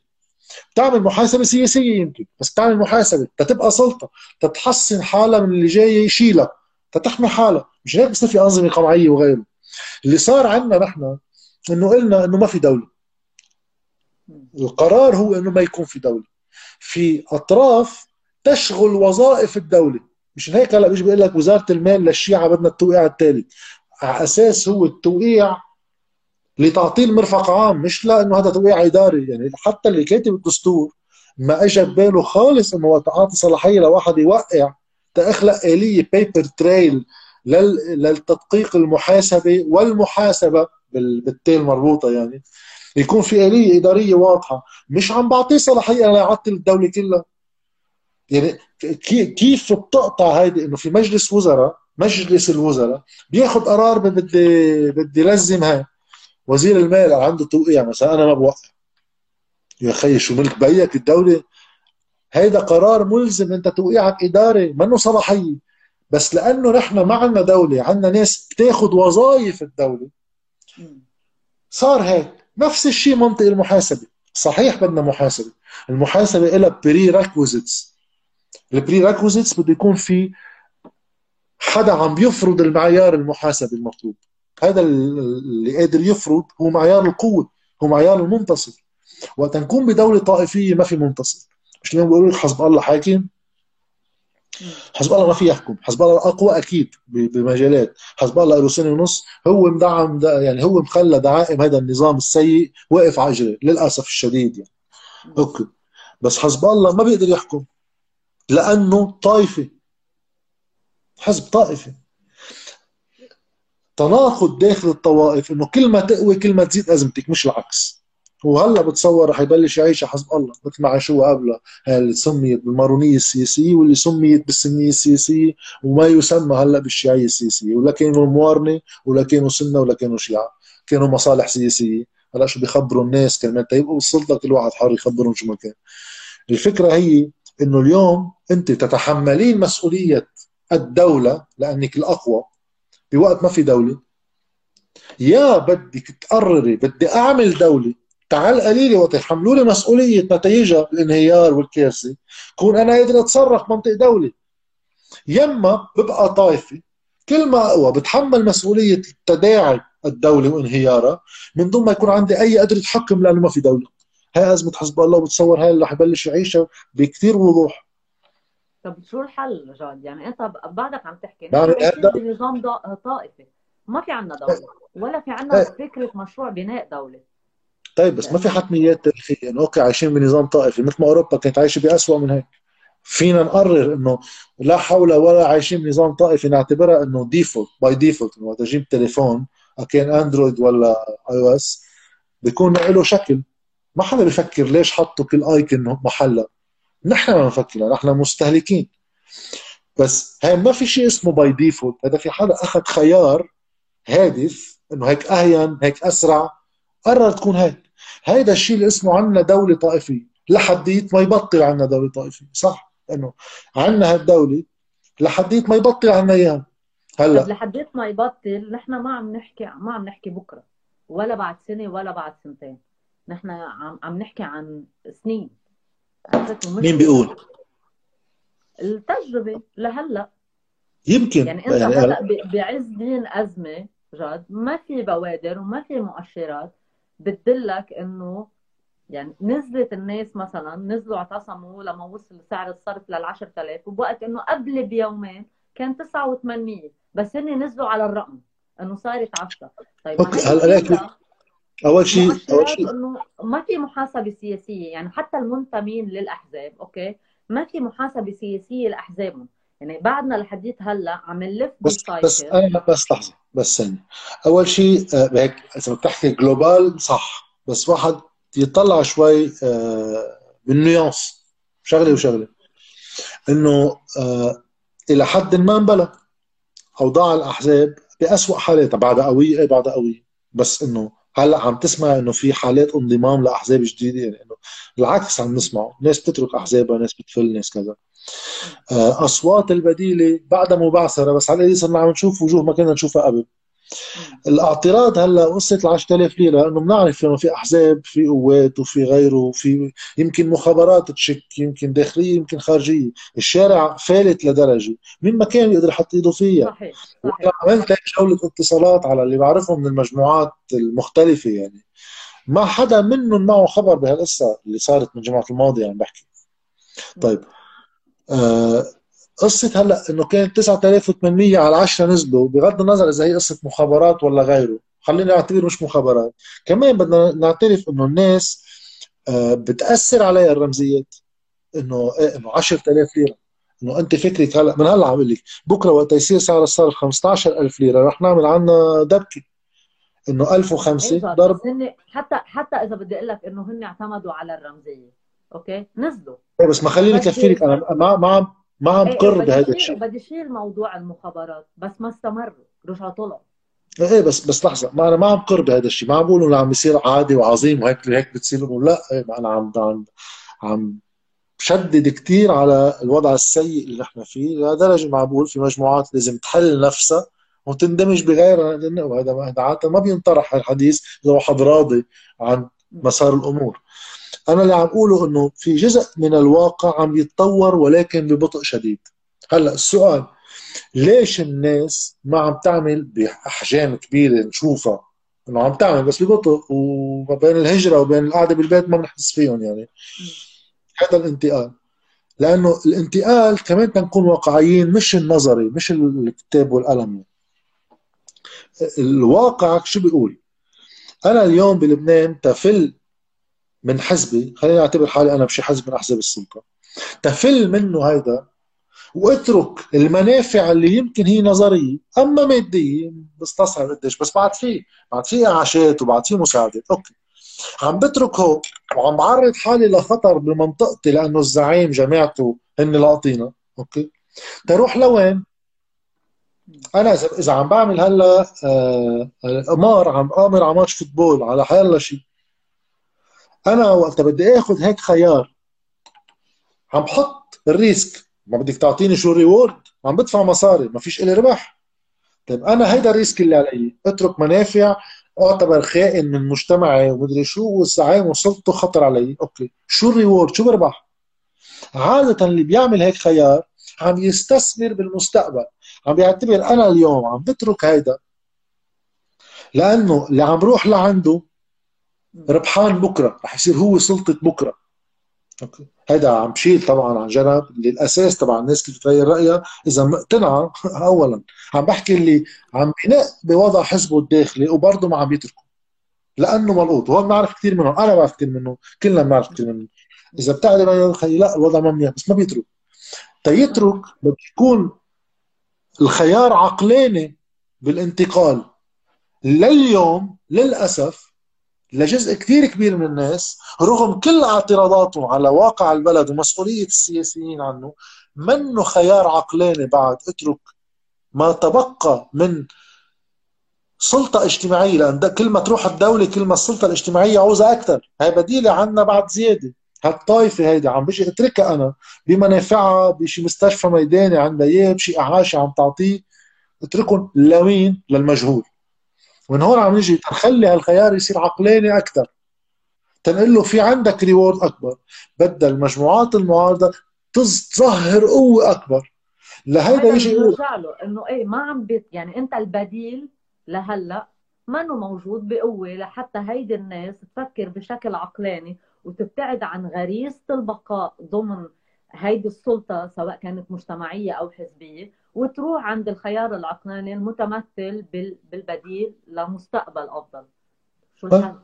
B: بتعمل محاسبة سياسية يمكن بس بتعمل محاسبة تتبقى سلطة تتحسن حالها من اللي جاي يشيلها تتحمي حالها. مش هيك بصير في أنظمة قمعية وغيره. اللي صار عندنا نحن إنه قلنا إنه ما في دولة. القرار هو إنه ما يكون في دولة. في أطراف تشغل وظائف الدولة. مش هيك هلا بيجي بيقول لك وزارة المال للشيعة بدنا التوقيع التالي على أساس هو التوقيع لتعطيل مرفق عام مش لأنه هذا توقيع إداري يعني حتى اللي كاتب الدستور ما اجى بباله خالص إنه اعطي صلاحية لواحد يوقع تخلق آلية بيبر تريل للتدقيق المحاسبة والمحاسبة بالتيل مربوطة يعني. يكون في آلية إدارية واضحة. مش عم بعطيه صلاحية ليعطل الدولة كلها. يعني كيف بتقطع هيدي؟ إنه في مجلس وزراء مجلس الوزراء بياخذ قرار بدي بدي لزم هاي. وزير المال عنده توقيع مثلا أنا ما بوقع. يا خي شو ملك بيك الدولة؟ هيدا قرار ملزم أنت توقيعك إداري منه صلاحية. بس لأنه نحن ما عندنا دولة عندنا ناس بتاخذ وظائف الدولة. صار هيك. نفس الشيء منطق المحاسبة. صحيح بدنا محاسبة. المحاسبة لها prerequisites ال prerequisites بده يكون في حدا عم بيفرض المعيار المحاسبي المطلوب. هذا اللي قادر يفرض هو معيار القوة هو معيار المنتصر. وقت نكون بدولة طائفية ما في منتصر. مش اليوم بيقولوا لك حزب الله حاكم؟ حزب الله ما في يحكم. حزب الله أقوى أكيد بمجالات. حزب الله له سنة ونص. هو مدعم يعني هو مخلى دعائم هذا النظام السيء واقف على للأسف الشديد يعني. أوكي. بس حسب الله ما بيقدر يحكم لأنه طائفه حزب طائفي. تناقض داخل الطوائف إنه كل ما تقوي كل ما تزيد أزمتك مش العكس. وهلا بتصور رح يبلش يعيش حسب الله. مثل ما عاشوها قبلها اللي سميت بالمارونية السياسية واللي سميت بالسنية السياسية وما يسمى هلأ بالشيعيه السياسية. ولا كانوا موارنة ولا كانوا سنة ولا كانوا شيعة. كانوا مصالح سياسية. هلأ شو بيخبروا الناس كمان؟ يبقوا بالسلطه كل واحد حر يخبرهم شو ما كان. الفكرة هي إنه اليوم أنت تتحملين مسؤولية الدولة لأنك الأقوى. بوقت ما في دولة. يا بدك تقرري بدي أعمل دولة. تعال قليلي وقت يحملوا لي مسؤولية نتائجها الانهيار والكارثة. كون أنا قادر أتصرف منطق دولة. يما ببقى طائفة كل ما أقوى بتحمل مسؤولية تداعي الدولة وانهيارها. من دون ما يكون عندي أي قدرة حكم لأنه ما في دولة. هاي أزمة حزب الله وبتصور هاي اللي رح يبلش يعيشها بكثير وضوح.
A: طب شو الحل جاد؟ يعني انت بعدك عم تحكي نحن بنظام طائفي. ما في عندنا دولة ولا في عندنا فكرة مشروع بناء دولة.
B: طيب بس ما في حتميات تاريخية. يعني أوكي عايشين بنظام طائفي مثل ما أوروبا كانت عايشة باسوء من هيك. فينا نقرر إنه لا حول ولا عايشين بنظام طائفي نعتبرها إنه default by default إنه وقت أجيب تليفون كان أندرويد ولا iOS بيكون له شكل. ما حدا بيفكر ليش حطوا كل icon محلها. نحن ما بنفكر نحن مستهلكين. بس هاي ما في شيء اسمه by default هذا في حدا أخذ خيار هادف إنه هيك أهون هيك أسرع. قرر تكون هيك. هيدا الشيء اللي اسمه عنا دولة طائفية. لحديت ما يبطل عنا دولة طائفية صح؟ لأنه عنا هالدولة لحديت ما يبطل عنا إياها.
A: هلأ. لحديت ما يبطل نحن ما عم نحكي ما عم نحكي بكرة ولا بعد سنة ولا بعد سنتين. نحن عم عم نحكي عن سنين.
B: مين بيقول؟
A: التجربة لهلأ.
B: يمكن.
A: يعني إنت يعني هلأ بعز دين أزمة جد ما في بوادر وما في مؤشرات بتدلك إنه يعني نزلت الناس مثلا نزلوا اعتصموا لما وصل سعر الصرف لل 10000 وبوقت إنه قبل بيومين كان 9 و800 بس هن نزلوا على الرقم إنه صارت 10 طيب
B: هلأ أول شيء أول
A: شيء إنه ما في محاسبة سياسية يعني حتى المنتمين للأحزاب أوكي؟ ما في محاسبة سياسية لأحزابهم. يعني بعدنا لحديت هلأ عم نلف
B: بس بس أنا بس لحظة بس ثانية. أول شيء آه، هيك إذا بتحكي جلوبال صح. بس واحد يطلع شوي آه، بالنيونس شغلة وشغلة. إنه آه، إلى حد ما انبلى أوضاع الأحزاب باسوء حالاتها. بعدها قوية بعدها قوية. بس إنه هلا عم تسمع إنه في حالات انضمام لأحزاب جديدة يعني إنه بالعكس عم نسمعه. ناس بتترك أحزابها ناس بتفل ناس كذا. آه، أصوات البديلة بعدها مبعثرة بس على صرنا عم نشوف وجوه ما كنا نشوفها قبل. الاعتراض هلا قصه ال 10000 ليرة انه بنعرف إنه في أحزاب في قوات وفي غيره وفي يمكن مخابرات تشك يمكن داخلية يمكن خارجية، الشارع فالت لدرجة. مين ما كان يقدر يحط إيده فيها. صحيح صحيح. عملت جولة اتصالات على اللي بعرفهم من المجموعات المختلفة يعني. ما حدا منهم معه خبر بهالقصة اللي صارت من الجمعه الماضيه عم بحكي. طيب آه قصة هلأ إنه كان 9800 على 10 نزلوا بغض النظر إذا هي قصة مخابرات ولا غيره. خلينا نعتبر مش مخابرات. كمان بدنا نعترف إنه الناس آه بتأثر عليها الرمزيات. إنه إيه إنه 10000 ليرة. إنه أنت فكرك هلأ من هلأ عم أقول لك بكرة وقت يصير سعر الصرف 15000 ليرة رح نعمل عنا دبكة. إنه 1005
A: أيوة ضرب. حتى حتى إذا بدي أقول لك إنه هن اعتمدوا على الرمزية أوكي؟ نزلوا.
B: إيه بس ما خليني كفي لك أنا ما ما ما عم قر إيه بهذا الشيء.
A: بدي شيل موضوع المخابرات بس ما استمروا رجعوا طلعوا
B: إيه بس بس لحظة ما أنا ما عم قر بهذا الشيء. ما عم بقول إنه عم بيصير عادي وعظيم وهيك هيك بتصير. لا إيه أنا عم عم عم بشدد كثير على الوضع السيء اللي نحن فيه. لدرجه ما بقول في مجموعات لازم تحل نفسها وتندمج بغيرها وهذا عادة ما بينطرح الحديث إذا واحد راضي عن مسار الأمور. أنا اللي عم أقوله إنه في جزء من الواقع عم يتطور ولكن ببطء شديد. هلأ السؤال ليش الناس ما عم تعمل بأحجام كبيرة نشوفها؟ إنه عم تعمل بس ببطء وما بين الهجرة وبين القعدة بالبيت ما بنحس فيهم يعني. هذا الانتقال. لأنه الانتقال كمان تنكون واقعيين مش النظري مش الكتاب والقلم. الواقع شو بيقول؟ أنا اليوم بلبنان بفل من حزبي خليني أعتبر حالي أنا بشي حزب من أحزاب السلطة. بفل منه هيدا واترك المنافع اللي يمكن هي نظرية أما مادية بستصعب قديش بس بعد في بعد في اعاشات وبعد في مساعدات. okay. عم بترك هو وعم بعرض حالي لخطر بمنطقتي لأنه الزعيم جماعته هن لاقطينا okay. تروح لوين؟ أنا إذا إذا عم بعمل هلا آه قمار عم قامر على match football على حيلا شيء أنا وقت بدي آخذ هيك خيار. عم بحط ال risk. ما بدك تعطيني شو ال reward عم بدفع مصاري. ما فيش إلي ربح. طيب أنا هيدا ال risk اللي علي. اترك منافع. اعتبر خائن من مجتمعي ومدري شو والزعيم وسلطته خطر علي. okay. شو ال reward شو بربح؟ عادة اللي بيعمل هيك خيار عم يستثمر بالمستقبل. عم بيعتبر أنا اليوم عم بترك هيدا. لأنه اللي عم بروح لعنده ربحان بكرة رح يصير هو سلطة بكرة. أوكي. هذا عم بشيل طبعا عن جنب للأساس تبع الناس اللي بتغير رأيها. إذا مقتنعه اولا عم بحكي اللي عم بنق بوضع حزبه الداخلي وبرضه ما عم يتركه. لأنه ملقوط. وهون بنعرف كثير منهم. أنا بعرف كثير منهم. كلنا بنعرف كثير منهم. إذا بتعرف خي لا الوضع ما منيح بس ما بيترك. تيترك بده يكون الخيار عقلاني بالانتقال. لليوم للأسف لجزء كثير كبير من الناس رغم كل اعتراضاتهم على واقع البلد ومسؤولية السياسيين عنه منه خيار عقلاني بعد اترك ما تبقى من سلطة اجتماعية لأن كل ما تروح الدولة كل ما السلطة الاجتماعية عاوزة أكثر هاي بديلة عنا بعد زيادة. هالطائفة هيدي عم بيجي اتركها أنا بمنافعها بشي مستشفى ميداني عندها إياه بشي إعاشة عم تعطيه. اتركهم لمين؟ للمجهول. ومن هون عم نجي تنخلي هالخيار يصير عقلاني أكثر تنقول له في عندك ريورد أكبر. بدها المجموعات المعارضة تظهر قوة أكبر.
A: لهيدا يجي يقول له إنه إيه ما عم بيت يعني أنت البديل لهلأ منه موجود بقوة لحتى هيدي الناس تفكر بشكل عقلاني وتبتعد عن غريزة البقاء ضمن هيدي السلطة سواء كانت مجتمعية أو حزبية. وتروح عند الخيار العقلاني المتمثل بالبديل لمستقبل أفضل. شو الحل؟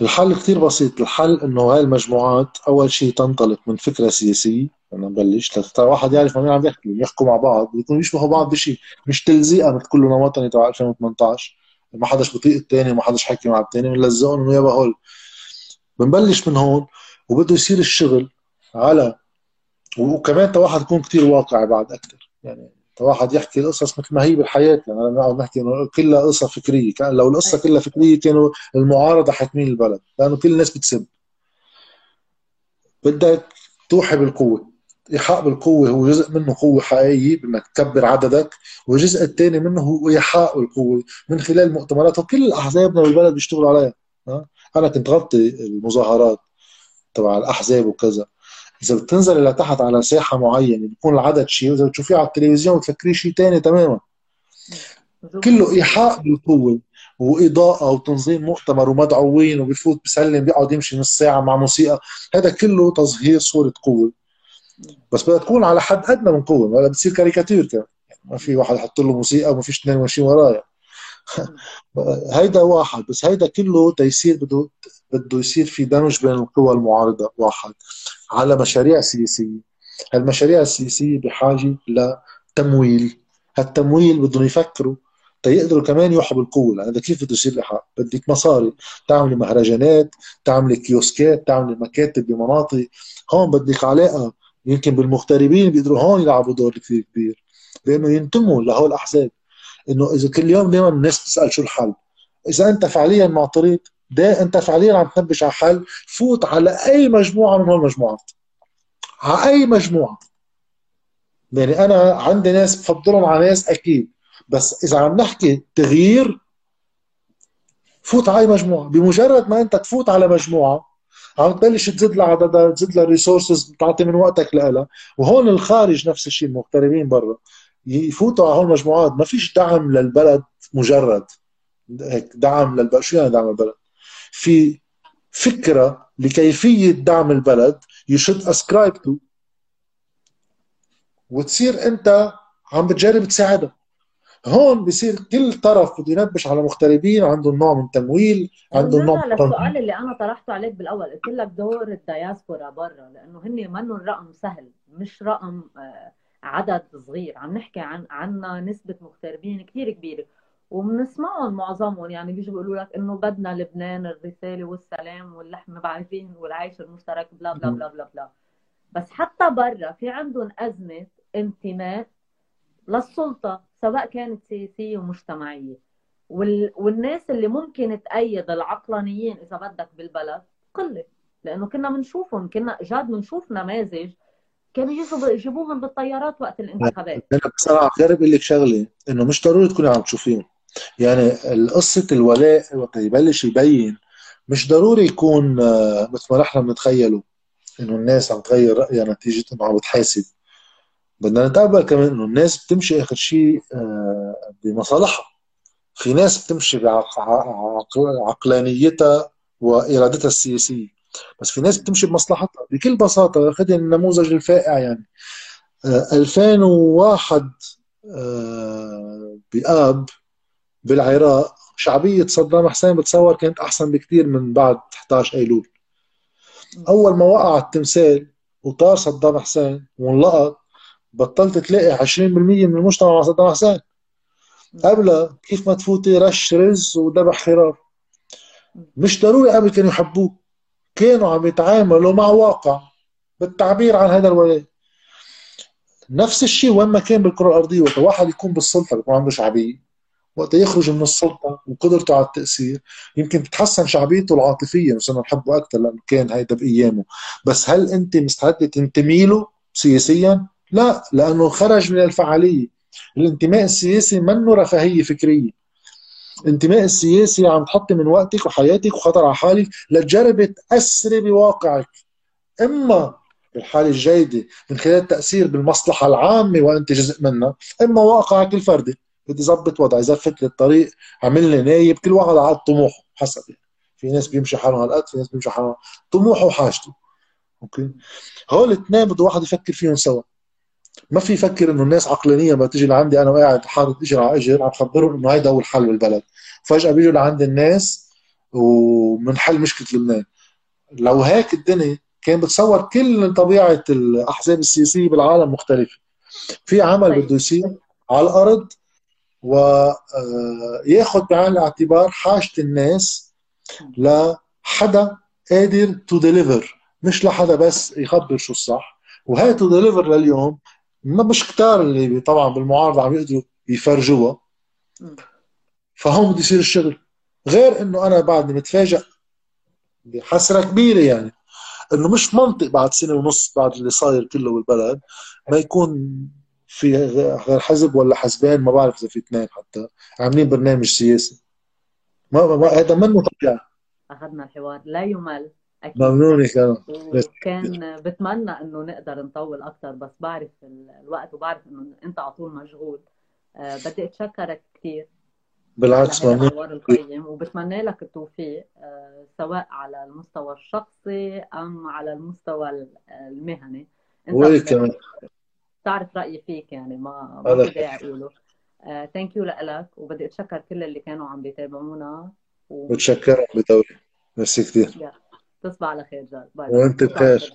B: الحل كثير بسيط. الحل إنه هاي المجموعات أول شيء تنطلق من فكرة سياسية. أنا نبلش ترى واحد يعرف مين عم يحكي يحكوا مع بعض بيكونوا يشبهوا بعض بشيء مش تلزيقه مثل كلنا وطني تبع 2018 ما حداش بطيق الثاني وما حداش حكي مع الثاني بنلزقهم إنه يابا هول. بنبلش من هون وبده يصير الشغل على وكمان واحد يكون كثير واقعي بعد أكثر يعني واحد يحكي القصص مثل ما هي بالحياة يعني أنا بنقعد نحكي إنه كلها قصة فكرية كأن لو القصة كلها فكرية كانوا المعارضة حتميل البلد لأنه كل الناس بتسب. بدك توحي بالقوة إيحاء بالقوة هو جزء منه قوة حقيقية بإنك تكبر عددك والجزء الثاني منه هو إيحاء القوه من خلال المؤتمرات وكل الاحزابنا بالبلد بيشتغلوا عليها. أنا كنت غطي المظاهرات تبع الأحزاب وكذا. إذا بتنزل لتحت على ساحة معينة بيكون العدد شيء وإذا بتشوفيه على التلفزيون بتفكريه شيء ثاني تماما. كله إيحاء بالقوة وإضاءة وتنظيم مؤتمر ومدعوين وبفوت بسلم بيقعد يمشي نص ساعة مع موسيقى. هذا كله تظهير صورة قوة. بس بدها تكون على حد أدنى من قوة ولا بتصير كاريكاتير كمان. ما في واحد يحط له موسيقى وما فيش اثنين ماشيين ورايا. هيدا واحد بس هيدا كله تيصير بده بده يصير في دمج بين القوى المعارضة. واحد على مشاريع سياسية. المشاريع السياسية بحاجة لتمويل. هالتمويل بدهم يفكروا تيقدروا كمان يوحوا بالقوة. لأن كيف بده يصير لحق بدك مصاري. تعملي مهرجانات تعملي كيوسكات تعملي مكاتب بمناطق. هون بدك علاقة. يمكن بالمغتربين بيقدروا هون يلعبوا دور كثير كبير. بانه ينتموا لهول الأحزاب. إنه إذا كل يوم دائما الناس تسال شو الحل. إذا أنت فعليا معترض ده انت فعليا عم تنبش على حل فوت على أي مجموعة من هول المجموعات على أي مجموعة. يعني أنا عندي ناس بفضلهم على ناس أكيد. بس إذا عم نحكي تغيير فوت على أي مجموعة. بمجرد ما أنت تفوت على مجموعة عم تبلش تزيد لها عددها تزيد لها ال resources تعطي من وقتك لها. وهون الخارج نفس الشيء المغتربين برا. يفوتوا على هول المجموعات ما فيش دعم للبلد مجرد. هيك دعم للبلد. شو يعني دعم البلد في فكرة لكيفية دعم البلد you should subscribe to. وتصير أنت عم بتجرب تساعدها هون بصير كل طرف بده ينبش على مغتربين عندهم نوع من تمويل عندهم نوع
A: من السؤال اللي أنا طرحته عليك بالأول قلت لك دور الدياسبورا برا لأنه هن منهم رقم سهل مش رقم آه، عدد صغير. عم نحكي عن عنا نسبة مغتربين كثير كبيرة. وبنسمعهم معظمهم. يعني بيجوا بيقولوا لك إنه بدنا لبنان الرسالة والسلام واللحم بعرفين والعيش المشترك بلا بلا بلا بلا بلا. بس حتى برا في عندهم أزمة انتماء للسلطة سواء كانت سياسية ومجتمعيه وال... والناس اللي ممكن تأيد العقلانيين إذا بدك بالبلد قلة. لأنه كنا بنشوفهم كنا جاد بنشوف نماذج كانوا يجوا يجيبوهم بالطيارات وقت الانتخابات.
B: أنا بصراحة غير بقول لك شغلة إنه مش ضروري تكوني عم تشوفيهم. يعني قصه الولاء وقت يبلش يبين مش ضروري يكون آه، مثل ما نحن بنتخيله إنه الناس عم تغير رأيها نتيجه انه عم بتحاسب بدنا نتقبل كمان إنه الناس بتمشي آخر شيء آه، بمصالحها. في ناس بتمشي بعقلانيتها وإرادتها السياسية. بس في ناس بتمشي بمصلحتها. بكل بساطة خذ النموذج الفائع يعني. 2001 آه، بآب بالعراق. شعبية صدام حسين بتصور كانت أحسن بكثير من بعد 11 أيلول. أول ما وقع التمثال وطار صدام حسين وانلقط بطلت تلاقي 20% من المجتمع مع صدام حسين. قبلها كيف ما تفوتي رش رز وذبح خرار. مش ضروري قبل كانوا يحبوه. كانوا عم يتعاملوا مع واقع بالتعبير عن هذا الولاء. نفس الشيء وين ما كان بالكرة الأرضية وقت واحد يكون بالسلطة بيكون عنده شعبية. وقت يخرج من السلطة وقدرته على التأثير يمكن تتحسن شعبيته العاطفية وصرنا نحبه أكثر لأنه كان هيدا بأيامه. بس هل أنت مستعدة تنتمي له سياسيا؟ لا لأنه خرج من الفعالية. الانتماء السياسي منه رفاهية فكرية. الانتماء السياسي عم تحطي من وقتك وحياتك وخطر على حالك لتجربي تاثري بواقعك. إما بالحالة الجيدة من خلال التأثير بالمصلحة العامة وأنت جزء منها إما واقعك الفردي. بدي ظبط وضعي زفت لي الطريق عمل لي نايب كل واحد على طموحه حسب يعني. في ناس بيمشي حاله هالقد في ناس بيمشي حاله طموحه وحاجته. okay هول الاثنين بده واحد يفكر فيهم سوا. ما في يفكر إنه الناس عقلانيه ما تيجي لعندي أنا وقاعد حاطط اجر على اجر عم خبرهم إنه هيدا هو الحل بالبلد. فجأة بيجوا لعند الناس ومنحل مشكلة لبنان. لو هيك الدنيا كان بتصور كل طبيعة الأحزاب السياسية بالعالم مختلفة. في عمل طيب. بده يصير على الأرض وياخذ بعين الاعتبار حاجة الناس لحدا قادر to deliver مش لحدا بس يخبر شو الصح. وهي to deliver لليوم ما مش كتار اللي طبعا بالمعارضة عم يقدروا يفرجوها. فهون بده يصير الشغل. غير إنه أنا بعدني متفاجئ بحسرة كبيرة يعني. إنه مش منطق بعد سنة ونص بعد اللي صاير كله بالبلد ما يكون في غير حزب ولا حزبين؟ ما بعرف إذا في اثنين حتى. عاملين برنامج سياسي. ما, ما هذا منه طبيعي
A: أخذنا الحوار. لا يمل. أكيد.
B: ممنونك أنا
A: وكان بتمنى إنه نقدر نطول أكثر بس بعرف الوقت وبعرف إنه أنت على طول مشغول. أه بدي أتشكرك كثير
B: بالعكس ممنون.
A: القيم. وبتمنى لك التوفيق أه سواء على المستوى الشخصي أم على المستوى المهني.
B: أنت كمان؟
A: بتعرف رأيي فيك يعني ما ما في داعي أقوله. thank you لك وبدي أتشكر كل اللي كانوا عم بيتابعونا و
B: بتشكرك بدوري. ميرسي كثير
A: تصبح على خير جاد bye وأنت
B: بخير.